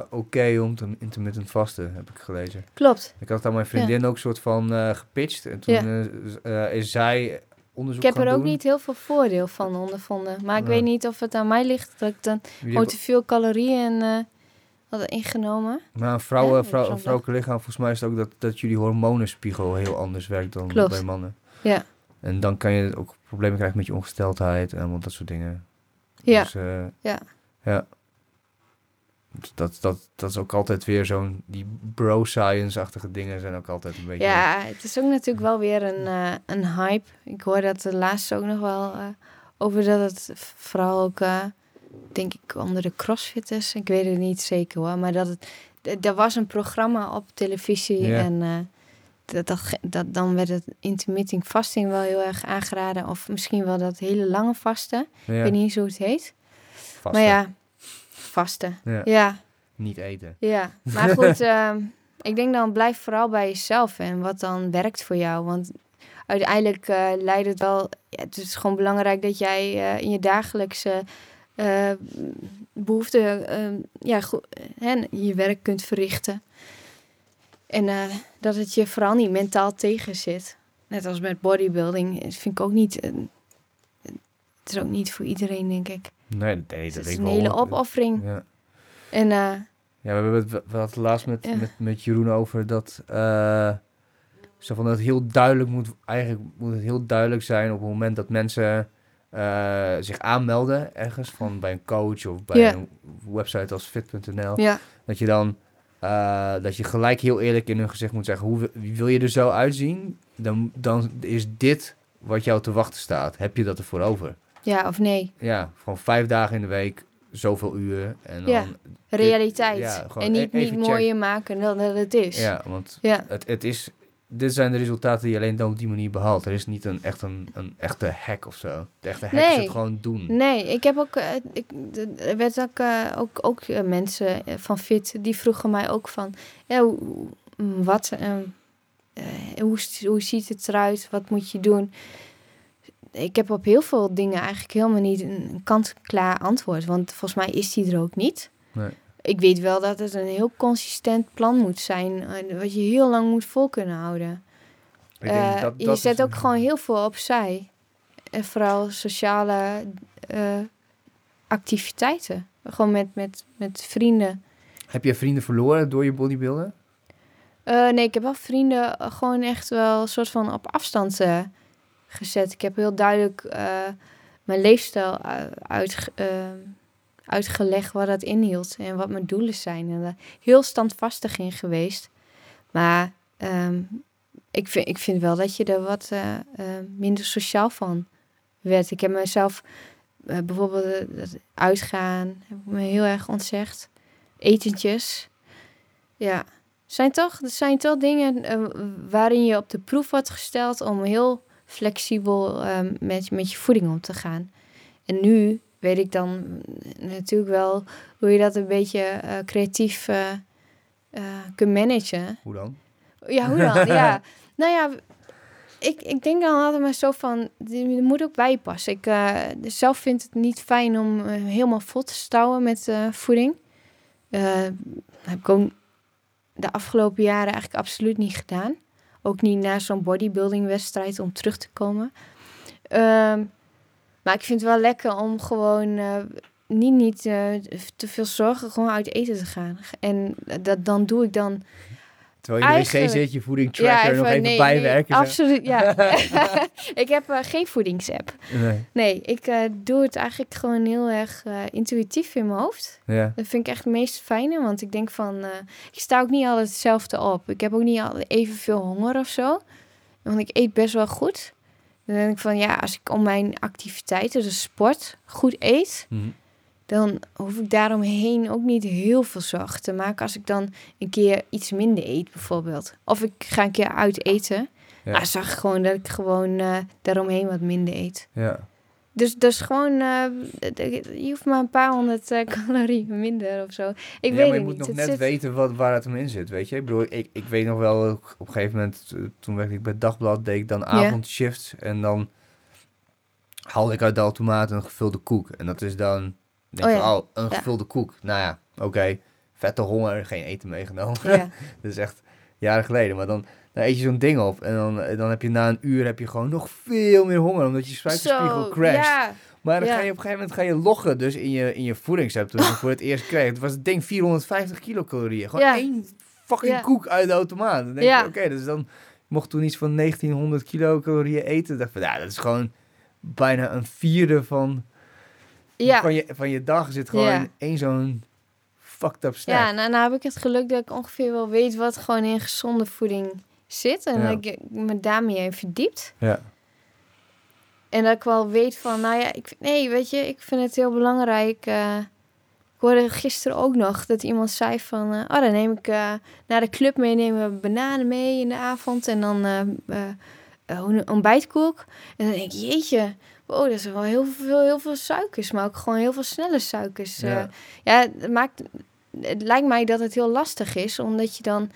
A: oké om te intermittent vasten, heb ik gelezen.
B: Klopt.
A: Ik had aan mijn vriendin ook soort van gepitcht. En toen
B: Ja.
A: is zij onderzoek
B: Ik heb
A: gaan
B: er ook
A: doen.
B: niet heel veel voordeel van ondervonden. Maar ik
A: Ja.
B: weet niet of het aan mij ligt dat ik dan
A: Jullie
B: gewoon te veel calorieën eh had ingenomen.
A: Maar een vrouwen,
B: Ja,
A: vrouw, een vrouwelijk lichaam, volgens mij is het ook dat, dat jullie hormonenspiegel heel anders werkt dan
B: Klopt.
A: bij mannen.
B: Ja.
A: En dan kan je ook problemen krijgen met je ongesteldheid en allemaal dat soort dingen.
B: Ja.
A: Dus, eh,
B: Ja.
A: ja. Dat, dat, dat is ook altijd weer zo'n... Die bro-science-achtige dingen zijn ook altijd een beetje...
B: Ja, het is ook natuurlijk wel weer een, eh, een hype. Ik hoor dat de laatste ook nog wel eh, over dat het vooral ook, eh, denk ik, onder de crossfitters. Ik weet het niet zeker hoor, maar dat het... Er was een programma op televisie
A: Ja.
B: en dat, dat, dat, dan werd het intermittent fasting wel heel erg aangeraden. Of misschien wel dat hele lange vasten.
A: Ja,
B: Ik weet niet eens hoe het heet.
A: vasten.
B: Maar ja, vasten.
A: Ja,
B: Ja,
A: Niet eten.
B: ja. Maar goed, <laughs> ehm, ik denk dan blijf vooral bij jezelf en wat dan werkt voor jou. Want uiteindelijk eh, leidt het wel... Ja, het is gewoon belangrijk dat jij eh, in je dagelijkse eh behoeften... ehm, ja, goed, hè, je werk kunt verrichten. En eh, dat het je vooral niet mentaal tegen zit. Net als met bodybuilding. Dat vind ik ook niet... het is ook niet voor iedereen, denk ik.
A: Nee, dat,
B: het is een hele opoffering.
A: Ja.
B: En eh,
A: Ja, we hebben het we hadden het laatst met,
B: Ja.
A: met, met Jeroen over dat, eh, zo van dat heel duidelijk moet, eigenlijk moet het heel duidelijk zijn op het moment dat mensen eh, zich aanmelden ergens van bij een coach of bij
B: Ja.
A: een website als fit.nl,
B: ja,
A: dat je dan dat je gelijk heel eerlijk in hun gezicht moet zeggen, hoe wi- wil je er zo uitzien? Dan, dan is dit wat jou te wachten staat. Heb je dat ervoor over?
B: Ja of nee.
A: Ja, gewoon vijf dagen in de week, zoveel uren en dan
B: Ja. Realiteit.
A: ja,
B: en niet,
A: e-
B: niet mooier maken dan dat het is.
A: Ja, want
B: Ja.
A: het, het is, dit zijn de resultaten die je alleen dan op die manier behaalt. Er is niet een, echt een, een echte hack of zo. De echte hack is het gewoon doen.
B: Nee, ik heb ook, eh, ik, er werd ook, eh, ook, ook eh, mensen van Fit, die vroegen mij ook van, ja, hoe, hoe- wat, eh, hoe, hoe ziet het eruit, wat moet je doen? Ik heb op heel veel dingen eigenlijk helemaal niet een kant-klaar antwoord, want volgens mij is die er ook niet.
A: Nee.
B: Ik weet wel dat het een heel consistent plan moet zijn, wat je heel lang moet vol kunnen houden.
A: Ik denk
B: Eh,
A: dat-
B: je zet ook gewoon heel veel opzij. En vooral sociale eh, activiteiten. Gewoon met, met, met vrienden.
A: Heb je vrienden verloren door je bodybuilden?
B: Eh, nee, ik heb wel vrienden gewoon echt wel een soort van op afstand gezet. Ik heb heel duidelijk eh, mijn leefstijl u- uitge- eh, uitgelegd wat dat inhield en wat mijn doelen zijn. En daar heel standvastig in geweest. Maar ehm, ik, vind, ik vind wel dat je er wat eh, minder sociaal van werd. Ik heb mezelf bijvoorbeeld uitgaan, heb ik me heel erg ontzegd. Etentjes. Ja, zijn toch, zijn toch dingen waarin je op de proef wordt gesteld om heel flexibel eh, met, met je voeding om te gaan. En nu weet ik dan natuurlijk wel hoe je dat een beetje eh, creatief eh, eh, kunt managen.
A: Hoe dan?
B: Ja, hoe dan? ja. <laughs> Nou ja, ik, ik denk dan altijd maar zo van, er moet ook bijpassen. Ik eh, zelf vind het niet fijn om helemaal vol te stouwen met voeding. Heb ik ook de afgelopen jaren eigenlijk absoluut niet gedaan. Ook niet na zo'n bodybuilding wedstrijd om terug te komen. Ehm, maar ik vind het wel lekker om gewoon eh, niet, niet eh, te veel zorgen, gewoon uit eten te gaan. En dat, dan doe ik dan
A: Terwijl je in de wc
B: Eigenlijk-
A: zit, je voeding tracker nog even
B: nee,
A: bijwerken.
B: Nee, absoluut, ja. <laughs> <laughs> ik heb eh, geen voedingsapp.
A: Nee.
B: Nee, ik eh, doe het eigenlijk gewoon heel erg eh, intuïtief in mijn hoofd.
A: Ja.
B: Dat vind ik echt het meest fijne, want ik denk van... ik sta ook niet altijd hetzelfde op. Ik heb ook niet altijd evenveel honger of zo. Want ik eet best wel goed. Dan denk ik van, ja, als ik om mijn activiteiten, dus sport, goed eet...
A: Mhm.
B: Dan hoef ik daaromheen ook niet heel veel zorgen te maken... als ik dan een keer iets minder eet, bijvoorbeeld. Of ik ga een keer uit eten...
A: Ja.
B: Zag ik gewoon dat ik gewoon eh, daaromheen wat minder eet.
A: ja.
B: Dus, dus gewoon, eh, je hoeft maar een paar honderd eh, <laughs> calorieën minder of zo. Ik
A: ja,
B: weet
A: maar je
B: het
A: moet
B: niet.
A: nog
B: Het
A: net
B: zit-
A: weten wat, waar het hem in zit, weet je. Ik bedoel, ik, ik weet nog wel, op een gegeven moment, toen werkte ik bij het Dagblad, deed ik dan avondshifts. En dan haalde ik uit de automaat een gevulde koek. En dat is dan, denk
B: Oh ja.
A: van, oh, een gevulde koek. Nou ja, oké, vette honger, geen eten meegenomen. <laughs> Dat is echt jaren geleden. Maar dan, dan eet je zo'n ding op. En dan, dan heb je na een uur heb je gewoon nog veel meer honger. Omdat je suikerspiegel crasht. Maar dan ga je op een gegeven moment ga je loggen dus in je, in je voedingsapp. Toen je voor het eerst kreeg. Het was het ding 450 kilocalorieën. Gewoon
B: Ja.
A: één fucking koek uit de automaat. Dan denk
B: Ja.
A: je, oké, dus dan mocht toen iets van 1900 kilocalorieën eten. Dan dacht ik van, ja, dat is gewoon bijna een vierde van,
B: Ja.
A: van, je, van je dag. Zit gewoon
B: Ja.
A: één zo'n fucked up snack.
B: Ja, nou, nou heb ik het geluk dat ik ongeveer wel weet wat gewoon in gezonde voeding zit. En
A: Ja.
B: dat ik me daarmee heb verdiept.
A: Ja.
B: En dat ik wel weet van, nou ja, ik, nee, weet je, ik vind het heel belangrijk. eh, ik hoorde gisteren ook nog dat iemand zei van, eh, oh, dan neem ik eh, naar de club mee, nemen we bananen mee in de avond en dan een ontbijtkoek. En dan denk ik, jeetje, wow, dat is wel heel veel, heel veel suikers, maar ook gewoon heel veel snelle suikers.
A: Ja.
B: Ja, ja het, maakt, het lijkt mij dat het heel lastig is, omdat je dan,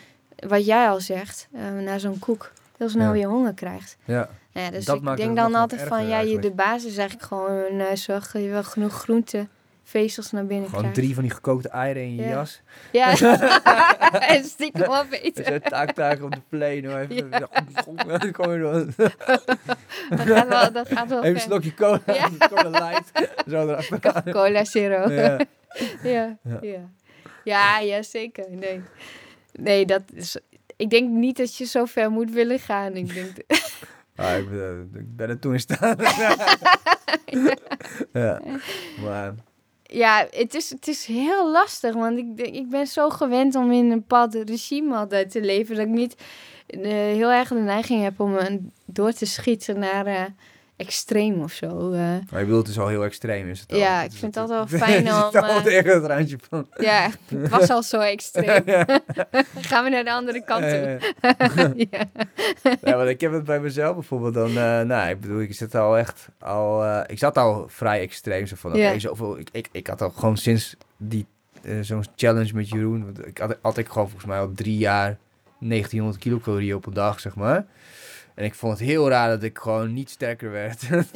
B: wat jij al zegt, eh na zo'n koek heel snel
A: Ja.
B: weer honger krijgt.
A: ja.
B: Ja, dus
A: Dat
B: ik denk dan altijd van, ja, je, de basis is eigenlijk gewoon uh, zorg je wel genoeg groente, vezels naar binnen
A: Gewoon
B: krijgt.
A: drie van die gekookte eieren in je
B: Ja.
A: jas.
B: Ja, <laughs> en stiekem
A: Dus
B: opeten.
A: je taak taak op de play. Nou even, dan kom je door. <laughs>
B: Dat gaat wel, dat gaat wel
A: Even een slokje cola.
B: Ja. <laughs>
A: cola light. Zo erachteraan.
B: Cola zero. Ja.
A: Ja.
B: Ja,
A: Ja.
B: ja. ja, zeker. Nee. nee, dat is... Ik denk niet dat je zo ver moet willen gaan. Ik denk...
A: Ah, ik, ben, ik ben er toen in staan. ja. Maar
B: Ja, het is, het is heel lastig, want ik, ik ben zo gewend om in een bepaald regime altijd te leven, dat ik niet eh, heel erg de neiging heb om eh, door te schieten naar eh, extreem of zo. eh.
A: Maar je bedoelt, is al heel extreem, is het al?
B: Ja, ik vind altijd wel fijn <laughs> om,
A: al tegen het randje van...
B: ja, het was al zo extreem. <laughs> <laughs> Gaan we naar de andere kant toe. Ja.
A: ja, want ik heb het bij mezelf bijvoorbeeld dan... eh, nou, ik bedoel, ik zit al echt al... eh, ik zat al vrij extreem. Zo van,
B: Ja.
A: zoveel... Ik, ik, ik had al gewoon sinds die... Zo'n challenge met Jeroen. want Ik had, had ik gewoon volgens mij al drie jaar 1900 kilocalorieën op een dag, zeg maar. En ik vond het heel raar dat ik gewoon niet sterker werd. <laughs>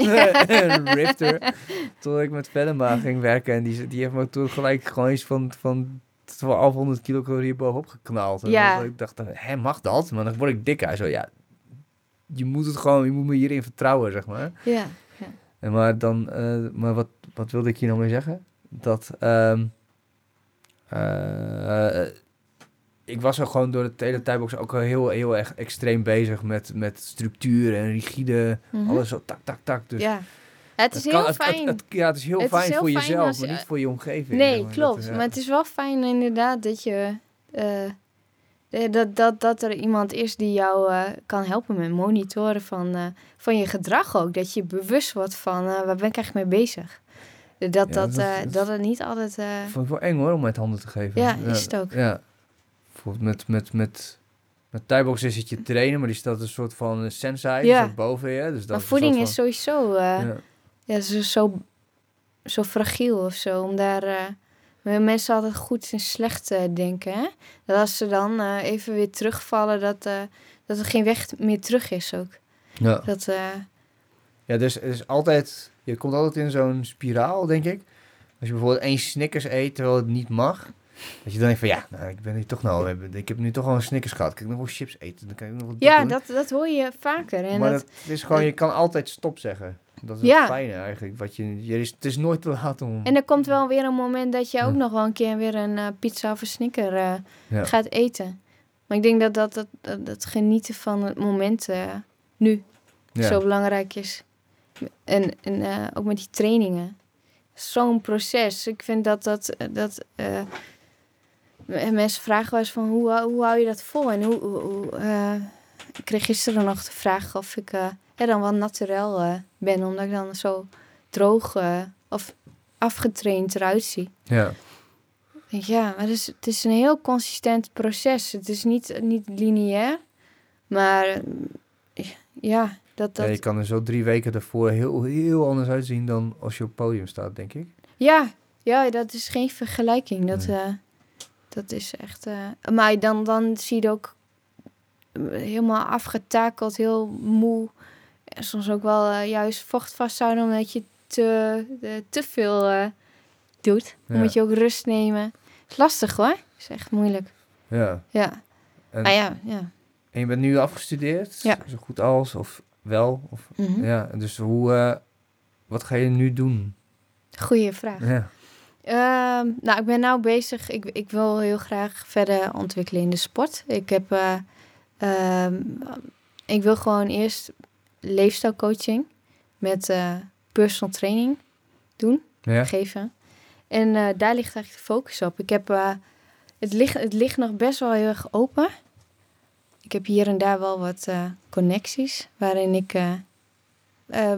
A: en ripter. Tot ik met Venema ging werken. En die, die heeft me toen gelijk gewoon iets van, van 1200 kilocalorieën bovenop geknald. En
B: Ja.
A: ik dacht, hè, mag dat? Maar dan word ik dik. Hij zo, ja, je moet het gewoon, je moet me hierin vertrouwen, zeg maar.
B: ja.
A: En maar dan, eh, maar wat, wat wilde ik hier nou mee zeggen? Dat, ehm, eh, ik was er gewoon door het hele tijdbox ook al heel, heel erg extreem bezig met, met structuur en rigide,
B: Mhm.
A: alles zo tak, tak, tak. Dus
B: ja. Het is heel
A: kan- het- het-
B: fijn.
A: het- ja, het is heel
B: Het is
A: fijn
B: heel
A: voor
B: fijn
A: jezelf,
B: als-
A: maar niet voor je omgeving.
B: Nee,
A: maar.
B: klopt.
A: Dat, ja.
B: Maar het is wel fijn inderdaad dat je... eh, eh, dat, dat, dat er iemand is die jou eh, kan helpen met monitoren van, van je gedrag ook. Dat je bewust wordt van waar ben ik eigenlijk mee bezig. Dat, dat,
A: dat- dat-
B: het niet altijd...
A: vond ik wel eng hoor, om uit handen te geven.
B: Ja, is het ook.
A: Ja. Bijvoorbeeld met, met, met, met thaibox is het je trainen, maar die staat een soort van sensei,
B: Ja.
A: boven je. Dus dat
B: maar voeding is sowieso eh,
A: ja.
B: ja, zo, zo, zo fragiel of zo. Om daar... eh, mensen altijd goed en slecht eh, denken. Hè? Dat als ze dan even weer terugvallen, dat, dat er geen weg meer terug is ook.
A: Ja.
B: Dat,
A: Ja, dus is altijd, je komt altijd in zo'n spiraal, denk ik. Als je bijvoorbeeld één Snickers eet terwijl het niet mag. Dat je dan denkt van ja, nou, ik ben nu toch nou, ik heb nu toch al een Snickers gehad. Ik nog wel chips eten? Dan kan ik nog wat
B: ja,
A: doen.
B: dat, dat hoor je vaker. En
A: maar
B: dat,
A: dat is gewoon, je kan altijd stop zeggen. Dat is
B: Ja.
A: het fijne eigenlijk. Wat je, je is, het is nooit te laat om...
B: en er komt wel weer een moment dat je ook
A: Ja.
B: nog wel een keer weer een eh, pizza of een snicker eh,
A: Ja.
B: gaat eten. Maar ik denk dat dat, dat, dat, dat genieten van het moment eh, nu zo belangrijk is. En, en eh, ook met die trainingen. Zo'n proces. Ik vind dat dat... dat m- mensen vragen wel eens van hoe, hou- hoe hou je dat vol? En hoe... hoe, eh, ik kreeg gisteren nog de vraag of ik ja, dan wel naturel eh, ben. Omdat ik dan zo droog of afgetraind eruit zie.
A: ja.
B: Ja, maar het is, het is een heel consistent proces. Het is niet, niet lineair. Maar ja, dat... dat
A: Ja, je kan er zo drie weken daarvoor heel, heel anders uitzien dan als je op het podium staat, denk ik.
B: Ja, ja, dat is geen vergelijking. Dat,
A: Nee.
B: Dat is echt. eh, maar dan, dan zie je het ook eh, helemaal afgetakeld, heel moe. En soms ook wel eh, juist vocht vasthouden omdat je te, te veel doet. Dan
A: Ja.
B: moet je ook rust nemen. is lastig hoor. is echt moeilijk.
A: Ja.
B: Ja.
A: En,
B: Maar ja, ja.
A: en je bent nu afgestudeerd,
B: Ja.
A: zo goed als, of wel? Of,
B: Mhm.
A: Ja, dus hoe, wat ga je nu doen?
B: Goeie vraag.
A: Ja.
B: Ehm, nou, ik ben nou bezig. Ik, ik wil heel graag verder ontwikkelen in de sport. Ik heb, eh, ehm, ik wil gewoon eerst leefstijlcoaching met eh, personal training doen,
A: Ja?
B: geven. En eh, daar ligt eigenlijk de focus op. Ik heb, het, ligt, het ligt nog best wel heel erg open. Ik heb hier en daar wel wat connecties waarin ik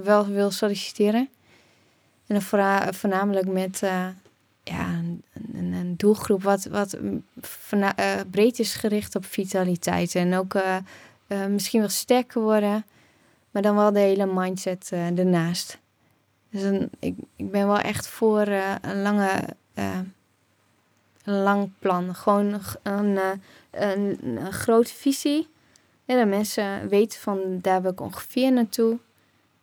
B: wel wil solliciteren. En dan voorna- voornamelijk met ja, een, doelgroep wat, wat voorna- eh, breed is gericht op vitaliteit. En ook eh, eh, misschien wel sterker worden, maar dan wel de hele mindset ernaast. Dus een, ik, ik ben wel echt voor een lange, een lang plan. Gewoon een, een, een, grote visie. En dat mensen weten van daar wil ik ongeveer naartoe.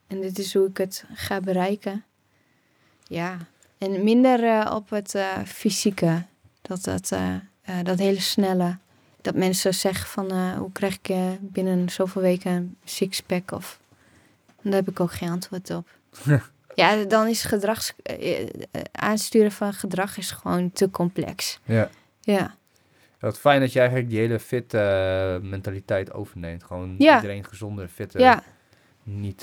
B: En dit is hoe ik het ga bereiken. Ja, en minder eh, op het eh, fysieke. Dat, dat, eh, dat hele snelle. Dat mensen zeggen van hoe krijg ik binnen zoveel weken een sixpack of... Daar heb ik ook geen antwoord op. ja, dan is gedrags... eh, aansturen van gedrag is gewoon te complex.
A: Ja.
B: Ja,
A: Wat fijn dat je eigenlijk die hele fit mentaliteit overneemt. Gewoon
B: Ja.
A: iedereen gezonder, fitter.
B: ja.
A: Niet,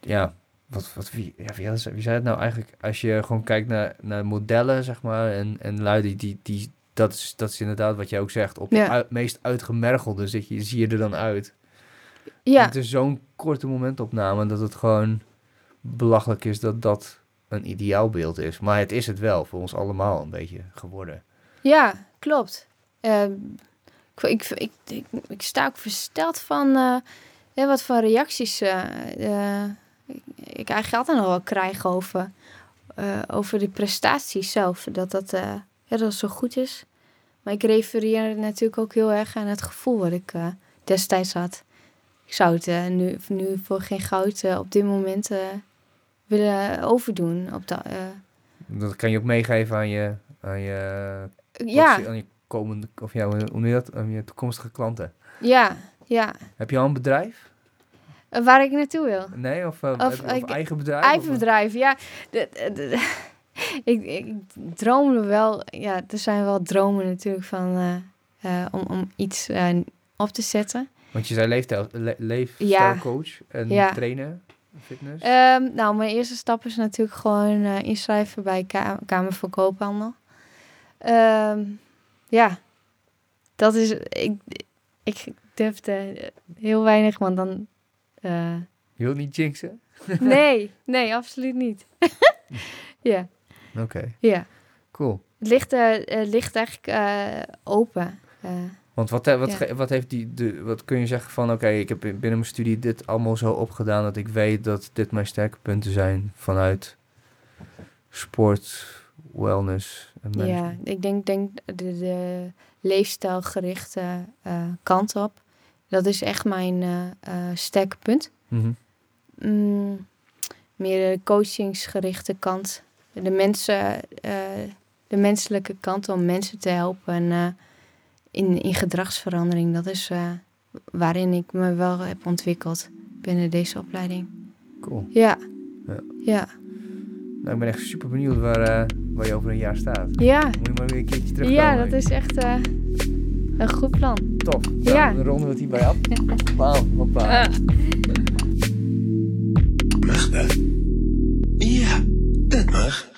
A: ja, wat, wat, wie, ja, wie, zei het nou eigenlijk? Als je gewoon kijkt naar, naar modellen, zeg maar, en, en lui die, die, dat, is, dat is inderdaad wat jij ook zegt. Op
B: Ja.
A: uit- meest uitgemergelde zit je, zie je er dan uit.
B: ja.
A: Het is zo'n korte momentopname dat het gewoon belachelijk is dat dat een ideaalbeeld is. Maar het is het wel voor ons allemaal een beetje geworden.
B: Ja, klopt. Ehm, ik, ik, ik, ik, sta ook versteld van eh, wat voor reacties eh, eh, ik, eigenlijk altijd nog wel krijg over, eh, over de prestaties zelf. Dat dat, eh, ja, dat zo goed is. Maar ik refereer natuurlijk ook heel erg aan het gevoel wat ik eh, destijds had. Ik zou het nu, nu voor geen goud op dit moment willen overdoen. Op dat,
A: Dat kan je ook meegeven aan je, aan je,
B: ja,
A: aan je komende, of ja, hoe dat? Aan je toekomstige klanten.
B: ja, ja.
A: Heb je al een bedrijf?
B: Eh, waar ik naartoe wil.
A: Nee, of, uh,
B: Of,
A: of,
B: ik-
A: eigen bedrijf?
B: Eigen
A: Of-
B: bedrijf, ja. De, de- de- <laughs> ik, ik droomde wel, ja, er zijn wel dromen natuurlijk van eh, eh, om, om iets eh, op te zetten.
A: Want je zei leefstijl, le, leefstijlcoach en
B: Ja.
A: trainen, fitness.
B: Ehm, nou, mijn eerste stap is natuurlijk gewoon eh, inschrijven bij Ka- Kamer van Koophandel. Ehm, ja, dat is, ik, ik durfde heel weinig, want dan, eh,
A: Je wilt niet jinxen? <laughs>
B: nee, nee, absoluut niet. <laughs> ja,
A: Oké,
B: ja.
A: cool.
B: Het ligt, eh, eh, ligt eigenlijk eh, open.
A: Want wat, wat,
B: Ja.
A: wat heeft die, de, wat kun je zeggen van, oké, ik heb binnen mijn studie dit allemaal zo opgedaan dat ik weet dat dit mijn sterke punten zijn vanuit sport, wellness en
B: ja, ik denk, denk de, de leefstijlgerichte kant op. Dat is echt mijn eh, eh, sterke punt.
A: Mhm.
B: Mm, meer de coachingsgerichte kant. De, mensen, eh, de menselijke kant om mensen te helpen en, in, in gedragsverandering. Dat is waarin ik me wel heb ontwikkeld binnen deze opleiding.
A: Cool.
B: Ja,
A: Ja.
B: ja,
A: Nou, ik ben echt super benieuwd waar, waar je over een jaar staat.
B: ja.
A: Moet je maar weer een keertje terugkomen.
B: Ja, dat is echt een goed plan.
A: Toch.
B: Ja.
A: Dan ronden we het hierbij af. <laughs> Bam, hoppa.
B: Mag
D: dat? Ja, dat mag.